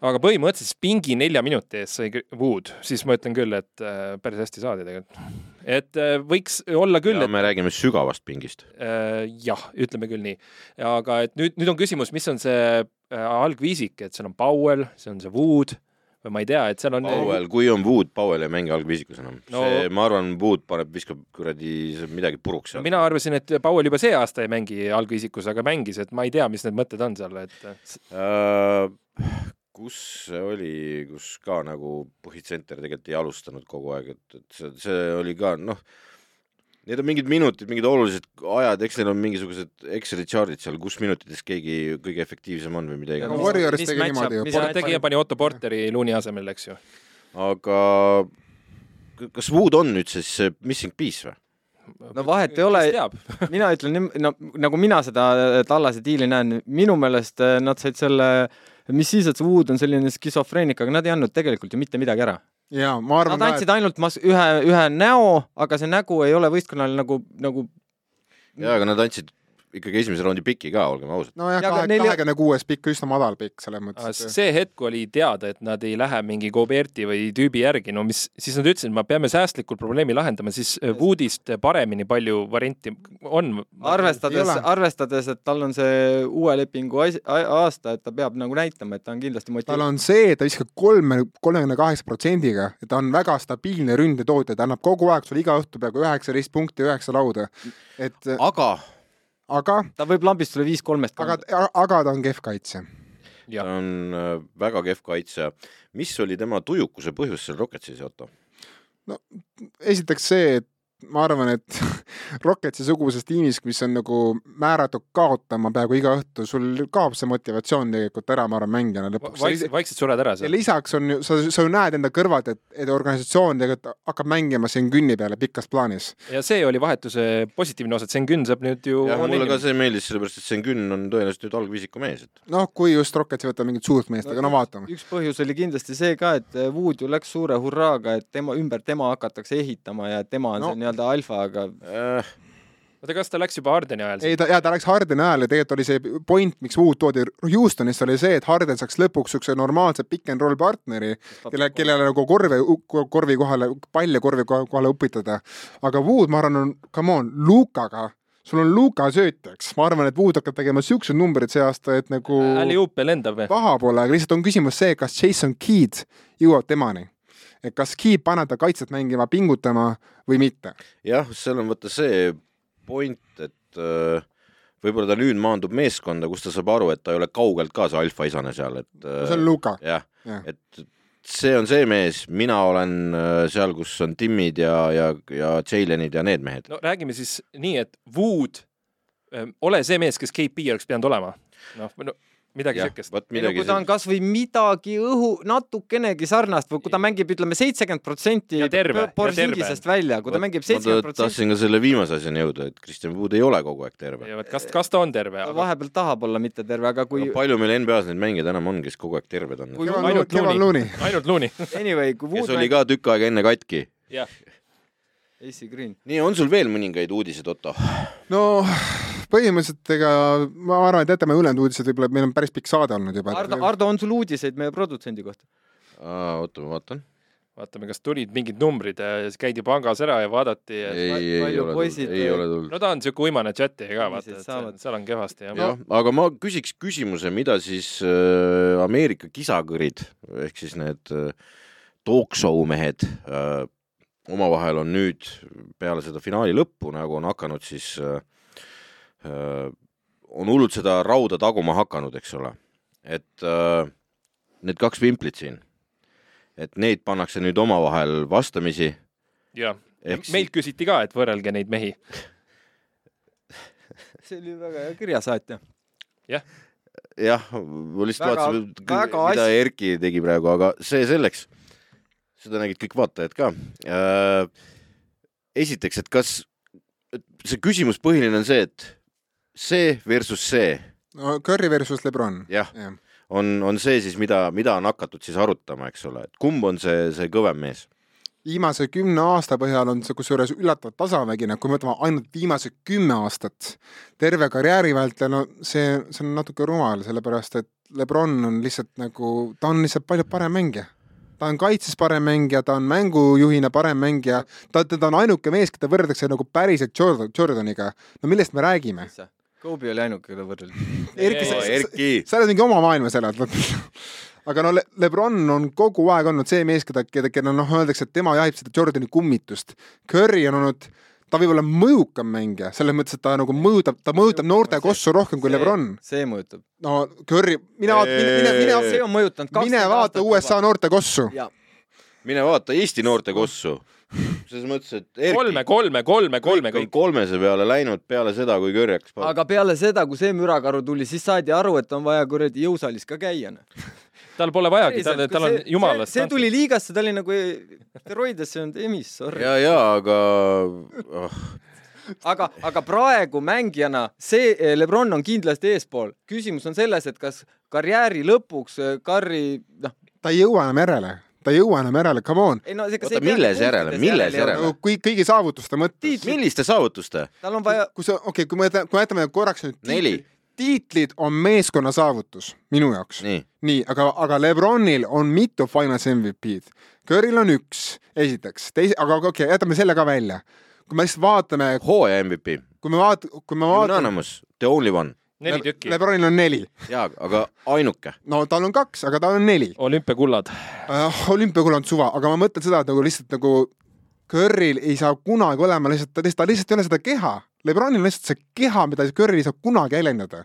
aga põhimõtteliselt pingi nelja minuti eest sai Wood, siis ma ütlen küll, et äh, päris hästi saadi tegelikult. et äh, võiks olla küll, et me räägime sügavast pingist. äh, jah, ütleme küll nii. aga et nüüd, nüüd on küsimus, mis on see algviisik, et seal on Powell, see on see Wood või ma ei tea, et seal on Powell, kui on Wood, Powell ei mängi algviisikus enam No- see, ma arvan, Wood paneb, viskab kuradi midagi puruks seal. mina arvasin, et Powell juba see aasta ei mängi algviisikus, aga mängis, et ma ei tea, mis need mõtted on seal, et Uh, kus see oli, kus ka nagu põhitsenter tegelikult ei alustanud kogu aeg, et, et see, see oli ka noh, need on mingid minutid, mingid olulised ajad, eks neil on mingisugused Exceli chart'id seal, kus minutites keegi kõige efektiivsem on või mida aga iganes. Warriors mis tegi niimoodi ju mis. Port tegi ja pani Otto Porteri Looney asemel, eks ju. aga kas Wood on nüüd siis missing piece või? no vahet ei ole [LAUGHS] mina ütlen no nagu mina seda Tallase diili näen, minu meelest eh, nad said selle, mis siis, et see Wood on selline skisofreenik, aga nad ei andnud tegelikult ju mitte midagi ära. ja ma arvan Nad andsid ainult mas-, ühe, ühe näo, aga see nägu ei ole võistkonnal nagu, nagu jaa, aga nad andsid ikkagi esimese raundi piki ka, olgem ausad. nojah, Ja aga kahe, neil ei- kahekümne kuues pikk, üsna madal pikk selles mõttes. see hetk, oli teada, et nad ei lähe mingi Goberti või tüübi järgi, no mis, siis nad ütlesid, me peame säästlikult probleemi lahendama, siis Woodist paremini palju varianti on. arvestades, arvestades, et tal on see uue lepingu aasta, et ta peab nagu näitama, et ta on kindlasti tal motiveeritud. on see, ta viskab kolme, kolmekümne kaheksa protsendiga ta on väga stabiilne ründetootja, ta annab kogu aeg sulle iga õhtu peaaegu üheksateist punkti, üheksa lauda. et aga aga, ta võib lambist sulle viis kolmest aga kanda., aga ta on kehv kaitsja. ta on äh, väga kehv kaitsja. mis oli tema tujukuse põhjus seal Rocketsis, Otto? esiteks see, et ma arvan, et [LAUGHS] Rocketsi suguses tiimis, mis on nagu määratud kaotama peaaegu iga õhtu, sul kaob see motivatsioon tegelikult ära, ma arvan, mängijana lõpuks. vaikselt, vaikselt sured ära ja seal. lisaks on ju, sa, sa ju näed enda kõrvalt, et, et organisatsioon tegelikult hakkab mängima siin künni peale pikas plaanis. ja see oli vahetuse positiivne osa, et Sengun saab nüüd ju mulle ka see meeldis, sellepärast et Sengun on tõenäoliselt nüüd algviisiku mees, et noh, kui just Rockets võtab mingit suurt meest, aga no vaatame. üks põhjus oli kindlasti see ka, et eh, Wood ju läks suure hurraaga, et tema ümber tema hakatakse ehitama ja tema on No. no. see nii-öelda alfa, aga äh, oota, kas ta läks juba Hardeni ajal ei, ta, jaa, ta läks Hardeni ajal ja tegelikult oli see point, miks Wood toodi Houstonisse, oli see, et Harden saaks lõpuks niisuguse normaalse pick and roll partneri, kelle, kellele nagu korvi, korvi kohale, palli korvi koha- kohale upitada. aga Wood, ma arvan, on, come on, Lukaga, sul on Luka söötjaks, ma arvan, et Wood hakkab tegema siukseid numbreid see aasta, et nagu Alley-oop lendab või? paha pole, aga lihtsalt on küsimus see, kas Jason Keed jõuab temani. Et kas Keed paneb ta kaitset mängima, pingutama või mitte. jah, seal on vaata see point, et äh, võib-olla ta nüüd maandub meeskonda, kus ta saab aru, et ta ei ole kaugelt ka see alfaisane seal, et äh, see on Luka. jah Jah., et see on see mees, mina olen äh, seal, kus on Timmid ja, ja, ja Jalenid ja need mehed. no räägime siis nii, et Wood, ole see mees, kes KP oleks pidanud olema. noh, no midagi siukest. vot ei no midagi kui ta on kasvõi midagi õhu, natukenegi sarnast või kui ta mängib, ütleme seitsekümmend protsenti Ja terve, ja Porzingisest välja, kui ta Vot mängib seitsekümmend protsenti, tahtsin ka selle viimase asjani jõuda, et Kristjan Wood ei ole kogu aeg terve. kas, kas ta on terve? vahepeal tahab olla mitte terve, aga kui palju meil NBA-s neid mängijaid enam on, kes kogu aeg terved on? Ainult. Looney. ainult Looney. anyway, kui kes Wood oli ka tükk aega enne katki. jah, AC Green, nii, on sul veel mõningaid uudiseid, Otto? no põhimõtteliselt ega ma arvan, et jätame ülejäänud uudised, võib-olla meil on päris pikk saade olnud juba. Ardo, Ardo, on sul uudiseid meie produtsendi kohta? oota, ma vaatan. vaatame, kas tulid mingid numbrid käidi pangas ära ja vaadati. ei, ei palju ole poisid- tulnud, ei ole tulnud. no ta on siuke uimane chat'i ka, vaata, et saavad. seal- seal on kehvasti jah. jah, aga ma küsiks küsimuse, mida siis äh, Ameerika kisakõrid ehk siis need äh, talk show mehed äh, omavahel on nüüd peale seda finaali lõppu nagu on hakanud siis äh, äh, on hullult seda rauda taguma hakanud, eks ole. et äh, need kaks vimplit siin, et neid pannakse nüüd omavahel vastamisi. jah, meilt küsiti ka, et võrrelge neid mehi. [LAUGHS] see oli väga hea kirjasaatja. jah, ma lihtsalt vaatasin, mida Erki tegi praegu, aga see selleks. Seda nägid kõik vaatajad ka. esiteks, et kas, see küsimus põhiline on see, et see versus see no Curry versus Lebron. jah, jah, on, on see siis, mida, mida on hakatud siis arutama, eks ole, et kumb on see, see kõvem mees? viimase kümne aasta põhjal on see kusjuures üllatavalt tasavägine, kui me võtame ainult viimased kümme aastat terve karjääri vältel, no see, see on natuke rumal, sellepärast et Lebron on lihtsalt nagu, ta on lihtsalt palju parem mängija. Ta on kaitses parem mängija, ta on mängujuhina parem mängija, ta, teda on ainuke mees, keda võrreldakse nagu päriselt Jordan, Jordaniga. no millest me räägime? Kobe oli ainuke, keda võrreldi. [LAUGHS] Erki, sa, sa, sa oled mingi oma maailmas elad, [LAUGHS] aga no Le Lebron on kogu aeg olnud see mees, keda, keda, keda noh, öeldakse, et tema jahib seda Jordani kummitust. Curry on olnud, ta võib olla mõjukam mängija, selles mõttes, et ta nagu mõjutab, ta mõjutab noorte kossu rohkem kui Lebron. see mõjutab. no Curry, mine vaata, mine, mine, mine, see on mõjutanud. mine vaata USA noorte kossu. ja mine vaata Eesti noorte kossu. selles mõttes, et kolme, Erki kolme, kolme, kolme on kõik. kolmese peale läinud peale seda, kui Curry hakkas aga peale seda, kui see mürakaru tuli, siis saadi aru, et on vaja kuradi jõusaalis ka käia. Tal pole vajagi, tal, tal on jumalast. see tuli liigasse, ta oli nagu steroidesse olnud emis, sorry. ja, ja aga oh, aga, aga praegu mängijana see eh, Lebron on kindlasti eespool. küsimus on selles, et kas karjääri lõpuks eh, Curry, noh, ta ei jõua enam järele, ta ei jõua enam järele, come on. no Oota, milles järele? Milles järele? nagu kõik, kõigi saavutuste mõttes milliste saavutuste? tal on vaja, kui sa, okei okay,, kui me, kui me jätame korraks nüüd Neli. Tiitlid, on meeskonna saavutus minu jaoks. nii, nii, aga, aga Lebronil on mitu Finals MVP-d. Curryl on üks, esiteks, teise, aga okei okay,, jätame selle ka välja. kui me lihtsalt vaatame, hooaja MVP, kui me vaat-, kui me vaatame, unanimous, the only one. neli tükki. Lebronil on neli. jaa, aga ainuke. no tal on kaks, aga tal on neli olümpiakullad. uh,. olümpiakull on suva, aga ma mõtlen seda, et nagu lihtsalt nagu Curryl ei saa kunagi olema lihtsalt, ta lihtsalt, ta lihtsalt ei ole seda keha. Lebronil on lihtsalt see keha, mida Curry ei saa kunagi väljendada.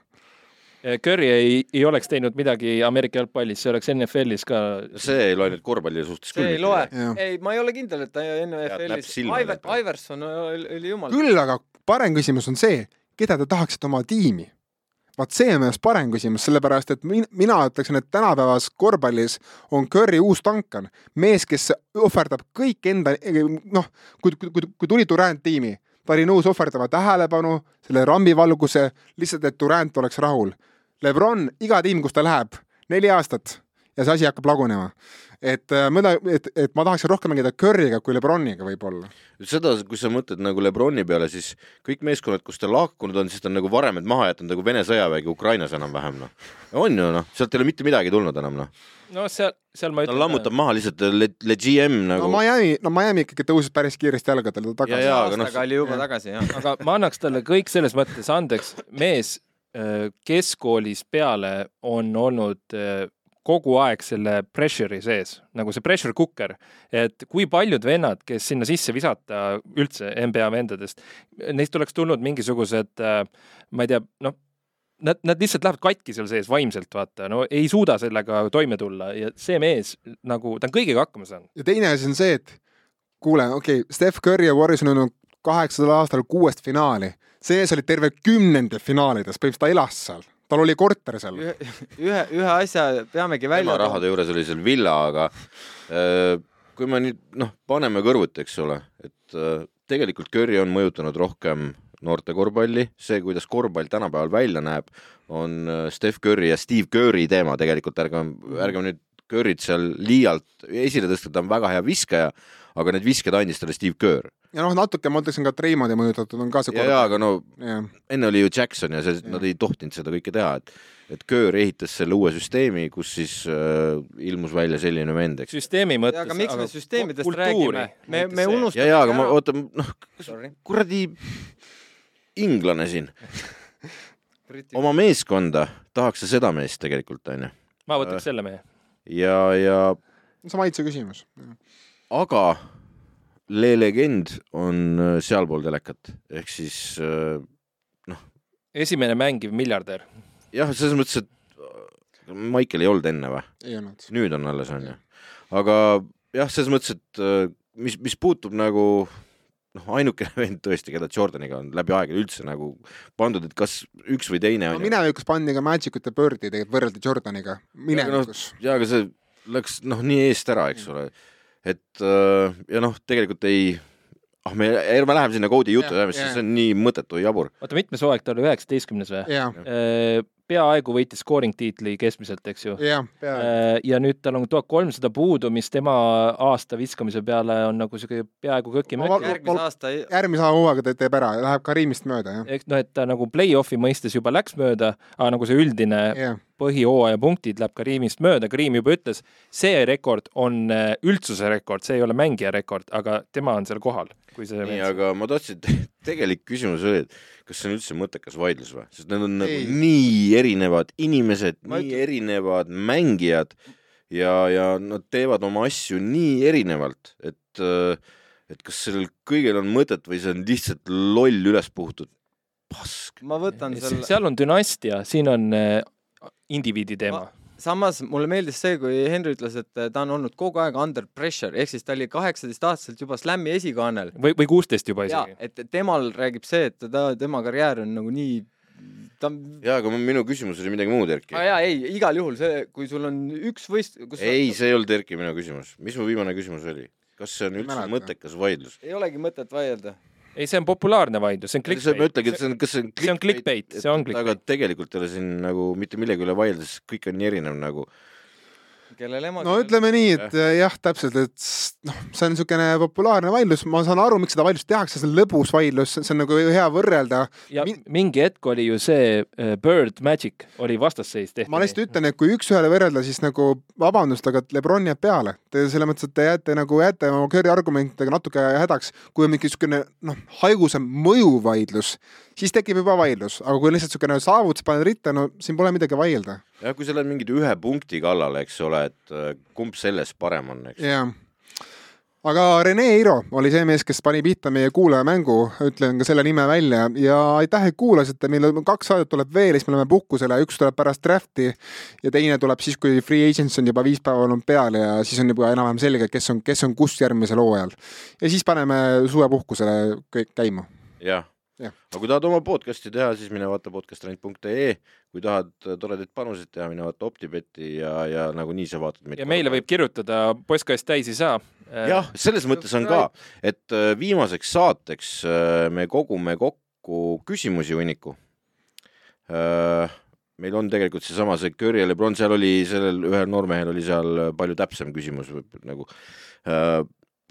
Curry ei, ei oleks teinud midagi Ameerika jalgpallis, see oleks NFL-is ka. see ei loe nüüd korvpalli suhtes see ei küll. loe ei, ma ei ole kindel, et ta NFL-is näpp, silmale Iver, praegu. Iverson oli, oli jumal. küll aga parem küsimus on see, keda te tahaksite oma tiimi vaat see on minu arust parem küsimus, sellepärast et min, mina ütleksin, et tänapäevas korvpallis on Curry uus Duncan, mees, kes ohverdab kõik enda, noh, kui, kui, kui, kui tuli Durand tiimi, nõus ohverdama tähelepanu, selle rambivalguse, lihtsalt, et Durand oleks rahul. Lebron, iga tiim, kus ta läheb, neli aastat ja see asi hakkab lagunema. et äh, ma tahan, et, et ma tahaksin rohkem mängida Curry'ga kui Lebroniga võib-olla. seda, kui sa mõtled nagu Lebroni peale, siis kõik meeskonnad, kus ta lahkunud on, siis ta on nagu varemed maha jätnud nagu Vene sõjavägi Ukrainas enam-vähem noh. on ju noh, sealt ei ole mitte midagi tulnud enam noh. no seal, seal ma ta lammutab maha lihtsalt le, le GM no nagu. Miami, no Miami ikkagi tõusis päris kiiresti jalgadele Ja, tagasi. ja. aga noh, oli juba jah. tagasi jah. aga ma annaks talle kõik selles mõttes andeks, mees äh, keskkoolist peale on olnud äh, kogu aeg selle pressure'i sees, nagu see pressure cooker, et kui paljud vennad, kes sinna sisse visata üldse NBA vendadest, neist oleks tulnud mingisugused, ma ei tea, noh, nad, nad lihtsalt lähevad katki seal sees vaimselt, vaata, no ei suuda sellega toime tulla ja see mees nagu, ta on kõigega hakkama saanud. ja teine asi on see, et kuule, okei okay,, Steph Curry ja Warriors on jõudnud kaheksandal aastal kuuest finaali, see ees oli terve kümnendi finaalides, põhimõtteliselt ta elas seal, tal oli korter seal. ühe, ühe, asja peamegi välja tema rahade juures oli seal villa, aga äh, kui me nüüd noh, paneme kõrvuti, eks ole, et äh, tegelikult Curry on mõjutanud rohkem noorte korvpalli, see, kuidas korvpall tänapäeval välja näeb, on äh, Steph Curry ja Steve Curry teema tegelikult, ärgem, ärgem nüüd Curry't seal liialt esile tõsta, ta on väga hea viskaja, aga need visked andis talle Steve Kerr. Ja noh, natuke ma ütleksin ka Treimondi mõjutatud on ka see ja, ja aga no jah, enne oli ju Jackson ja see, nad ei tohtinud seda kõike teha, et et Kerr ehitas selle uue süsteemi, kus siis äh, ilmus välja selline vend, eks. süsteemi mõttes. aga miks me süsteemidest räägime? me, me ja, unustame. ja aga ma, oota, noh, Sorry. kuradi inglane siin, [LAUGHS] oma meeskonda tahaks sa seda meest tegelikult, onju. ma võtaks selle mehe. ja, ja see on maitse küsimus. aga Le Legend on äh, sealpool telekat, ehk siis äh, esimene mängiv miljardär. jah, selles mõttes, et äh, Michael ei olnud enne või? ei olnud. nüüd on alles onju, aga jah, selles mõttes, et mis, mis puutub nagu noh, ainukene [LAUGHS] vend tõesti, keda Jordaniga on läbi aegade üldse nagu pandud, et kas üks või teine no on ju. minevikus pandi ka Magicut ja Birdi tegelikult võrreldi Jordaniga, minevikus. ja aga see läks noh, nii eest ära, eks ole, et äh, ja noh, tegelikult ei, ah me, ärme läheme sinna koodi jutu ajamisse, jah. see on nii mõttetu ja jabur. oota, mitmes hooaeg ta oli, üheksateistkümnes või? jah, peaaegu võitis scoring tiitli keskmiselt, eks ju. jah, peaaegu. ja nüüd tal on tuhat kolmsada puudu, mis tema aasta viskamise peale on nagu siuke peaaegu val-. järgmise aasta ei- järgmise hooaega ta teeb ära, läheb Karimist mööda, jah. eks noh, et ta nagu play-off'i mõistes juba läks mööda, aga nagu see üldine jah, põhihooaja punktid läheb Karimist mööda, Karim juba ütles, see rekord on äh, üldsuse rekord, see ei ole mängija rekord, aga tema on seal kohal, kui see nii, aga ma tahtsin, tegelik küsimus oli, et kas see on üldse mõttekas vaidlus või, sest need on nagu Ei. nii erinevad inimesed, nii ütlen- erinevad mängijad ja, ja nad teevad oma asju nii erinevalt, et äh, et kas sellel kõigel on mõtet või see on lihtsalt loll üles puhutud pask. ma võtan selle, seal on dünastia, siin on äh, indiviidi teema. samas mulle meeldis see, kui Henri ütles, et ta on olnud kogu aeg under pressure, ehk siis ta oli kaheksateistaastaselt juba Slami esikaanel. või, või kuusteist juba ja isegi. et temal räägib see, et ta, tema karjäär on nagu nii, ta on jaa, aga minu küsimus oli midagi muud, Erki ah,. jaa, ei, igal juhul see, kui sul on üks võist-, kus ei, see ei olnud Erki minu küsimus. mis mu viimane küsimus oli? kas see on üldse mõttekas vaidlus? ei olegi mõtet vaielda. ei, see on populaarne vaidlus, see on see, ma clickbait. ütlengi, et see on, kas see on see on clickbait, see on clickbait. aga tegelikult ei ole siin nagu mitte millegi üle vaielda, sest kõik on nii erinev nagu. Kellel ema no ütleme nii, et jah, jah, täpselt, et noh, see on niisugune populaarne vaidlus, ma saan aru, miks seda vaidlust tehakse, see on lõbus vaidlus, see on nagu hea võrrelda. ja Min- mingi hetk oli ju see äh, Bird Magic oli vastasseis tehtud. ma lihtsalt ütlen, et kui üks-ühele võrrelda, siis nagu vabandust, aga Lebron jääb peale. Te selles mõttes, et te jääte nagu, jääte oma Curry argumentidega natuke hädaks, kui on mingi niisugune noh, haigusam mõjuvaidlus, siis tekib juba vaidlus, aga kui lihtsalt niisugune saavutus paned ritta, no siin pole midagi vaielda. jah, kui sa lähed mingi ühe punkti kallale, eks ole, et äh, kumb selles parem on, eks. jah. aga Rene Eiro oli see mees, kes pani pihta meie kuulajamängu, ütlen ka selle nime välja ja aitäh, et kuulasite, meil on kaks saadet tuleb veel, siis me läheme puhkusele, üks tuleb pärast draft'i ja teine tuleb siis, kui free agents on juba viis päeva olnud peal ja siis on juba enam-vähem selge, kes on, kes on kus järgmisel hooajal. ja siis paneme suvepuhkusele kõik käima. Jah. Aga kui tahad oma podcast'i teha, siis mine vaata podcastrent.ee, kui tahad toredaid panuseid teha, mine vaata Optibeti ja, ja nagunii sa vaatad meid. ja meile võib kirjutada, postkast täis ei saa. jah, selles mõttes on ka, et äh, viimaseks saateks äh, me kogume kokku küsimusi hunniku. meil on tegelikult seesama see Curry ja Lebron, seal oli sellel ühel noormehel oli seal palju täpsem küsimus nagu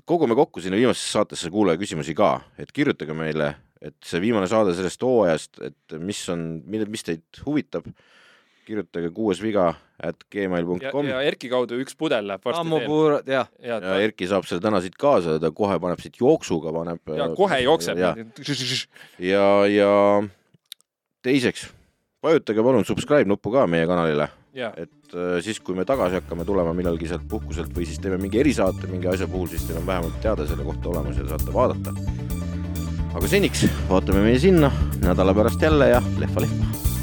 kogume kokku sinna viimasesse saatesse kuulaja küsimusi ka, et kirjutage meile, et see viimane saade sellest hooajast, et mis on, mis teid huvitab, kirjutage kuues viga at gmail.com. ja Erki kaudu üks pudel läheb varsti ammupuurad, jah. ja Erki saab selle täna siit kaasa, ta kohe paneb siit jooksuga, paneb. ja kohe jookseb. ja, ja, ja teiseks, vajutage palun subscribe nuppu ka meie kanalile et äh, siis, kui me tagasi hakkame tulema millalgi sealt puhkuselt või siis teeme mingi erisaate mingi asja puhul, siis teil on vähemalt teada selle kohta olemas ja saate vaadata. Aga seniks vaatame meie sinna nädala pärast jälle ja lehva-lehva